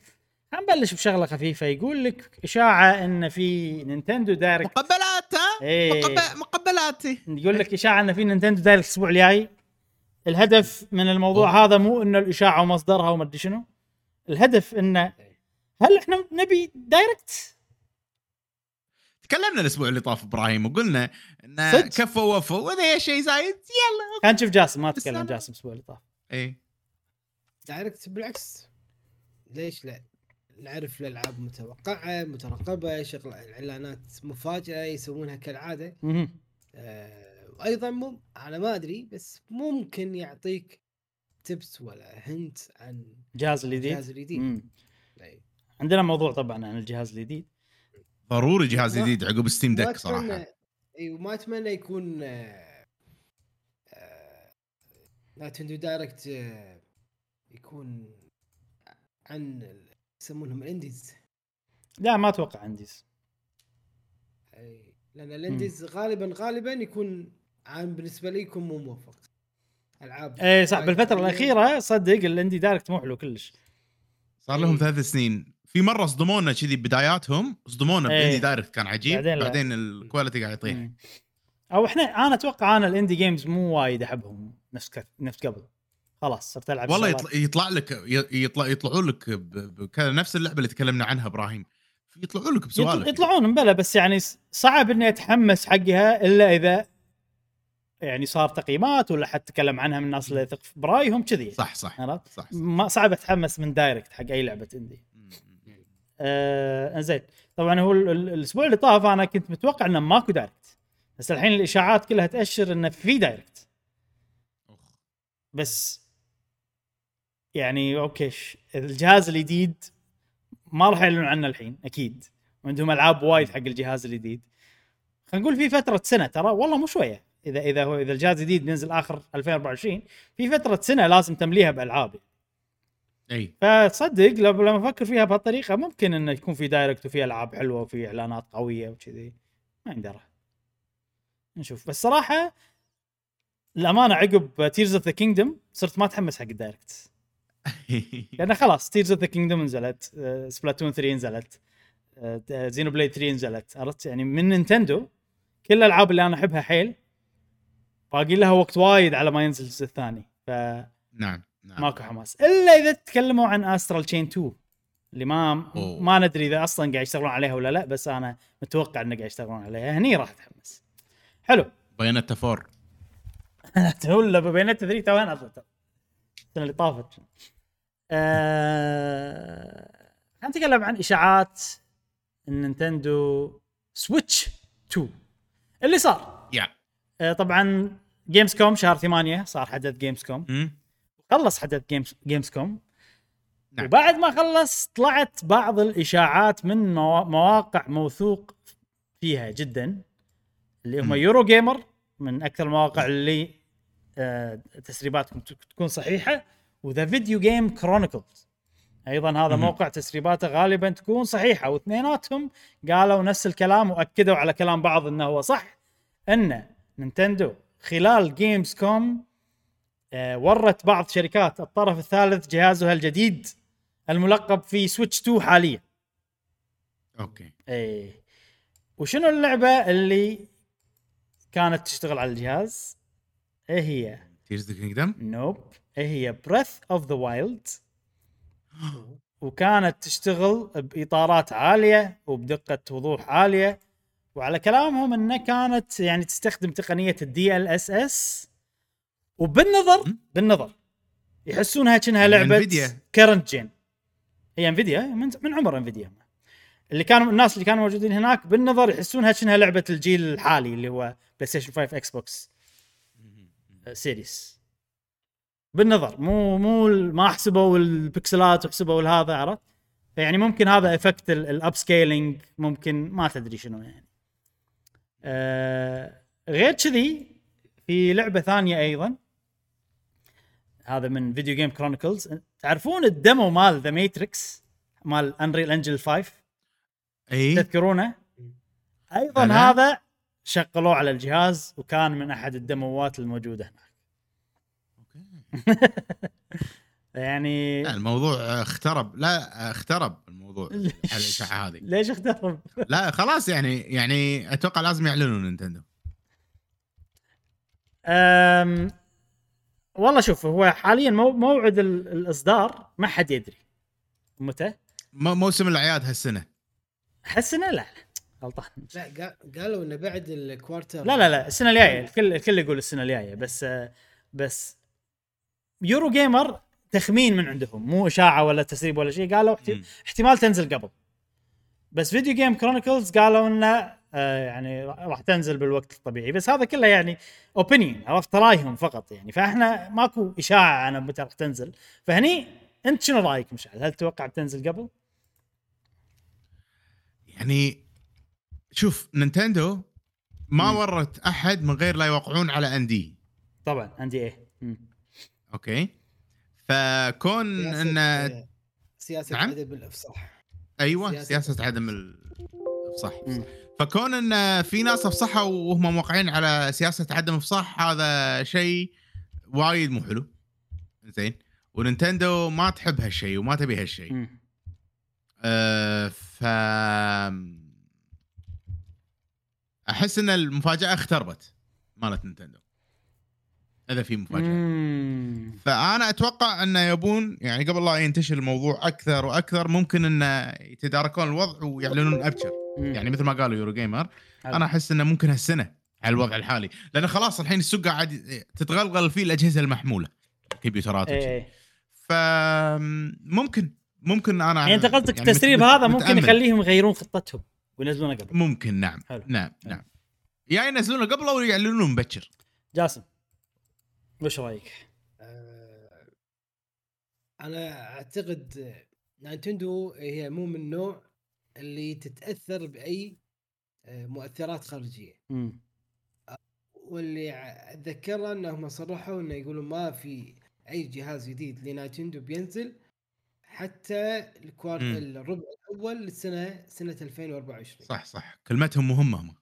هنبلش بشغلة خفيفة. يقول لك إشاعة إن في نينتندو Direct مقبلات ها؟ إيه. مقب- مقبلاتي يقول لك إشاعة إن في نينتندو Direct الأسبوع الجاي. الهدف من الموضوع هذا مو إنه الإشاعة ومصدرها وما أدري شنو. الهدف إنه هل إحنا نبي Direct؟ تكلمنا الأسبوع اللي طاف إبراهيم وقلنا إن صدق؟ كفوا وفوا وإذا شيء زايد يلا. خلينا نشوف جاسم ما تكلم جاسم الأسبوع اللي طاف. إيه. Direct بالعكس. ليش لا؟ نعرف الألعاب متوقعة مترقبة شغل إعلانات مفاجاه يسوونها كالعادة. آه وأيضا مم أنا ما أدري بس ممكن يعطيك tips ولا hint عن الجهاز الجديد الجهاز الجديد. عندنا موضوع طبعا عن الجهاز الجديد ضروري جهاز جديد عقب Steam Deck صراحة. إي وما أتمنى يكون آه، آه، نينتندو Direct آه، يكون عن يسمونهم ال indies لا ما أتوقع عندي أي، لأن ال indies غالبا غالبا يكون عام بالنسبة لي يكون مو موفق ألعاب اي صح بالفترة. الأخيرة صدق ال Indie Direct مو حلو كلش صار لهم إيه. ثلاث سنين في مرة صدمونا كذي بداياتهم صدمونا إيه. ب Indie Direct كان عجيب بعدين بعدين. ال quality قاعد يطيح. أو إحنا أنا أتوقع أنا ال indie games مو وايد أحبهم نفس ك... نفس قبل خلاص صرت ألعب والله. يطلع, يطلع لك يطلع يطلعوا لك نفس اللعبة اللي تكلمنا عنها إبراهيم يطلعوا لك. بسوالف يطلعون مبلى بس يعني صعب إني أتحمس حقها إلا إذا يعني صار تقييمات ولا حد تكلم عنها من الناس اللي يثق برأيهم كذي صح صح عرفت؟ صح, صح. ما صعب أتحمس من Direct حق أي لعبة indie آه زين طبعا هو ال- ال- الأسبوع اللي طاف أنا كنت متوقع إنه ماكو Direct بس الحين الإشاعات كلها تأشر إنه في Direct. بس يعني okay الجهاز الجديد ما راح يعلنون عنه الحين أكيد. وعندهم ألعاب وايد حق الجهاز الجديد. خلينا نقول في فترة سنة ترى والله مو شوية. إذا إذا هو إذا الجهاز الجديد بينزل آخر 2024 في فترة سنة لازم تمليها بألعاب. أي. فتصدق لو- لما أفكر فيها بهالطريقة ممكن انه يكون في Direct وفي ألعاب حلوة وفي إعلانات قوية وكذي. ما يندرى نشوف. بس صراحة الامانه عقب Tears of the Kingdom صرت ما أتحمس حق ال Direct لأن خلاص Tears of the Kingdom نزلت آه، Splatoon 3 نزلت Xenoblade 3 نزلت. عرفت؟ يعني من نينتندو كل الألعاب اللي أنا أحبها حيل باقي لها وقت وايد على ما ينزل الجزء الثاني. ف نعم نعم. ماكو حماس. إلا إذا تكلموا عن Astral Chain 2 اللي ما أوه. ما ندري إذا أصلا قاعد يشتغلون عليها ولا لا بس أنا متوقع إنه قاعد يشتغلون عليها. هني راح اتحمس حلو. Bayonetta four ولا Bayonetta 3 تو أنا السنة اللي طافت آه... خلينا نتكلم عن إشاعات ال Nintendo Switch 2 اللي صار يا آه طبعا Gamescom شهر 8 صار حدث Gamescom مم. خلص حدث Games Gamescom نعم. وبعد ما خلص طلعت بعض الإشاعات من موا- مواقع موثوق فيها جدا اللي هم. Eurogamer من أكثر المواقع اللي آه، تسريباتكم ت- تكون صحيحة. و The Video Game Chronicles. أيضا هذا مم. موقع تسريباته غالبا تكون صحيحة. واثنيناتهم قالوا نفس الكلام وأكدوا على كلام بعض إنه هو صح إن نينتندو خلال Gamescom آه، ورت بعض شركات الطرف الثالث جهازها الجديد الملقب في Switch 2 حاليا. Okay. إيه. وشنو اللعبة اللي كانت تشتغل على الجهاز؟ إيه هي؟ Tears the Kingdom nope إيه هي؟ Breath of the Wild وكانت تشتغل بإطارات عالية وبدقة وضوح عالية. وعلى كلامهم إنها كانت يعني تستخدم تقنية ال DLSS وبالنظر? بالنظر. يحسونها كأنها يعني لعبة. current gen هي Nvidia من, من عمر Nvidia اللي كانوا الناس اللي كانوا موجودين هناك بالنظر يحسونها كأنها لعبة الجيل الحالي اللي هو PlayStation 5 Xbox Series. بالنظر مو مو ما حسبوا البكسلات وحسبوا هذا عرفت؟ فيعني ممكن هذا effect ال upscaling ممكن ما تدري شنو يعني. آه غير كذي في لعبة ثانية أيضا. هذا من Video Game Chronicles تعرفون ال demo مال The Matrix مال Unreal Engine 5 اي تذكرونه؟ أيضا. هذا شغلوه على الجهاز وكان من أحد الديموات الموجودة هناك. يعني لا الموضوع اقترب. لا اقترب الموضوع على الاشاعه هذه. ليش اقترب؟ لا خلاص يعني يعني أتوقع لازم يعلنوا نينتندو. أم والله شوف هو حاليا مو موعد ال- الإصدار ما حد يدري. متى؟ م- موسم الأعياد هالسنة. لا لا. غلطان. لا قا- قالوا إنه بعد ال quarter. لا لا لا السنة الجاية الكل الكل يقول السنة الجاية بس بس Eurogamer تخمين من عندهم مو إشاعة ولا تسريب ولا شيء قالوا. احتمال تنزل قبل. بس Video Game Chronicles قالوا إنه آه، يعني راح تنزل بالوقت الطبيعي بس هذا كله يعني Opinion عرفت رأيهم فقط يعني. فإحنا ماكو إشاعة عن متى راح تنزل. فهني أنت شنو رأيك مشعل؟ هل تتوقع بتنزل قبل؟ يعني شوف نينتندو ما مم. ورت أحد من غير لا يوقعون على NDA طبعا عندي إيه مم. okay فكون سياسة- إن سياسة نعم؟ عدم الإفصاح أيوه سياسة- سياسة عدم ال- صح مم. فكون إن في ناس أفصحوا وهم موقعين على سياسة عدم افصاح هذا شيء وايد مو حلو زين ونينتندو ما تحب هالشيء وما تبي هالشيء. أه ف أحس إن المفاجأة اختربت مالت نينتندو اذا في مفاجأة مم. فأنا أتوقع انه يبون يعني قبل لا ينتشر الموضوع أكثر وأكثر ممكن انه يتداركون الوضع ويعلنون ابشر مم. يعني مثل ما قالوا يورو جيمر حلو. أنا أحس إنه ممكن هالسنة على الوضع الحالي لأن خلاص الحين السوق قاعد تتغلغل فيه الأجهزة المحمولة كمبيوترات إيه. فممكن ممكن أنا يعني أنت قصدك يعني التسريب هذا ممكن. يخليهم يغيرون خطتهم وينزلونه قبل ممكن نعم حلو. نعم حلو. نعم يا ينزلونه قبل أو يعلنونه مبكر جاسم وش رأيك؟ آه، أنا أعتقد نينتندو هي مو من النوع اللي تتأثر بأي آه، مؤثرات خارجية مم. واللي اتذكره إنهم صرحوا إنه يقولون ما في أي جهاز جديد لنينتندو بينزل حتى ال quart. الربع الأول للسنة سنة 2024 صح صح كلمتهم مهمة هم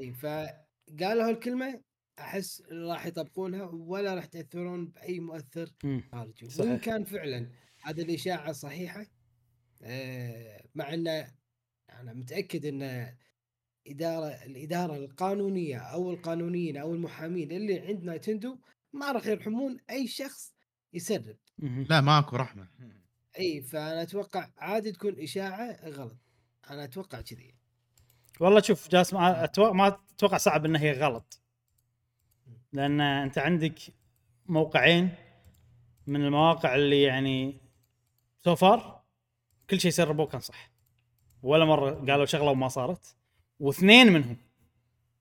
إي فقالوا هالكلمة أحس راح يطبقونها ولا راح تاثرون بأي مؤثر. خارجي صحيح. وان كان فعلا هذه الإشاعة صحيحة آه، مع انه أنا متأكد إن إدارة الإدارة القانونية أو القانونيين أو المحامين اللي عند نايتندو ما راح يرحمون أي شخص يسرب. لا ماكو رحمة إي فأنا أتوقع عادي تكون إشاعة غلط. أنا أتوقع كذي. والله شوف جاسم ما أتوقع صعب إن هي غلط. لأن أنت عندك موقعين من المواقع اللي يعني so كل شيء سربوه كان صح. ولا مرة قالوا شغلة وما صارت. واثنين منهم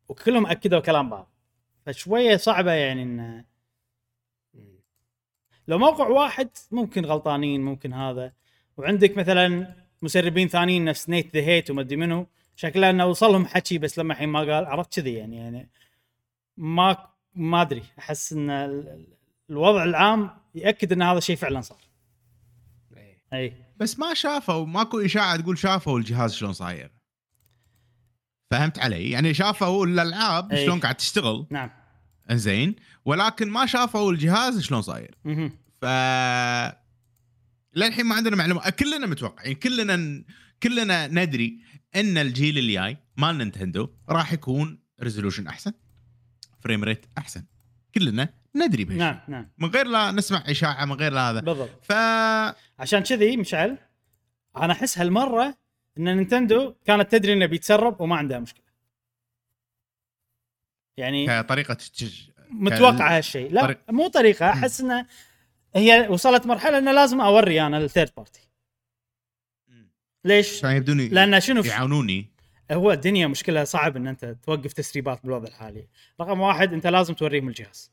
وكلهم أكدوا كلام بعض. فشوية صعبة يعني إن لو موقع واحد ممكن غلطانين ممكن هذا. وعندك مثلا مسربين ثانيين نفس Nate the Hate وما أدري منو شكله إنه وصلهم حكي بس لما الحين ما قال عرفت كذي يعني يعني ما ما أدري. أحس إن ال- ال- الوضع العام يأكد إن هذا الشيء فعلا صار. إيه. إي. بس ما شافوا ماكو إشاعة تقول شافوا الجهاز شلون صاير. فهمت علي؟ يعني شافوا الالعاب. شلون قاعد تشتغل؟ نعم. انزين ولكن ما شافوا الجهاز شلون صاير. ف للحين ما عندنا معلومة. كلنا متوقعين كلنا كلنا ندري إن الجيل الجاي مال نينتندو راح يكون resolution أحسن frame rate أحسن. كلنا ندري بهالشيء نعم نعم. من غير لا نسمع إشاعة من غير لا هذا. بالضبط. ف عشان كذي مشعل أنا أحس هالمرة إن نينتندو كانت تدري إنه بيتسرب وما عندها مشكلة. يعني كطريقة تج... متوقع هالشيء لا طريق- مو طريقة أحس إنه هي وصلت مرحلة إنه لازم أوري أنا ال third party ليش؟ عشان يبدون لأن شنو؟ يعاونوني. هو الدنيا مشكلة صعب إن أنت توقف تسريبات بالوضع الحالي. رقم واحد أنت لازم توريهم الجهاز.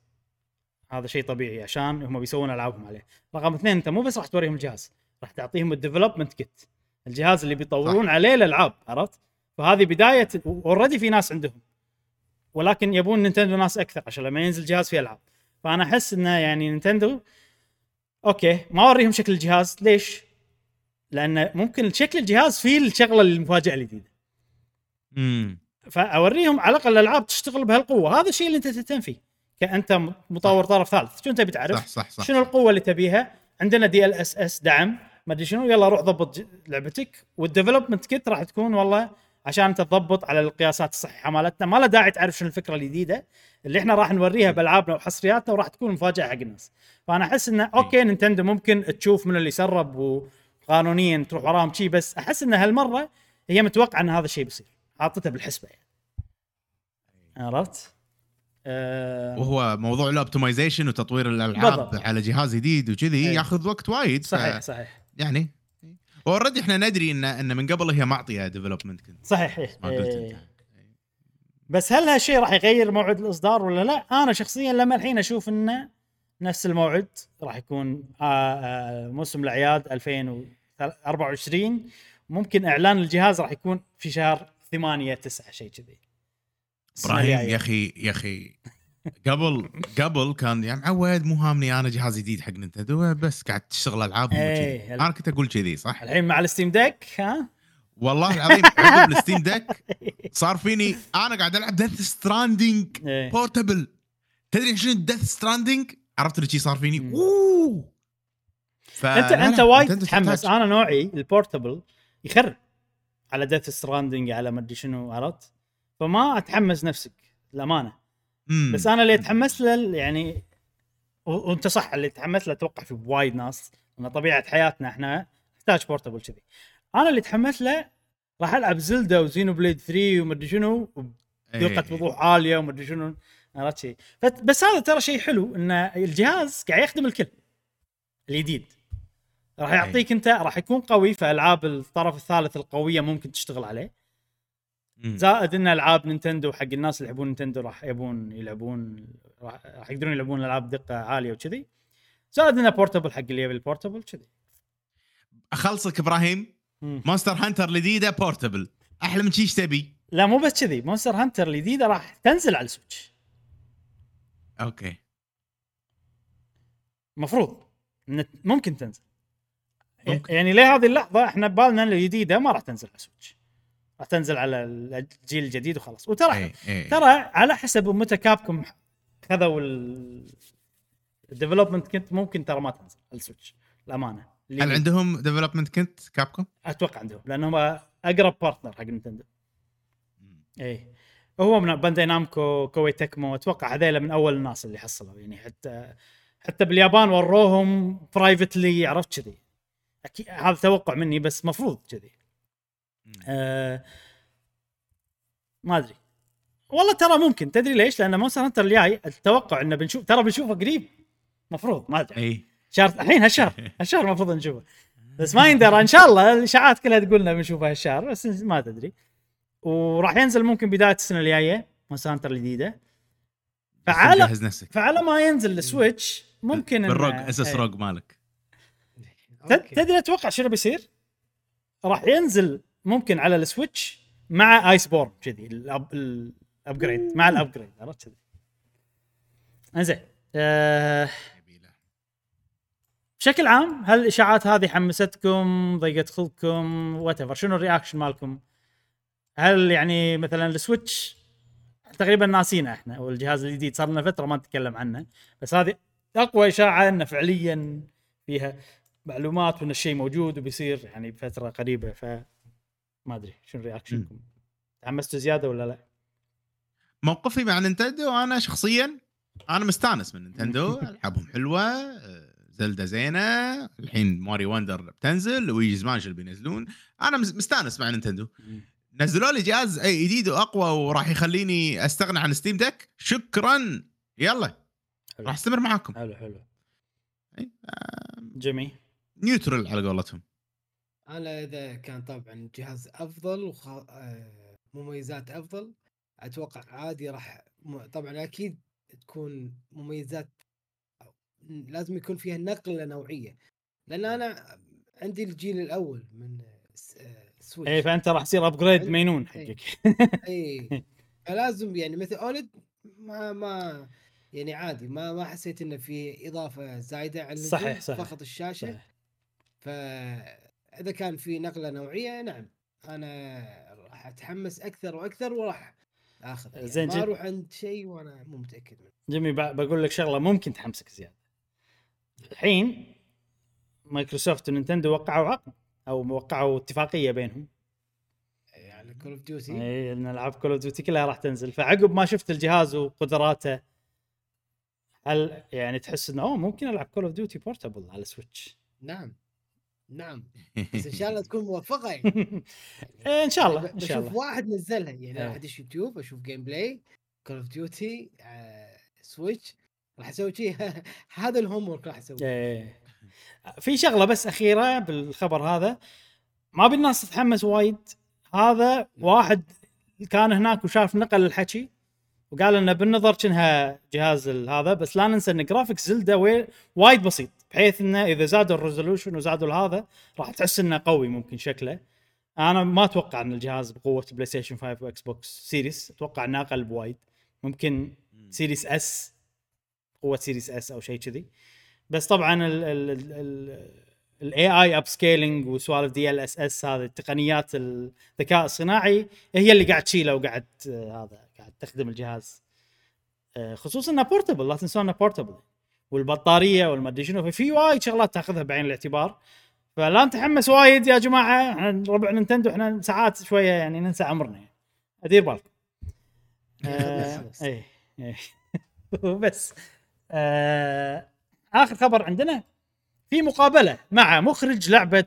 هذا شيء طبيعي عشان هم بيسوون ألعابهم عليه. رقم اثنين أنت مو بس راح توريهم الجهاز راح تعطيهم ال development kit الجهاز اللي بيطورون صح. عليه الألعاب عرفت؟ فهذه بداية already في ناس عندهم. ولكن يبون نينتندو ناس أكثر عشان لما ينزل جهاز فيه ألعاب. فأنا أحس إنه يعني نينتندو أوكي ما أوريهم شكل الجهاز. ليش؟ لأن ممكن شكل الجهاز فيه الشغلة المفاجأة الجديدة. امم فأوريهم على الأقل الألعاب تشتغل بهالقوة. هذا الشيء اللي أنت تهتم فيه كأنت مطور طرف ثالث. شو أنت بتعرف؟ صح صح صح شنو القوة اللي تبيها؟ عندنا DLSS دعم. ما أدري شنو. يلا روح ضبط لعبتك. وال development kit راح تكون والله عشان تضبط على القياسات الصحيحة مالتنا. ما له داعي تعرف شنو الفكرة الجديدة. اللي إحنا راح نوريها بألعابنا وحصرياتنا وراح تكون مفاجأة حق الناس. فأنا أحس إنه أوكي نينتندو ممكن تشوف من اللي سرب وقانونيا تروح وراهم شي بس أحس ان هالمرة هي متوقعة إن هذا الشيء بيصير. حاطته بالحسبة يعني. عرفت؟ آه. وهو موضوع ال optimization وتطوير الألعاب بالضبط. على جهاز جديد وكذي أي. ياخذ وقت وايد. صحيح صحيح. يعني already إحنا ندري ان إن من قبل هي معطية development kit صحيح إيه. ما قلت إيه. انت بس هل هالشيء راح يغير موعد الإصدار ولا لا؟ أنا شخصيا لما الحين أشوف إنه نفس الموعد راح يكون آه، آه، موسم الأعياد 2024 ممكن إعلان الجهاز راح يكون في شهر 8 9 شيء كذي إبراهيم. يا أخي يا أخي قبل قبل كان يعني معود مو هامني أنا جهاز جديد حق نينتندو بس قاعد تشتغل ألعاب إيه. أنا كنت أقول كذي صح؟ الحين مع ال Steam Deck ها والله العظيم عقب ال Steam Deck صار فيني أنا قاعد ألعب Death Stranding. portable تدري شنو Death Stranding؟ عرفت اللي شي صار فيني. أوه ف- أنت أنت وايد تحتاج. أنا نوعي ال portable يخرب على Death Stranding على ما أدري شنو عرفت فما أتحمس نفسك الامانه مم. بس أنا اللي اتحمس له يعني وأنت صح اللي تحمس له أتوقع في وايد ناس لأن طبيعة حياتنا إحنا نحتاج portable كذي أنا اللي اتحمس له راح ألعب Zelda و Xenoblade 3 ومدري شنو إيه. وضوح عالية ومدري شنو عرفت شيء بس هذا ترى شيء حلو إن الجهاز قاعد يخدم الكل الجديد راح يعطيك أنت راح يكون قوي في ألعاب الطرف الثالث القوية ممكن تشتغل عليه. زائد إن ألعاب نينتندو حق الناس اللي يحبون نينتندو راح يبون يلعبون راح يقدرون يلعبون ألعاب دقة عالية وكذي. زائد إنه portable حق اللي يبي ال portable كذي. أخلصك إبراهيم. Monster Hunter الجديده portable أحلى من شي إيش تبي؟ لا مو بس كذي. Monster Hunter الجديده راح تنزل على ال Switch. أوكي. مفروض ممكن تنزل. ممكن. يعني لهذه اللحظة إحنا ببالنا الجديده ما راح تنزل على ال Switch. راح تنزل على الجيل الجديد وخلاص. وترى إيه إيه ترى على حسب متى Capcom خذوا ال development kit ممكن ترى ما تنزل ال Switch الامانه هل عندهم development kit Capcom؟ أتوقع عندهم لأنهم أقرب partner حق نينتندو. اي هو من Bandai Namco Koei Tecmo أتوقع هذيلا من أول الناس اللي حصلوا. يعني حتى حتى باليابان وروهم privately عرفت كذي. أكيد هذا توقع مني بس مفروض كذي. آه ما أدري. والله ترى ممكن. تدري ليش؟ لأن Monster Hunter الجاي التوقع إنه بنشوف ترى بنشوفه قريب. مفروض ما أدري. إي. شهر الحين هالشهر. هالشهر المفروض نشوفه. بس ما يندرى. إن شاء الله الإشاعات كلها تقول لنا بنشوفه هالشهر بس ما تدري. وراح ينزل ممكن بداية السنة الجاية Monster Hunter الجديدة. فعلى جهز نفسك. فعلى ما ينزل ال Switch ممكن بال ROG أساس. ROG مالك. تدري أتوقع شنو بيصير؟ راح ينزل ممكن على ال Switch مع Iceborne كذي ال upgrade مع ال upgrade عرفت كذي إنزين آه بشكل عام هل الإشاعات هذه حمستكم ضيقت خلقكم what شنو ال reaction مالكم؟ هل يعني مثلا ال Switch تقريبا ناسينه إحنا والجهاز الجديد صار لنا فترة ما نتكلم عنه بس هذه أقوى إشاعة إنه فعليا فيها معلومات وإن الشيء موجود وبيصير يعني بفترة قريبة ف ما أدري شنو reaction كم تحمستوا زيادة ولا لا؟ موقفي مع نينتندو أنا شخصيا أنا مستانس من نينتندو ألعابهم حلوة آه، زلدا زينة الحين Mario Wonder بتنزل Luigi's Mansion بينزلون؟ أنا مس- مستانس مع نينتندو. نزلوا لي جهاز جديد وأقوى وراح يخليني أستغنى عن Steam Deck شكرا. يلا. راح أستمر معاكم. حلو حلو. إي، آه، جميل. neutral على قولتهم. أنا إذا كان طبعا جهاز أفضل وخ... آه، مميزات أفضل أتوقع عادي راح طبعا أكيد تكون مميزات لازم يكون فيها نقلة نوعية لأن أنا عندي الجيل الأول من س- آه، Switch إيه فأنت راح تصير upgrade مينون إيه. حقك اي فلازم يعني مثل OLED ما ما يعني عادي ما ما حسيت إنه في إضافة زايدة على صحيح، صحيح. فقط الشاشة صحيح. فاذا كان في نقلة نوعية نعم. أنا راح أتحمس أكثر وأكثر وراح آخذ يعني زين ما. أروح عند شيء وأنا مو متأكد منه. جيمي ب- بقول لك شغلة ممكن تحمسك زيادة. الحين مايكروسوفت ونينتندو وقعوا عقد أو وقعوا اتفاقية بينهم. يعني Call of Duty اي إن ألعاب Call of Duty كلها راح تنزل. فعقب ما شفت الجهاز وقدراته هل يعني تحس إنه أوه ممكن ألعب Call of Duty portable على Switch نعم. نعم. بس إن شاء الله تكون موفقة يعني. إيه إن شاء الله ب- إن بشوف شاء الله. واحد نزلها يعني. راح ادش يوتيوب أشوف gameplay Call of Duty Switch راح أسوي شيء هذا ال homework راح أسويه. إيه. في شغلة بس أخيرة بالخبر هذا. ما بالناس تتحمس وايد. هذا واحد كان هناك وشاف نقل الحكي وقال إنه بالنظر كأنها جهاز هذا بس لا ننسى إن graphics زلدا وي- وايد بسيط. بحيث إنه إذا زادوا ال resolution وزادوا هذا راح تحس إنه قوي ممكن شكله. أنا ما أتوقع إن الجهاز بقوة PlayStation 5 و Xbox Series أتوقع إنه أقل بوايد. ممكن Series S قوة Series S أو شيء كذي. بس طبعا ال AI upscaling وسوالف DLSS هذه التقنيات الذكاء الصناعي هي اللي قاعد تشيله وقاعد آه، هذا قاعد تخدم الجهاز. آه، خصوصا إنه portable لا تنسون إنه portable والبطارية والمدري شنو. ففي وايد شغلات تاخذها بعين الاعتبار. فلا نتحمس وايد يا جماعة. إحنا ربع نينتندو إحنا ساعات شوية يعني ننسى عمرنا. يعني أدير بالكم آه، بس. اي اي وبس آه آخر خبر عندنا. في مقابلة مع مخرج لعبة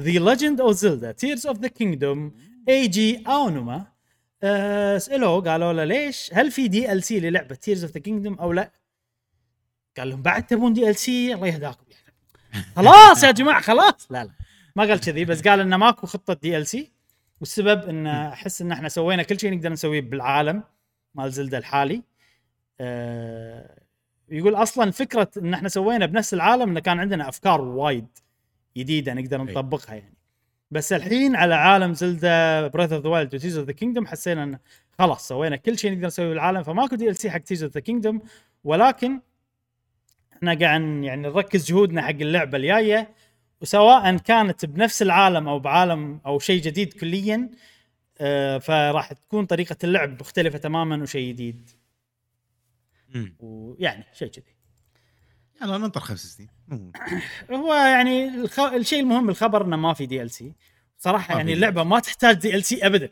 The Legend of Zelda Tears of the Kingdom Eiji Aonuma آه سألوه قالوا له ليش؟ هل في DLC للعبة Tears of the Kingdom أو لا؟ قال لهم بعد تبون DLC الله يهداكم يعني. خلاص يا جماعة خلاص. لا لا. ما قال كذي بس قال إنه ماكو خطة DLC. والسبب إن أحس إن إحنا سوينا كل شيء نقدر نسويه بالعالم مال زلدا الحالي. آه يقول أصلا فكرة إن إحنا سوينا بنفس العالم انه كان عندنا أفكار وايد جديدة نقدر أي. نطبقها يعني. بس الحين على عالم زلدا Breath of the Wild و Tears of the Kingdom حسينا انه خلاص سوينا كل شيء نقدر نسويه بالعالم فماكو DLC حق Tears of the Kingdom ولكن إحنا قاعد يعني نركز جهودنا حق اللعبة الجاية وسواء كانت بنفس العالم أو بعالم أو شيء جديد كليا آه، فراح تكون طريقة اللعب مختلفة تماما وشيء جديد. ويعني شيء كذي. يلا ننطر خمس سنين. هو يعني الخ... الشيء المهم الخبر إنه ما في DLC صراحة يعني. اللعبة ما تحتاج DLC ابدا.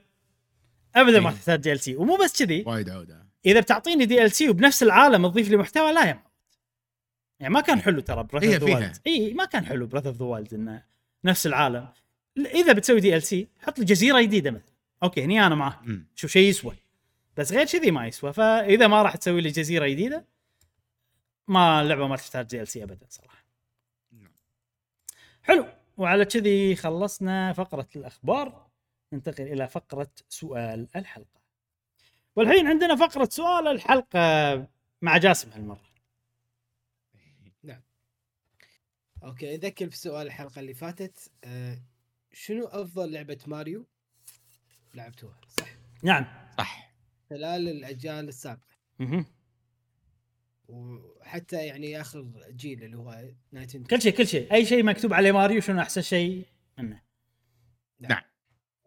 ابدا ما إيه. تحتاج DLC ومو بس كذي. وايد عودة. إذا بتعطيني DLC وبنفس العالم تضيف لي محتوى لا يا معود. يعني ما كان حلو ترى Breath هي of the. Wild اي ما كان حلو Breath of the Wild إنه نفس العالم. إذا بتسوي DLC حط لي جزيرة جديدة مثلا. okay هني أنا معاه مم. شوف شيء يسوى. بس غير كذي ما يسوى. فإذا ما راح تسوي لي جزيرة جديدة ما اللعبة ما تحتاج DLC ابدا صراحة. نعم. حلو. وعلى كذي خلصنا فقرة الأخبار. ننتقل إلى فقرة سؤال الحلقة. والحين عندنا فقرة سؤال الحلقة مع جاسم هالمرة. okay أذكر في سؤال الحلقة اللي فاتت آه شنو أفضل لعبة ماريو لعبتوها؟ صح. نعم. صح. خلال الأجيال السابقة. مهم. وحتى يعني آخر جيل اللي هو نينتندو. كل شيء كل شيء. أي شيء مكتوب عليه ماريو شنو أحسن شيء منه؟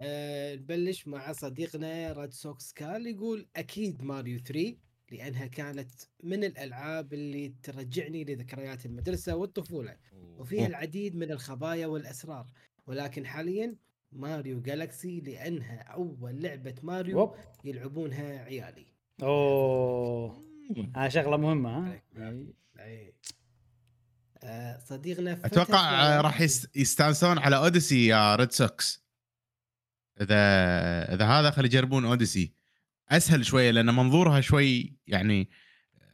آه نبلش مع صديقنا Red Sox Kal يقول أكيد ماريو 3 لأنها كانت من الألعاب اللي ترجعني لذكريات المدرسة والطفولة وفيها العديد من الخبايا والأسرار. ولكن حاليا Mario Galaxy لأنها أول لعبة ماريو. يلعبونها عيالي. أوه. ها شغلة مهمة ها. أي. آه صديقنا أتوقع آه، راح يست- يستانسون على Odyssey يا Red Sox إذا إذا هذا خلي يجربون Odyssey أسهل شوية لأن منظورها شوي يعني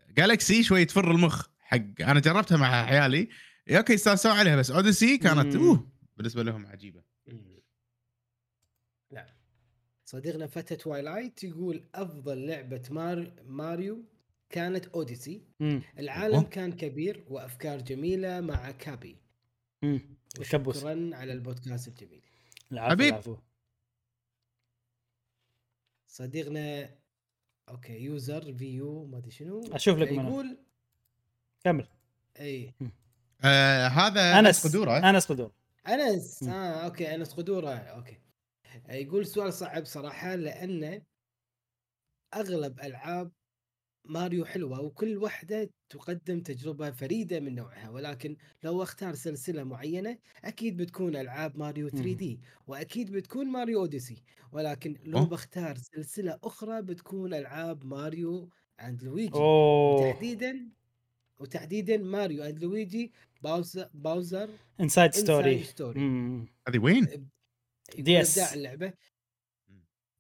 Galaxy شوي تفر المخ حق أنا جربتها مع عيالي okay يستانسون عليها بس Odyssey كانت مم. أوه بالنسبة لهم عجيبة مم. نعم صديقنا فتى Twilight يقول أفضل لعبة مار... ماريو كانت Odyssey مم. العالم أوه. كان كبير وأفكار جميلة مع Cappy شكرا على البودكاست الجميل العفو حبيب. العفو. صديقنا okay user view ما أدري شنو أشوف لك منو يقول كمل. إي. آه هذا أنس قدورة. أنس قدور أنس. آه okay أنس قدورة okay. يقول سؤال صعب صراحة لأن أغلب ألعاب ماريو حلوة وكل واحدة تقدم تجربة فريدة من نوعها. ولكن لو أختار سلسلة معينة أكيد بتكون ألعاب ماريو 3D وأكيد بتكون ماريو Odyssey. ولكن لو أوه. بختار سلسلة أخرى بتكون ألعاب ماريو and لويجي وتحديدا وتحديدا ماريو and لويجي Bowser Bowser Inside Inside Story هذه وين؟ DS. ابداع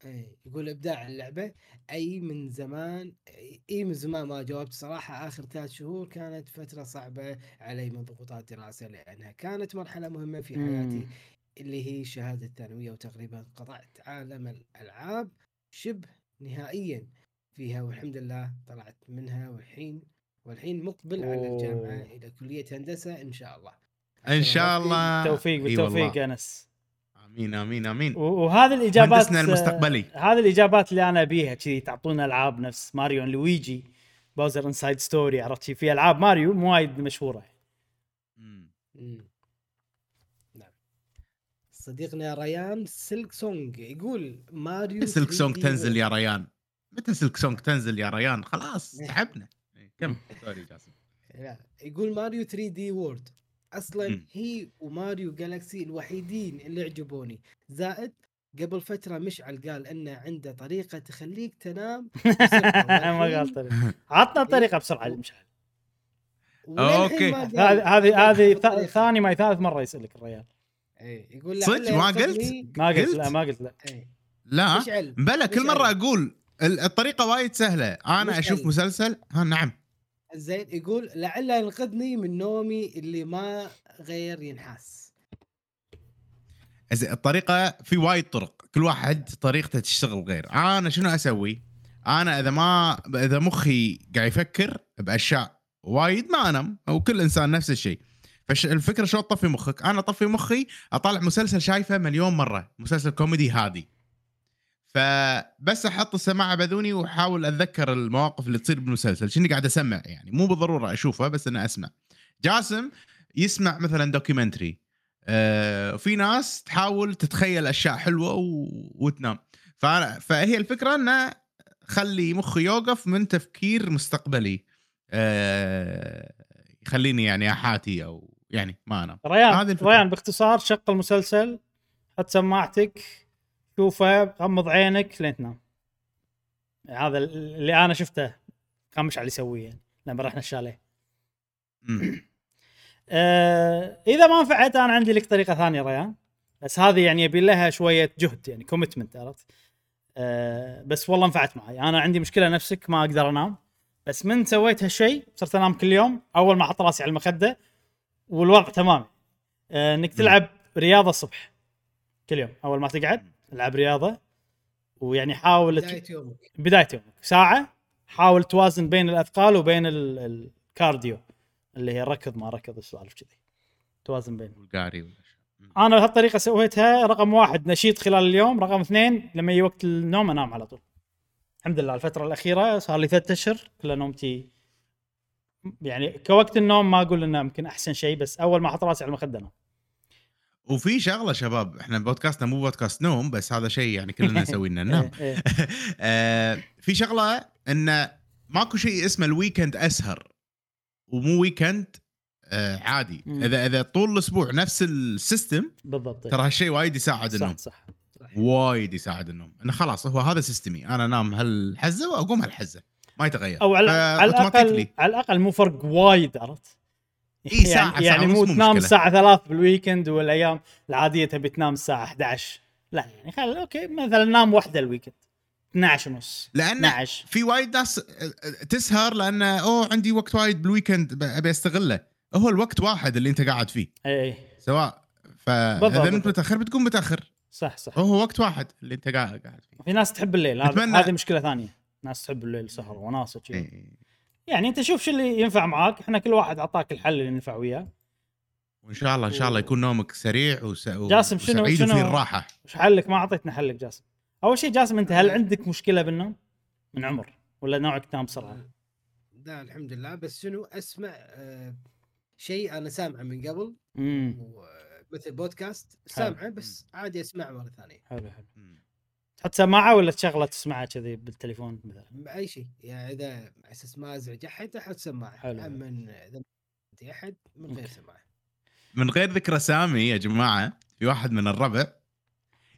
إيه، يقول إبداع اللعبة. أي من زمان إي من زمان ما جاوبت صراحة. آخر ثلاث شهور كانت فترة صعبة علي من ضغوطات دراسة لأنها كانت مرحلة مهمة في حياتي اللي هي شهادة الثانوية وتقريبا قطعت عالم الألعاب شبه نهائيا فيها والحمد لله طلعت منها والحين والحين مقبل على الجامعة أوه. إلى كلية هندسة إن شاء الله. إن شاء الله. بالتوفيق بالتوفيق. انس آمين آمين آمين. وهذه الإجابات مهندسنا المستقبلي. هذه الإجابات اللي أنا أبيها كذي تعطونا ألعاب نفس ماريو لويجي Bowser Inside Story عرفت شي؟ في ألعاب ماريو مو وايد مشهورة. نعم. صديقنا ريان Silksong يقول ماريو Silksong 3D تنزل. يا ريان. متى Silksong تنزل يا ريان؟ خلاص تعبنا. إيه، كم sorry جاسم يقول ماريو 3D World أصلا مم. هي وماريو Galaxy الوحيدين اللي عجبوني زائد قبل فترة مشعل قال إنه عنده طريقة تخليك تنام ما قال طريقة. عطنا الطريقة بسرعة مشعل. قال- هذه هذه ثاني ما ثالث مرة يسألك الرجال إيه، يقول صدق لعله ما قلت؟ ما قلت؟ لا ما قلت لا. إيه، لا. مشعل بلا كل. مرة أقول ال- الطريقة وايد سهلة. أنا. أشوف مسلسل. ها نعم. زين يقول لعله ينقذني من نومي اللي ما غير ينحاس. زين الطريقة في وايد طرق. كل واحد طريقته تشتغل غير أنا شنو أسوي؟ أنا إذا ما إذا مخي قاعد يفكر بأشياء وايد ما أنام وكل إنسان نفس الشيء. فالفكرة شلون تطفي مخك؟ أنا أطفي مخي اطالع مسلسل شايفه مليون مرة. مسلسل كوميدي هادي. فبس أحط السماعة باذوني وأحاول أتذكر المواقف اللي تصير بالمسلسل شنو قاعد أسمع يعني. مو بالضرورة أشوفها بس اني أسمع. جاسم يسمع مثلا documentary آه، في ناس تحاول تتخيل أشياء حلوة و... وتنام. فأنا... فهي الفكرة إنه خلي مخي يوقف من تفكير مستقبلي. آه، يخليني يعني أحاتي أو يعني ما أنام. ريان. ريان باختصار شغل مسلسل حط سماعتك. شوفه غمض عينك لين تنام. هذا اللي أنا شفته كان مشعل يسويه يعني لما رحنا الشاليه. آه إذا ما نفعت أنا عندي لك طريقة ثانية ريان. بس هذه يعني يبي لها شوية جهد يعني commitment عرفت؟ آه بس والله نفعت معي. أنا عندي مشكلة نفسك ما أقدر أنام. بس من سويت هالشيء صرت أنام كل يوم أول ما أحط راسي على المخدة والوضع تمام. آه إنك تلعب رياضة الصبح كل يوم أول ما تقعد. العب رياضة ويعني حاول بداية يومك. بداية يومك. ساعة حاول توازن بين الأثقال وبين ال- الكارديو اللي هي ركض ما ركض السوالف كذي. توازن بين. والقاري. أنا بهالطريقة سويتها رقم واحد نشيط خلال اليوم رقم اثنين لما يجي وقت النوم أنام على طول. الحمد لله الفترة الأخيرة صار لي ثلاثة أشهر كلها نومتي يعني كوقت النوم ما أقول إنه يمكن أحسن شيء بس أول ما أحط راسي على المخدة أنام. وفي شغلة شباب إحنا بودكاستنا مو بودكاست نوم بس هذا شيء يعني كلنا نسوي لنا ننام إيه،. آه، في شغلة انه ماكو شيء اسمه ال weekend أسهر ومو weekend آه، عادي مم. إذا إذا طول الأسبوع نفس ال system بالضبط. ترى هالشيء وايد يساعد النوم صح صح وايد يساعد النوم إنه خلاص هو هذا system ي أنا انام هالحزة وأقوم هالحزة ما يتغير أو على, على الأقل. على الأقل مو فرق وايد عرفت؟ ساعة- يعني, ساعة يعني مو ونص مو تنام. الساعة 3 بال weekend والأيام العادية تبي تنام الساعة 11 لا يعني خل okay مثلا نام واحدة ال weekend. 12 ونص. لأن 12 في وايد ناس تسهر لأن أوه عندي وقت وايد بال weekend أبي أستغله. هو الوقت واحد اللي أنت قاعد فيه. إي إي. سواء فاذا انت. متاخر بتقوم متأخر. صح صح. هو وقت واحد اللي أنت قاعد قاعد فيه. في ناس تحب الليل هذه مشكلة ثانية. ناس تحب الليل سهر وناسة شي. يعني انت شوف شو اللي ينفع معاك. إحنا كل واحد اعطاك الحل اللي ينفع وياه. وإن شاء الله إن شاء الله يكون نومك سريع وس... جاسم، شنو- وسعيد شنو- الراحة. وش حلك؟ ما أعطيتنا حلك جاسم. أول شيء جاسم أنت هل عندك مشكلة بالنوم؟ من عمر ولا نوعك تنام بسرعة؟ لا الحمد لله. بس شنو؟ أسمع آه شيء أنا سامعه من قبل مثل بودكاست سامعه بس عادي أسمعه مرة ثانية. حلو حلو. تحط سماعة ولا تشغله تسمعها كذي بالتليفون مثلا؟ أي شيء يعني إذا على أساس ما أزعج أحد أحط سماعة حلو. أما إذا أحد من غير. سماعة. من غير ذكر أسامي يا جماعة في واحد من الربع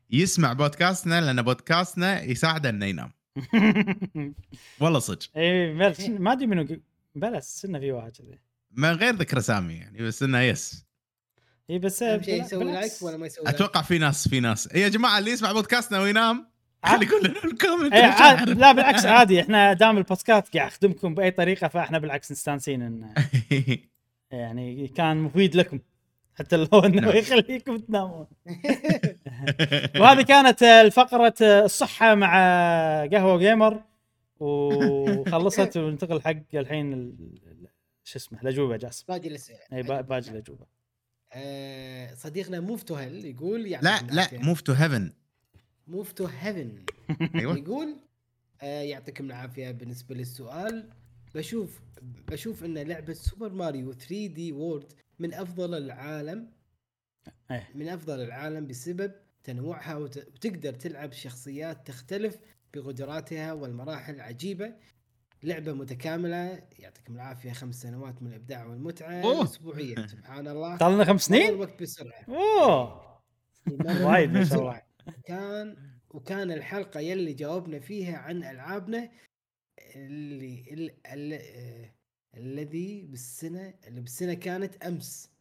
يسمع بودكاستنا لأن بودكاستنا يساعده إنه ينام. والله صدق. إي بلش ما أدري منو بلس إنه في واحد كذي. من غير ذكر أسامي يعني بس إنه yes. إي بس أهم شيء بلا- يسوي like. ولا ما يسوي like أتوقع في ناس في ناس. يا جماعة اللي يسمع بودكاستنا وينام عاد- خلي يقول لنا بال comment إيه،. لا بالعكس عادي. إحنا دام البودكاست قاعد يخدمكم بأي طريقة فإحنا بالعكس مستانسين انه يعني كان مفيد لكم. حتى لو إنه نعم. يخليكم تنامون. وهذه كانت الفقرة الصحة مع قهوة جيمر وخلصت وننتقل حق الحين ال- شو اسمه الأجوبة جاسم. باقي الأسئلة. اي با- باقي الأجوبة. آه صديقنا مفتهل يقول لا يعطيكم لا العافية. Move to Heaven. Move to Heaven أيوه. يقول آه يعطيكم العافية بالنسبة للسؤال. بشوف بشوف إن لعبة سوبر ماريو 3D World من أفضل ألعاب. إيه. من أفضل ألعاب بسبب تنوعها وت- وتقدر تلعب شخصيات تختلف بقدراتها والمراحل عجيبه لعبة متكاملة يعطيكم العافية خمس سنوات من الإبداع والمتعة أوه. أسبوعيا سبحان الله. صار لنا خمس سنين؟ الوقت بسرعة. أوه. مر وايد ما شاء الله. كان وكان الحلقة يلي جاوبنا فيها عن ألعابنا اللي ال- ال- آه، الذي بالسنة اللي بالسنة كانت أمس.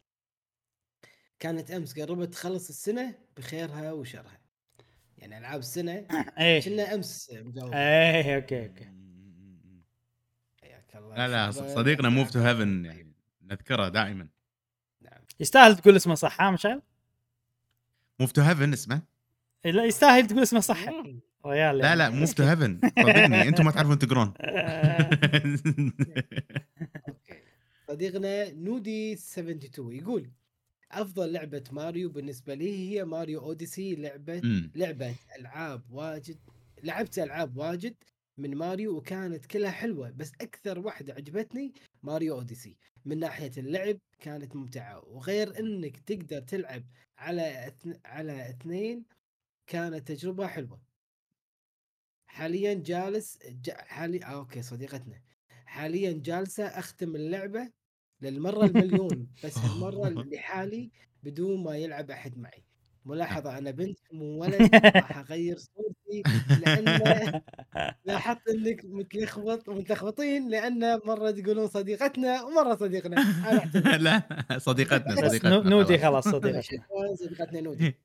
كانت أمس قربت تخلص السنة بخيرها وشرها. يعني ألعاب السنة إيه. كنا أمس مجاوب إيه okay okay. حياك الله لا لا. صديقنا Move to Heaven يعني نذكره دائما. نعم. يستاهل تقول اسمه صح ها مشعل؟ Move to Heaven اسمه. لا يستاهل تقول اسمه صح. ريال لا لا. Move to Heaven صدقني أنتم ما تعرفون تقرون okay. صديقنا نودي 72 يقول أفضل لعبة ماريو بالنسبة لي هي Mario Odyssey. لعبة. لعبة ألعاب واجد لعبت ألعاب واجد من ماريو وكانت كلها حلوة بس أكثر واحدة عجبتني ماريو أوديسي. من ناحية اللعب كانت ممتعة وغير إنك تقدر تلعب على اثن... على اثنين كانت تجربة حلوة. حاليا جالس ج... حالي آه أوكي صديقتنا. حاليا جالسة أختم اللعبة للمرة المليون بس هالمره لحالي بدون ما يلعب أحد معي. ملاحظة أنا بنت مو ولد راح أغير صورتي لأن لاحظت إنك متلخبط متلخبطين لأن مرة تقولون صديقتنا ومرة صديقنا. لا صديقتنا صديقتنا نو- نودي خلاص. صديقتنا. صديقتنا نودي.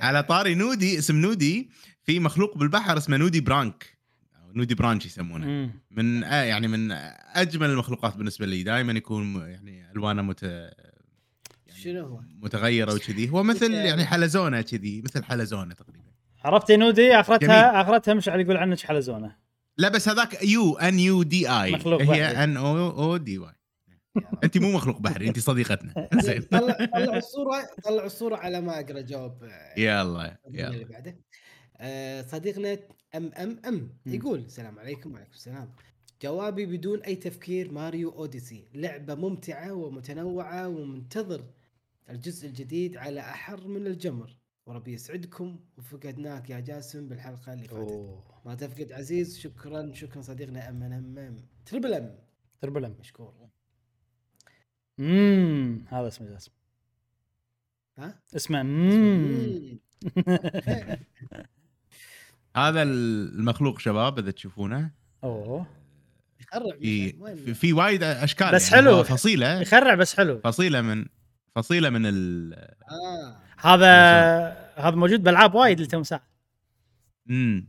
على طاري نودي اسم نودي في مخلوق بالبحر اسمه nudibranch. أو nudibranch يسمونه. من آه يعني من أجمل المخلوقات بالنسبة لي. دائما يكون يعني ألوانه مت يعني شنو هو؟ متغيرة وكذي. هو مثل يعني حلزونة كذي مثل حلزونة تقريبا. عرفت نودي؟ اخرتها. اخرتها مشعل يقول عنك حلزونة. لا بس هذاك U N U D I مخلوق هي. N O O D Y انت مو مخلوق بحري انت صديقتنا. زين. طلع طلع الصورة طلع الصورة على ما أقرأ جواب آه، يلا اللي يلا. بعده. آه، صديقنا M M M M. يقول السلام عليكم وعليكم السلام. جوابي بدون أي تفكير Mario Odyssey. لعبة ممتعة ومتنوعة ومنتظر الجزء الجديد على أحر من الجمر. وربي يسعدكم وفقدناك يا جاسم بالحلقة اللي فاتت. أوه. ما تفقد عزيز شكرا شكرا صديقنا M M M. تربل أم. تربل أم. مشكور. امم هذا اسمه جاسم ها؟ اسمه. هذا المخلوق شباب إذا تشوفونه. أوه. يخرع في في, وايد أشكال بس يعني حلو. فصيلة. يخرع بس حلو. فصيلة من فصيلة من ال آه. هذا هذا موجود بألعاب وايد ساعه امم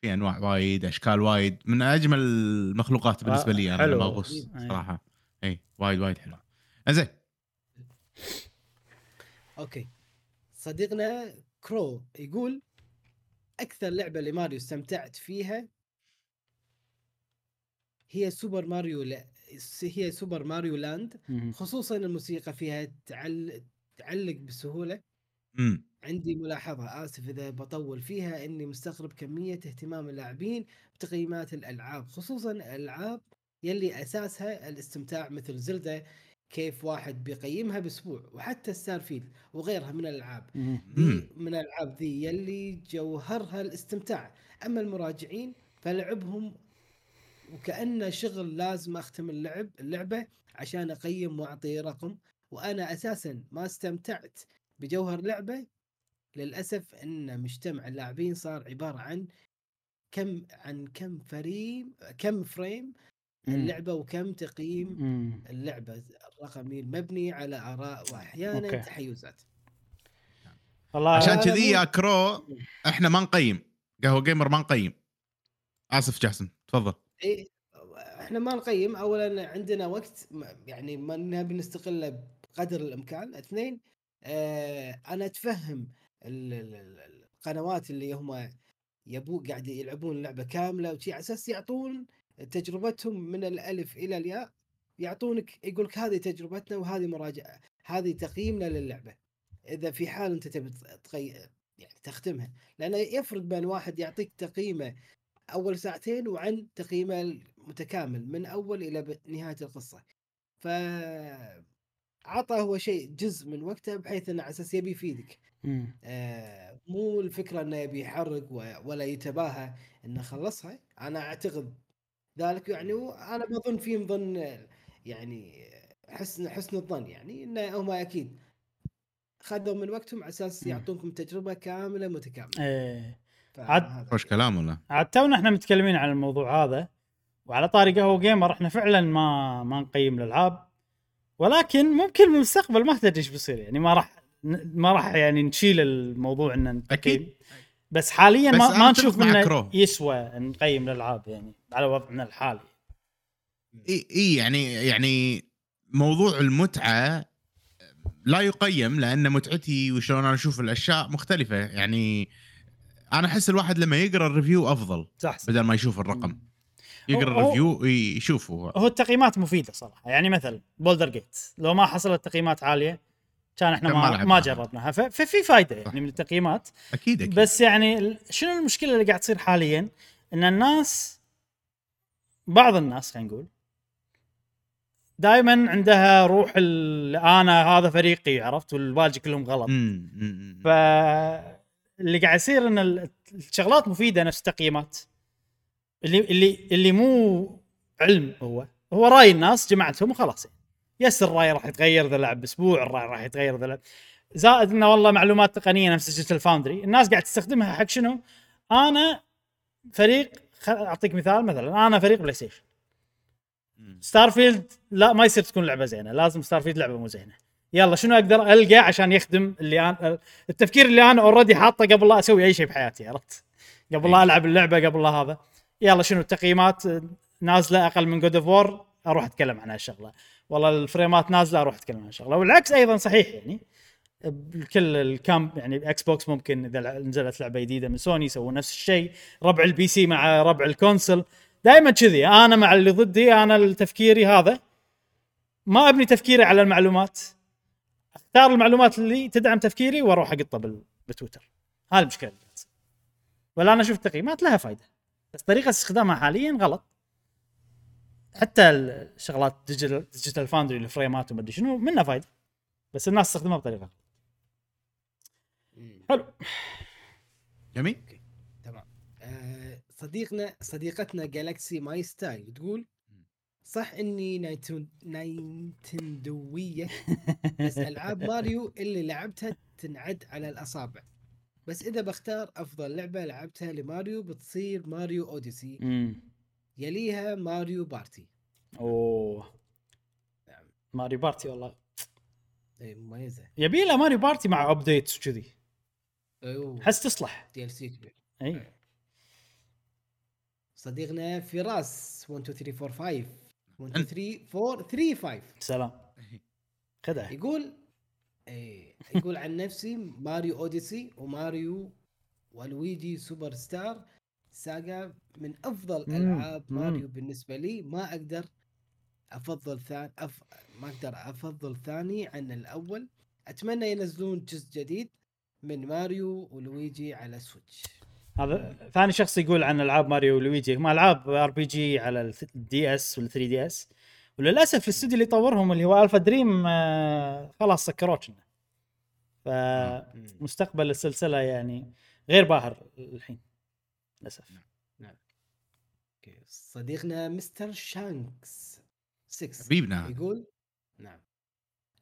في أنواع وايد أشكال وايد من أجمل المخلوقات بالنسبة لي أنا حلو. لما اغوص أي. صراحة اي وايد وايد حلو زين okay صديقنا كرو يقول أكثر لعبة لماريو استمتعت فيها هي سوبر ماريو لا هي Super Mario Land. خصوصا الموسيقى فيها تعل... تعلق بسهولة امم. عندي ملاحظة آسف إذا بطول فيها إني مستغرب كمية اهتمام اللاعبين بتقييمات الألعاب خصوصا الألعاب يلي أساسها الاستمتاع مثل زلدة كيف واحد بيقيمها بأسبوع وحتى ستارفيلد وغيرها من مم. من الألعاب ذي يلي جوهرها الاستمتاع. أما المراجعين فلعبهم وكأنه شغل لازم أختم اللعب اللعبة عشان أقيم وأعطي رقم وأنا أساسا ما استمتعت بجوهر لعبة للأسف إن مجتمع اللاعبين صار عبارة عن كم عن كم frame كم frame مم. اللعبة وكم تقييم مم. اللعبة الرقمي المبني على آراء واحيانا okay. تحيزات. والله عشان أنا كذي يا كرو إحنا ما نقيم. قهوة جيمر ما نقيم. آسف جاسم تفضل. إيه إحنا ما نقيم. اولا عندنا وقت يعني ما نبي نستغله بقدر الإمكان. اثنين آه أنا أتفهم ال- ال- ال- القنوات اللي هم يبو قاعد يلعبون اللعبة كاملة وشي على أساس يعطون تجربتهم من الألف إلى الياء يعطونك يقول لك هذه تجربتنا وهذه مراجعه هذه تقييمنا للعبة. إذا في حال أنت تبي تقي... يعني تختمها لأنه يفرق بين واحد يعطيك تقييمه أول ساعتين وعن تقييمه المتكامل من أول إلى نهاية القصة. ف عطى هو شيء جزء من وقته بحيث إنه على أساس يبي يفيدك. آه مو الفكرة إنه يبي يحرق ولا يتباهى إنه خلصها. أنا أعتقد ذلك يعني وأنا بظن فيهم ظن يعني حسن حسن الظن يعني انه هم أكيد خذوا من وقتهم على أساس. يعطونكم تجربة كاملة متكاملة. إيه. عاد- خوش كلام ولا عاد تونا إحنا متكلمين عن الموضوع هذا وعلى طاري قهوة جيمر إحنا فعلا ما ما نقيم الألعاب. ولكن ممكن بالمستقبل ما تدري إيش بيصير يعني ما راح ما راح يعني نشيل الموضوع ان أكيد. بس حاليا بس ما, ما نشوف إنه. يسوى نقيم الألعاب يعني على وضعنا الحالي اي إي يعني يعني موضوع المتعة لا يقيم لأن متعتي وشلون أنا أشوف الأشياء مختلفة يعني أنا أحس الواحد لما يقرأ ال review أفضل صح, صح. بدل ما يشوف الرقم يقرا ال review يشوفه هو. هو التقييمات مفيدة صراحة. يعني مثلا Baldur's Gate لو ما حصلت تقييمات عالية كان إحنا ما ما. جربناها. ففي فائده صح. يعني من التقييمات. أكيد أكيد. بس يعني شنو المشكلة اللي قاعد تصير حاليا؟ إن الناس بعض الناس خلينا نقول دائما عندها روح أنا هذا فريقي عرفت؟ والباقي كلهم غلط. أمم، أمم، ف اللي قاعد يصير إن ال- الشغلات مفيدة نفس التقييمات. اللي اللي اللي مو علم هو هو رأي الناس جمعتهم وخلاص. yes الرأي راح يتغير اذا لعب أسبوع الرأي راح يتغير اذا لعب زائد إنه والله معلومات تقنية نفس Digital Foundry الناس قاعد تستخدمها حق شنو؟ أنا فريق خل... أعطيك مثال مثلا أنا فريق PlayStation Starfield لا ما يصير تكون لعبة زينة لازم Starfield لعبة مو زينة. يلا شنو أقدر ألقى عشان يخدم اللي أنا التفكير اللي أنا already حاطه قبل لا أسوي أي شيء بحياتي عرفت؟ قبل لا ألعب اللعبة قبل لا هذا. يلا شنو التقييمات؟ نازلة أقل من God of War أروح أتكلم عن هالشغله والله الفريمات نازلة أروح أتكلم عن هالشغله والعكس أيضا صحيح يعني. بكل ال camp يعني Xbox ممكن إذا نزلت لعبة جديدة من سوني يسوون نفس الشيء. ربع ال PC مع ربع ال console. دائما كذي. أنا مع اللي ضدي أنا تفكيري هذا. ما أبني تفكيري على المعلومات. أختار المعلومات اللي تدعم تفكيري وأروح اقطه بتويتر. هاي المشكلة اللي. ولا أنا أشوف التقييمات لها فائده بس طريقة استخدامها حاليا غلط. حتى الشغلات Digital Digital Foundry الفريمات ومدري شنو منها فائده بس الناس تستخدمها بطريقة حلو. جميل. تمام. آه، صديقنا صديقتنا Galaxy My Style تقول صح إني نينتندويه بس ألعاب ماريو اللي لعبتها تنعد على الأصابع. بس إذا بختار أفضل لعبة لعبتها لماريو بتصير Mario Odyssey. امم يليها Mario Party. أوه. Mario Party والله. اي مميزة. يبي له Mario Party مع updates وكذي. أيوه. حس تصلح. DLC كبير. اي صديقنا فراس 1 2 3 4 5 1 2 3 4 3 5 سلام. خدها يقول إيه يقول عن نفسي Mario Odyssey و Mario و Luigi Superstar Saga من أفضل مم، ألعاب مم. ماريو بالنسبة لي. ما أقدر أفضل ثاني أف... ما أقدر أفضل ثاني عن الأول. أتمنى ينزلون جزء جديد من Mario و Luigi على Switch. هذا ثاني شخص يقول عن ألعاب Mario و Luigi هم ألعاب RPG على ال DS وال 3 DS؟ وللأسف الاستوديو اللي يطورهم اللي هو AlphaDream آه، خلاص سكروه كنا. فمستقبل السلسلة يعني غير باهر الحين للأسف. okay. صديقنا Mister Shanks 6 حبيبنا. يقول نعم.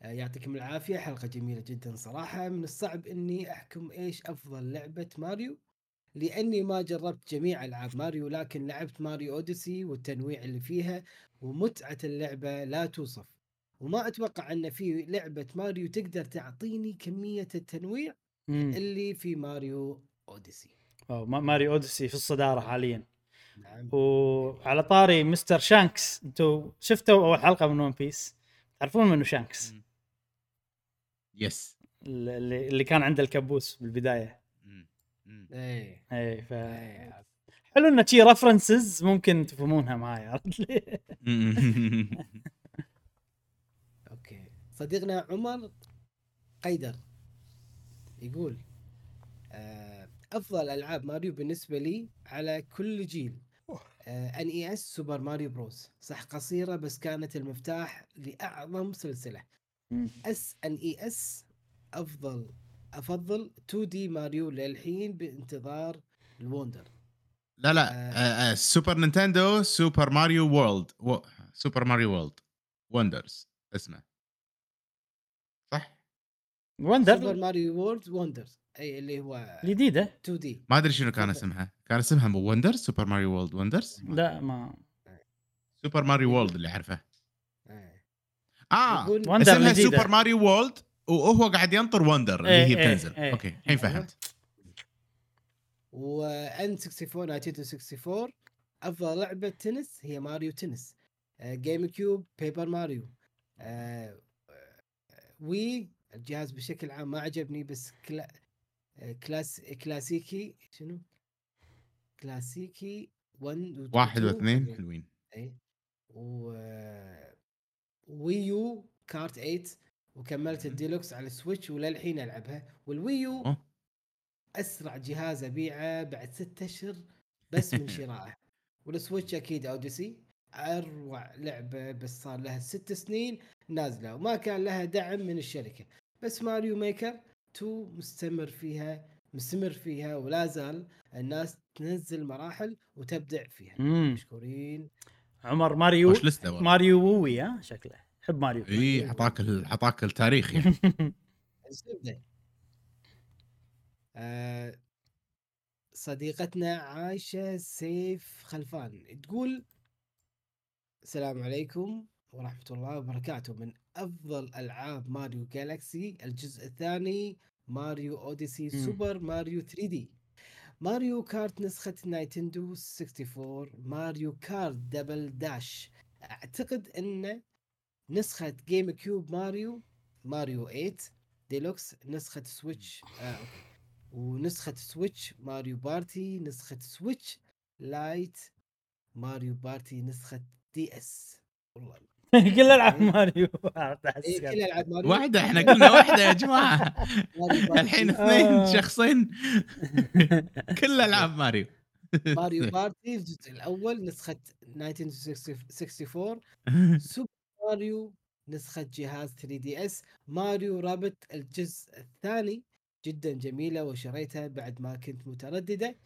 آه، يعطيكم العافية حلقة جميلة جدا صراحة. من الصعب إني أحكم إيش أفضل لعبة ماريو لأني ما جربت جميع ألعاب ماريو لكن لعبت Mario Odyssey والتنويع اللي فيها ومتعة اللعبة لا توصف. وما أتوقع أن في لعبة ماريو تقدر تعطيني كمية التنويع مم. اللي في Mario Odyssey. ما- Mario Odyssey في الصدارة حاليا. نعم. وعلى طاري Mister Shanks أنتم شفتوا أول حلقة من One Piece؟ تعرفون منو Shanks؟ yes اللي اللي كان عنده الكبوس بالبداية. إيه اي ف إيه. حلو انه شي references ممكن تفهمونها معي عرفت لي؟ okay صديقنا عمر قيدر يقول آه، أفضل ألعاب ماريو بالنسبة لي على كل جيل NES Super Mario Bros صح قصيرة بس كانت المفتاح لأعظم سلسلة. SNES أفضل أفضل 2D ماريو للحين بانتظار ال Wonder. لا لا آه، آه، Super Nintendo Super Mario World و... سوبر ماريو وورلد وندرز اسمه صح؟ سوبر وندر ماريو وورد وندرز أي اللي هو جديدة؟ 2 دي ما أدري شنو كان اسمها. كان اسمها وندرز سوبر ماريو وورلد وندرز لا ما. سوبر ماريو وورلد اللي أعرفه. آه. آه وندر اسمها. سوبر ماريو وورلد وهو قاعد ينطر وندر اللي إيه، هي إيه، بتنزل. إيه. أوكي الحين. فهمت. وان 64 نايتندو 64 افضل لعبة تنس هي Mario Tennis. آه، GameCube Paper Mario آه، آه، Wii الجهاز بشكل عام ما عجبني بس كلا آه، كلاس كلاسيكي. شنو؟ كلاسيكي. 1 و واحد 2 واثنين. حلوين. اي و آه، Wii U Kart 8 وكملت. الديلوكس على ال Switch وللحين ألعبها. وال Wii U أوه. أسرع جهاز أبيعه بعد ستة أشهر بس من شرائه وال Switch أكيد Odyssey. أروع لعبة بس صار لها ست سنين نازلة وما كان لها دعم من الشركة. بس Mario Maker 2 مستمر فيها مستمر فيها ولا زال الناس تنزل مراحل وتبدع فيها. مم. مشكورين. عمر ماريو ماريو و Wii ها؟ شكله. يحب ماريو. اي عطاك ال- عطاك التاريخ يعني. الزبدة. آه صديقتنا عايشة سيف خلفان. تقول السلام عليكم ورحمة الله وبركاته. من أفضل ألعاب Mario Galaxy الجزء الثاني Mario Odyssey مم. Super Mario 3D. Mario Kart نسخة Nintendo 64 Mario Kart Double Dash. أعتقد ان نسخة GameCube ماريو ماريو 8 ديلوكس نسخة Switch آه okay. ونسخة Switch Mario Party نسخة Switch Lite Mario Party نسخة DS والله. كل ألعاب ماريو. إيه. كل ألعاب ماريو. واحدة إحنا قلنا واحدة يا بارتي. الحين آه. اثنين شخصين. كل ألعاب ماريو. Mario Party الجزء الأول نسخة 1964 Super Mario نسخة جهاز 3DS Mario Rabbids الجزء الثاني. جدا جميلة وشريتها بعد ما كنت مترددة.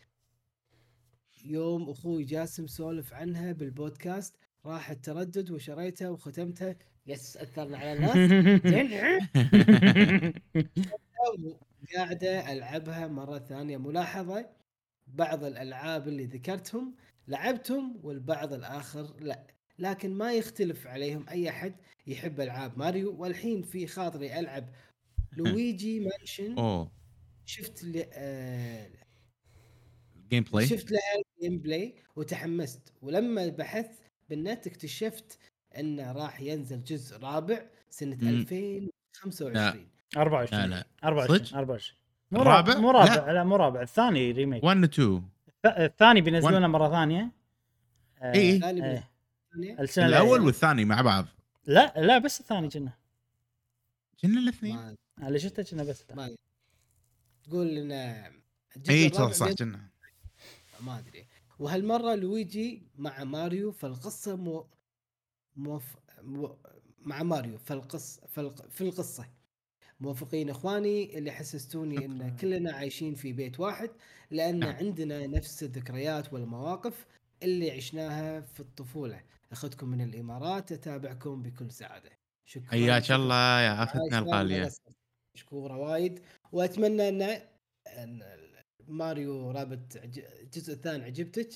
يوم أخوي جاسم سولف عنها بالبودكاست راح التردد وشريتها وختمتها. yes أثرنا على الناس. قاعدة ألعبها مرة ثانية ملاحظة. بعض الألعاب اللي ذكرتهم لعبتهم والبعض الآخر لا. لكن ما يختلف عليهم أي أحد يحب ألعاب ماريو. والحين في خاطري ألعب Luigi's Mansion. أوه. شفت ل... آه... gameplay شفت لها gameplay وتحمست. ولما بحثت بالنت اكتشفت أنه راح ينزل جزء رابع سنة مم. 2025 24 لا، لا. 24 صدق؟ 24 مو؟ رابع مو رابع. لا. مو رابع. الثاني ريميك 1 2 الث- الثاني بينزلونه مرة ثانية. آه، إيه. السنة الأول الجاية. والثاني مع بعض. لا لا بس الثاني كنا. كنا الاثنين. اللي شفته كنا بس ما تقول إن إي صح كنا. ما أدري. وهالمرة لويجي مع ماريو فالقصة مو... موف... مو... مع ماريو فالقص فالق... في القصة. موافقين إخواني اللي حسستوني إن. كلنا عايشين في بيت واحد لأن نعم. عندنا نفس الذكريات والمواقف اللي عشناها في الطفولة. أخذكم من الإمارات أتابعكم بكل سعادة. شكرا حياك. الله يا اختنا الغاليه. مشكورة وايد. وأتمنى أن ماريو رابط الجزء الثاني عجبتك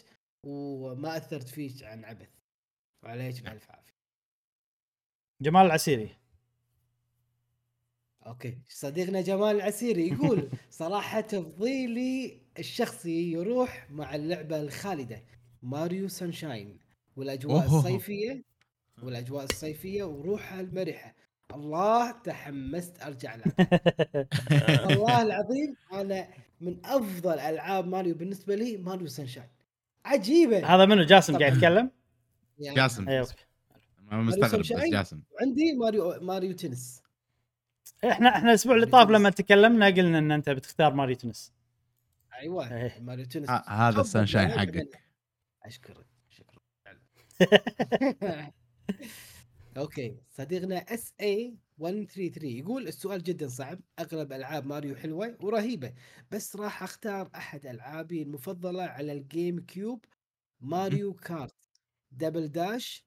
وما أثرت فيك عن عبث. وعليك بالف عافية. جمال العسيري. okay. صديقنا جمال العسيري يقول صراحة تفضيلي الشخصي يروح مع اللعبة الخالدة Mario Sunshine. والأجواء أوه. الصيفية والأجواء الصيفية وروحها المرحة. الله تحمست أرجع لها. والله العظيم أنا من أفضل ألعاب ماريو بالنسبة لي Mario Sunshine. عجيبة. هذا منو؟ جاسم. قاعد يتكلم؟ يعني جاسم. أيوه مستغرب بس؟ جاسم. عندي ماريو Mario Tennis. إحنا إحنا الأسبوع اللي طاف لما تكلمنا قلنا إن أنت بتختار Mario Tennis. أيوه إيه. Mario Tennis. هذا ال Sunshine حقك. أشكرك. okay صديقنا SA 133 يقول السؤال جدا صعب اغلب ألعاب ماريو حلوة ورهيبة بس راح أختار أحد ألعابي المفضلة على ال GameCube Mario Kart. Double Dash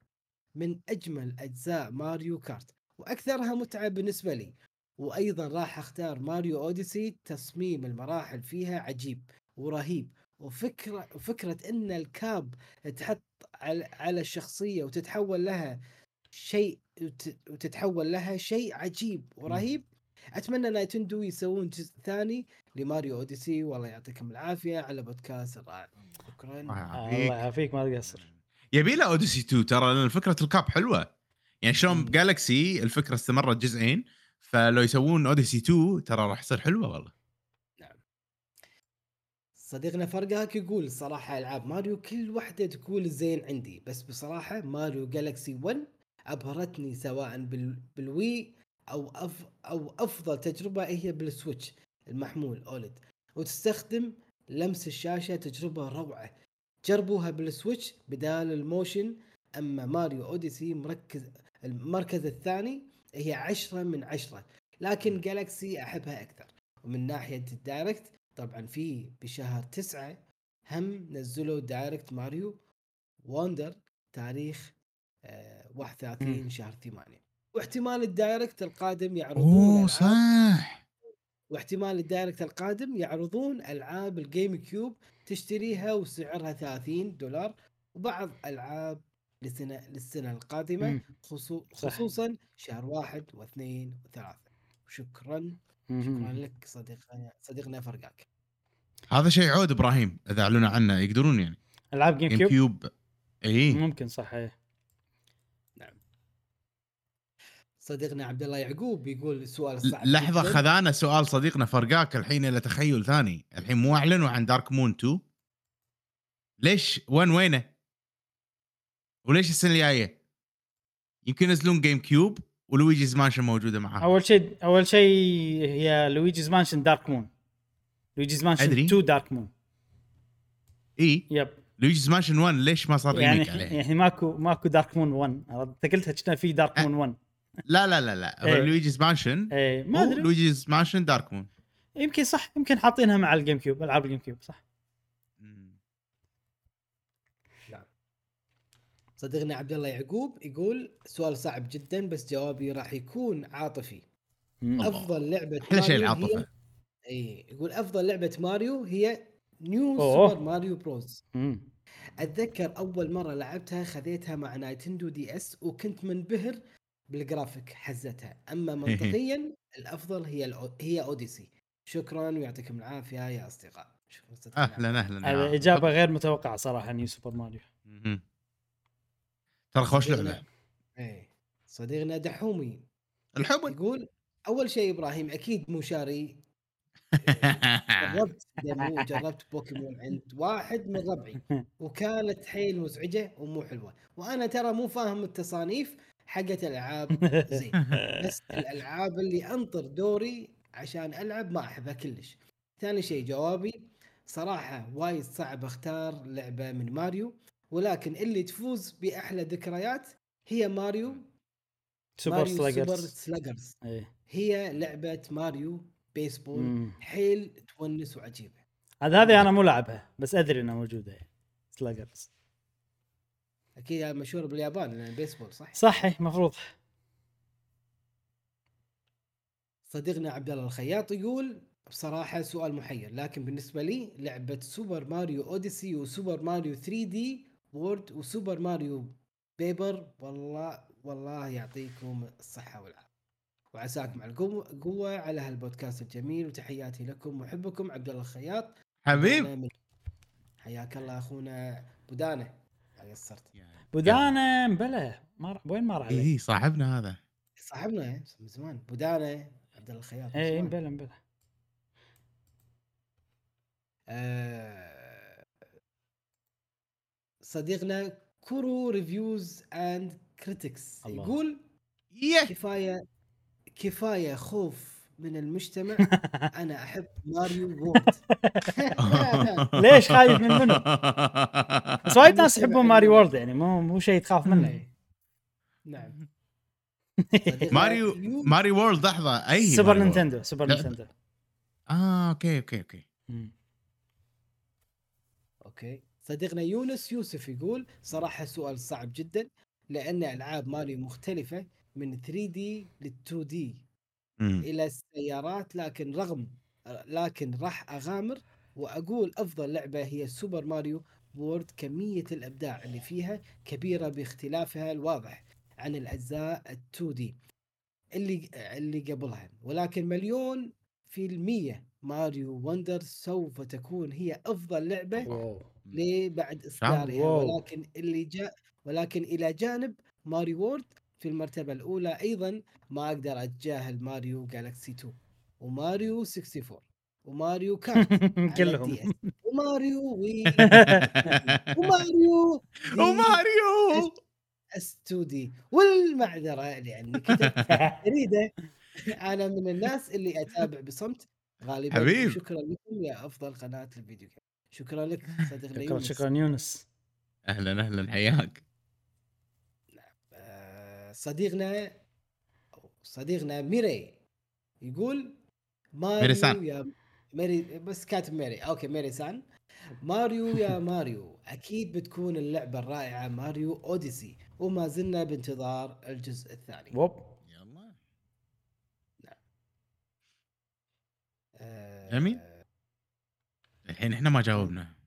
من أجمل أجزاء Mario Kart وأكثرها متعة بالنسبة لي وأيضا راح أختار Mario Odyssey تصميم المراحل فيها عجيب ورهيب وفكرة وفكرة إن ال cap تحط على على الشخصية وتتحول لها شيء وت- وتتحول لها شيء عجيب ورهيب. أتمنى نينتندو يسوون جزء ثاني ل Mario Odyssey. والله يعطيكم العافية على بودكاست الرائع. شكرا. الله يعافيك. ما تقصر يبي له Odyssey 2 ترى لأن فكره ال cap حلوة. يعني شلون. Galaxy الفكرة استمرت جزئين فلو يسوون Odyssey 2 ترى راح يصير حلوة والله. صديقنا فرقاك يقول صراحة ألعاب ماريو كل واحدة تقول زين عندي بس بصراحة Mario Galaxy 1 أبهرتني سواء بال... بال Wii أو أف... أو أفضل تجربة هي بال Switch المحمول OLED. وتستخدم لمس الشاشة تجربة روعة. جربوها بال Switch بدال ال motion أما Mario Odyssey مركز المركز الثاني هي عشرة من عشرة لكن Galaxy أحبها أكثر. ومن ناحية ال Direct طبعا في بشهر تسعة هم نزلوا Direct Mario Wonder تاريخ آه 31 مم. شهر 8 واحتمال ال Direct القادم يعرضون أوه صح واحتمال ال Direct القادم يعرضون ألعاب ال GameCube تشتريها وسعرها 30 دولار وبعض ألعاب للسنة للسنة القادمة. خصو. خصوصا شهر واحد واثنين وثلاثة شكرا شكرا. لك صديقنا صديقنا فرقاك هذا شيء عود إبراهيم إذا أعلنوا عنه يقدرون يعني. ألعاب Game GameCube. Cube اي ممكن صح إيه. صديقنا عبد الله يعقوب يقول السؤال الصعب لحظة جداً. خذانا سؤال صديقنا فرقاك الحين إلى تخيل ثاني. الحين مو أعلنوا عن Dark Moon 2 ليش؟ وين وينه؟ وليش السنة الجاية؟ يمكن ينزلون GameCube و Luigi's Mansion موجودة معاه أول شيء أول شيء هي Luigi's Mansion Dark Moon Luigi's Mansion أدري. 2 Dark Moon. إي. Yep. Luigi's Mansion 1 ليش ما صار يعني remake عليه؟ يعني ماكو ماكو Dark Moon 1 عرفت؟ أنت قلتها كنا في Dark أه. Moon 1 لا لا لا لا. هو. Luigi's Mansion اي ما أدري. Luigi's Mansion Dark Moon. يمكن صح. يمكن حاطينها مع ال GameCube ألعاب ال GameCube صح صديقنا عبد الله يعقوب يقول سؤال صعب جدا بس جوابي راح يكون عاطفي. أفضل لعبة أحلى شيء ماريو هي- العاطفه اي يقول أفضل لعبة ماريو هي New أوه. Super Mario Bros مم. أتذكر أول مرة لعبتها خذيتها مع Nintendo DS وكنت منبهر بالجرافيك حزتها أما منطقيا الأفضل هي الأو- هي Odyssey شكرا ويعطيكم العافية يا أصدقاء شكرا. أهلا أهلا إجابة غير متوقعة صراحة New Super Mario. ترى خوش لعبة إيه صديقنا دحومي الحب يقول أول شيء إبراهيم أكيد مو شاري جربت demo جربت بوكيمون عند واحد من ربعي وكانت حيل مزعجه ومو حلوة. وأنا ترى مو فاهم التصانيف حقت الألعاب زين بس الألعاب اللي أنطر دوري عشان ألعب ما أحبها كلش. ثاني شيء جوابي صراحة وايد صعب أختار لعبة من ماريو ولكن اللي تفوز بأحلى ذكريات هي ماريو. Super Mario Super Sluggers Sluggers. إيه. هي لعبة Mario baseball مم. حيل تونس وعجيبة. هذا هذه أنا مو لعبها بس أدري إنها موجودة. سلاجرز أكيد مشهور باليابان لأن بيسبول صح؟ صح إيه، مفروض. صديقنا عبد الله الخياط يقول بصراحة سؤال محير لكن بالنسبة لي لعبة Super Mario Odyssey و Super Mario 3D World و Super Mario Paper والله والله يعطيكم الصحة والعافية. وعساكم على القوة قوة على هالبودكاست الجميل وتحياتي لكم محبكم عبد الله الخياط. حبيب. حياك الله أخونا بودانة. ما قصرت بودانا مبلى. ما وين ما راح عليه اي صاحبنا هذا. صاحبنا من زمان. بودانة عبد الله الخياط اي. مبلى مبلى. آه، صديقنا كورو Reviews and Critics الله. يقول يه كفاية كفاية خوف من المجتمع أنا أحب Mario World ليش خايف من منو؟ بس وايد ناس يحبون Mario World يعني مو مو شيء تخاف منه إيه. نعم ماريو يو- Mario World لحظة أي Super Mario Nintendo Super. Nintendo آه okay okay okay. Okay صديقنا يونس يوسف يقول صراحة سؤال صعب جدا لأن ألعاب ماريو مختلفة من 3D لل 2D مم. إلى السيارات لكن رغم لكن راح أغامر وأقول أفضل لعبة هي Super Mario World كمية الأبداع اللي فيها كبيرة باختلافها الواضح عن الأجزاء ال 2D اللي اللي قبلها ولكن مليون في المية Mario Wonder سوف تكون هي أفضل لعبة wow. ليه بعد إصدارها wow. ولكن اللي جاء ولكن إلى جانب Mario World في المرتبة الأولى أيضا ما أقدر أتجاهل Mario Galaxy 2 وماريو 64 و Mario Kart كلهم. و Mario Wii. و Mario وماريو. إس 2D. والمعذرة لأني كتبت جريده أنا من الناس اللي أتابع بصمت غالبا. حبيب. شكرا لكم يا افضل قناة ال video game شكرا لك صديقنا شكرا يونس شكرا يونس. أهلا أهلا. حياك. صديقنا صديقنا ميري يقول ماريو ميري-سان. يا ميري بس كاتب ميري. أوكي ميري سان. ماريو يا ماريو أكيد بتكون اللعبة الرائعة Mario Odyssey وما زلنا بانتظار الجزء الثاني. ووب يلا. آه، جميل. الحين إحنا ما جاوبنا.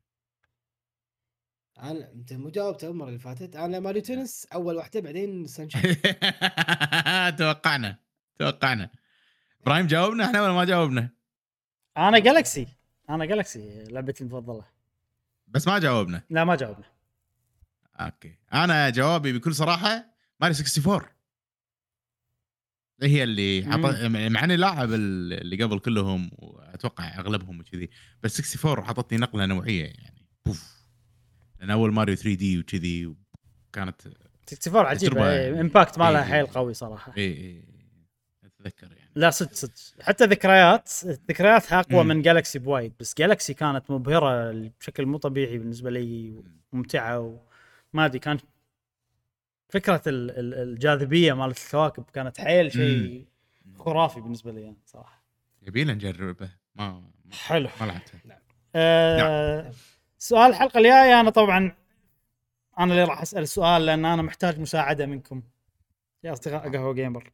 أنا أنت مو جاوبت المره اللي فاتت. أنا Mario Tennis أول واحدة بعدين Sunshine توقعنا توقعنا. إبراهيم جاوبنا؟ إحنا ولا ما جاوبنا؟ أنا Galaxy أنا Galaxy لعبتي المفضلة. بس ما جاوبنا. لا ما جاوبنا. أوكي. أنا جوابي بكل صراحة ماري 64 هي اللي. حط... مع إني لاعب ال- اللي قبل كلهم وأتوقع أغلبهم وكذي بس 64 حطتني نقلة نوعية يعني. بوف. لأن أول ماريو 3 دي وكذي كانت 64 عجيبه إيه، يعني. impact مالها إيه. حيل قوي صراحة. اي اي أتذكر يعني. لا صدق صدق. حتى ذكريات ذكرياتها اقوى. من جالكسي بوايد بس جالكسي كانت مبهرة بشكل مو طبيعي بالنسبة لي وممتعة وما أدري كان فكرة ال- ال- الجاذبية مالت الكواكب كانت حيل شيء خرافي بالنسبة لي أنا صراحة. يبينا نجربه. ما حلو. ما لعبته. آه سؤال الحلقة الجاية أنا طبعا أنا اللي راح أسأل السؤال لأن أنا محتاج مساعدة منكم. يا أصدقاء قهوة جيمر.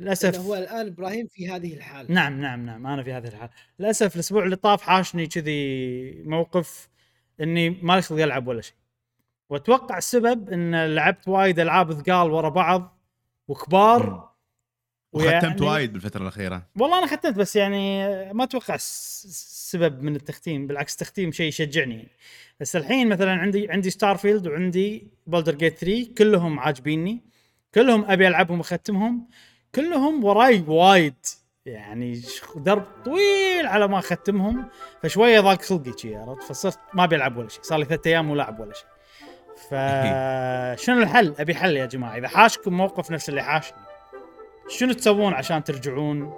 للأسف هو الآن إبراهيم في هذه الحالة. نعم نعم نعم أنا في هذه الحالة. للأسف الأسبوع اللي طاف حاشني كذي موقف إني ما لي خلق العب ولا شيء. وأتوقع السبب إن لعبت وايد ألعاب ثقال ورا بعض وكبار. وختمت ويعني- وايد بالفترة الأخيرة. والله أنا ختمت بس يعني ما أتوقع سبب من التختيم بالعكس تختيم شيء يشجعني. يعني. بس الحين مثلا عندي عندي Starfield وعندي Baldur's Gate 3 كلهم عاجبيني. كلهم أبي ألعبهم وأختمهم. كلهم وراي وايد. يعني درب طويل على ما أختمهم. فشوية ضاق خلقي شي عرفت؟ فصرت ما أبي ألعب ولا شيء صار لي ثلاث أيام مو لاعب ولا شيء فشنو الحل؟ أبي حل يا جماعة. إذا حاشكم موقف نفس اللي حاشني. شنو تسوون عشان ترجعون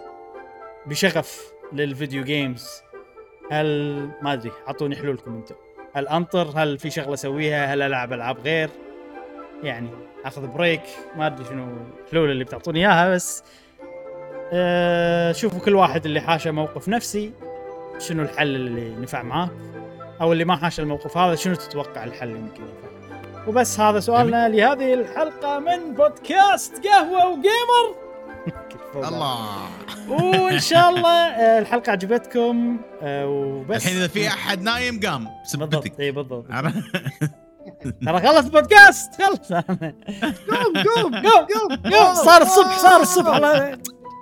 بشغف لل video games هل ما أدري أعطوني حلولكم أنتم. هل أنطر؟ هل في شغلة أسويها؟ هل ألعب ألعاب غير؟ يعني أخذ بريك ما أدري شنو الحلول اللي بتعطوني إياها بس أه شوفوا كل واحد اللي حاشه موقف نفسي شنو الحل اللي نفع معاك أو اللي ما حاش الموقف هذا شنو تتوقع الحل اللي ممكن ينفع؟ وبس هذا سؤالنا لهذه الحلقة من بودكاست قهوة وجيمر. الله. وإن شاء الله آه، الحلقة عجبتكم آه، وبس. الحين إذا في أحد نايم قام. بسبتك بالضبط. اي بالضبط. عرفت؟ ترى خلص بودكاست. خلص. قوم قوم. قوم قوم. قوم. صار الصبح صار الصبح. الله-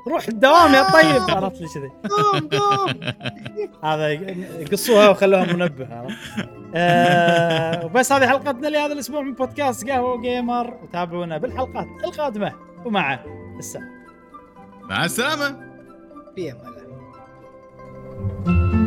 روح الدوام يا طيب. عرفت لي كذي. قوم قوم. هذا قصوها وخلوها منبه عرفت؟ آه، وبس هذه حلقتنا لهذا الأسبوع من بودكاست قهوة جيمر وتابعونا بالحلقات القادمة. ومع السلامة. مع السلامة. في أمان الله.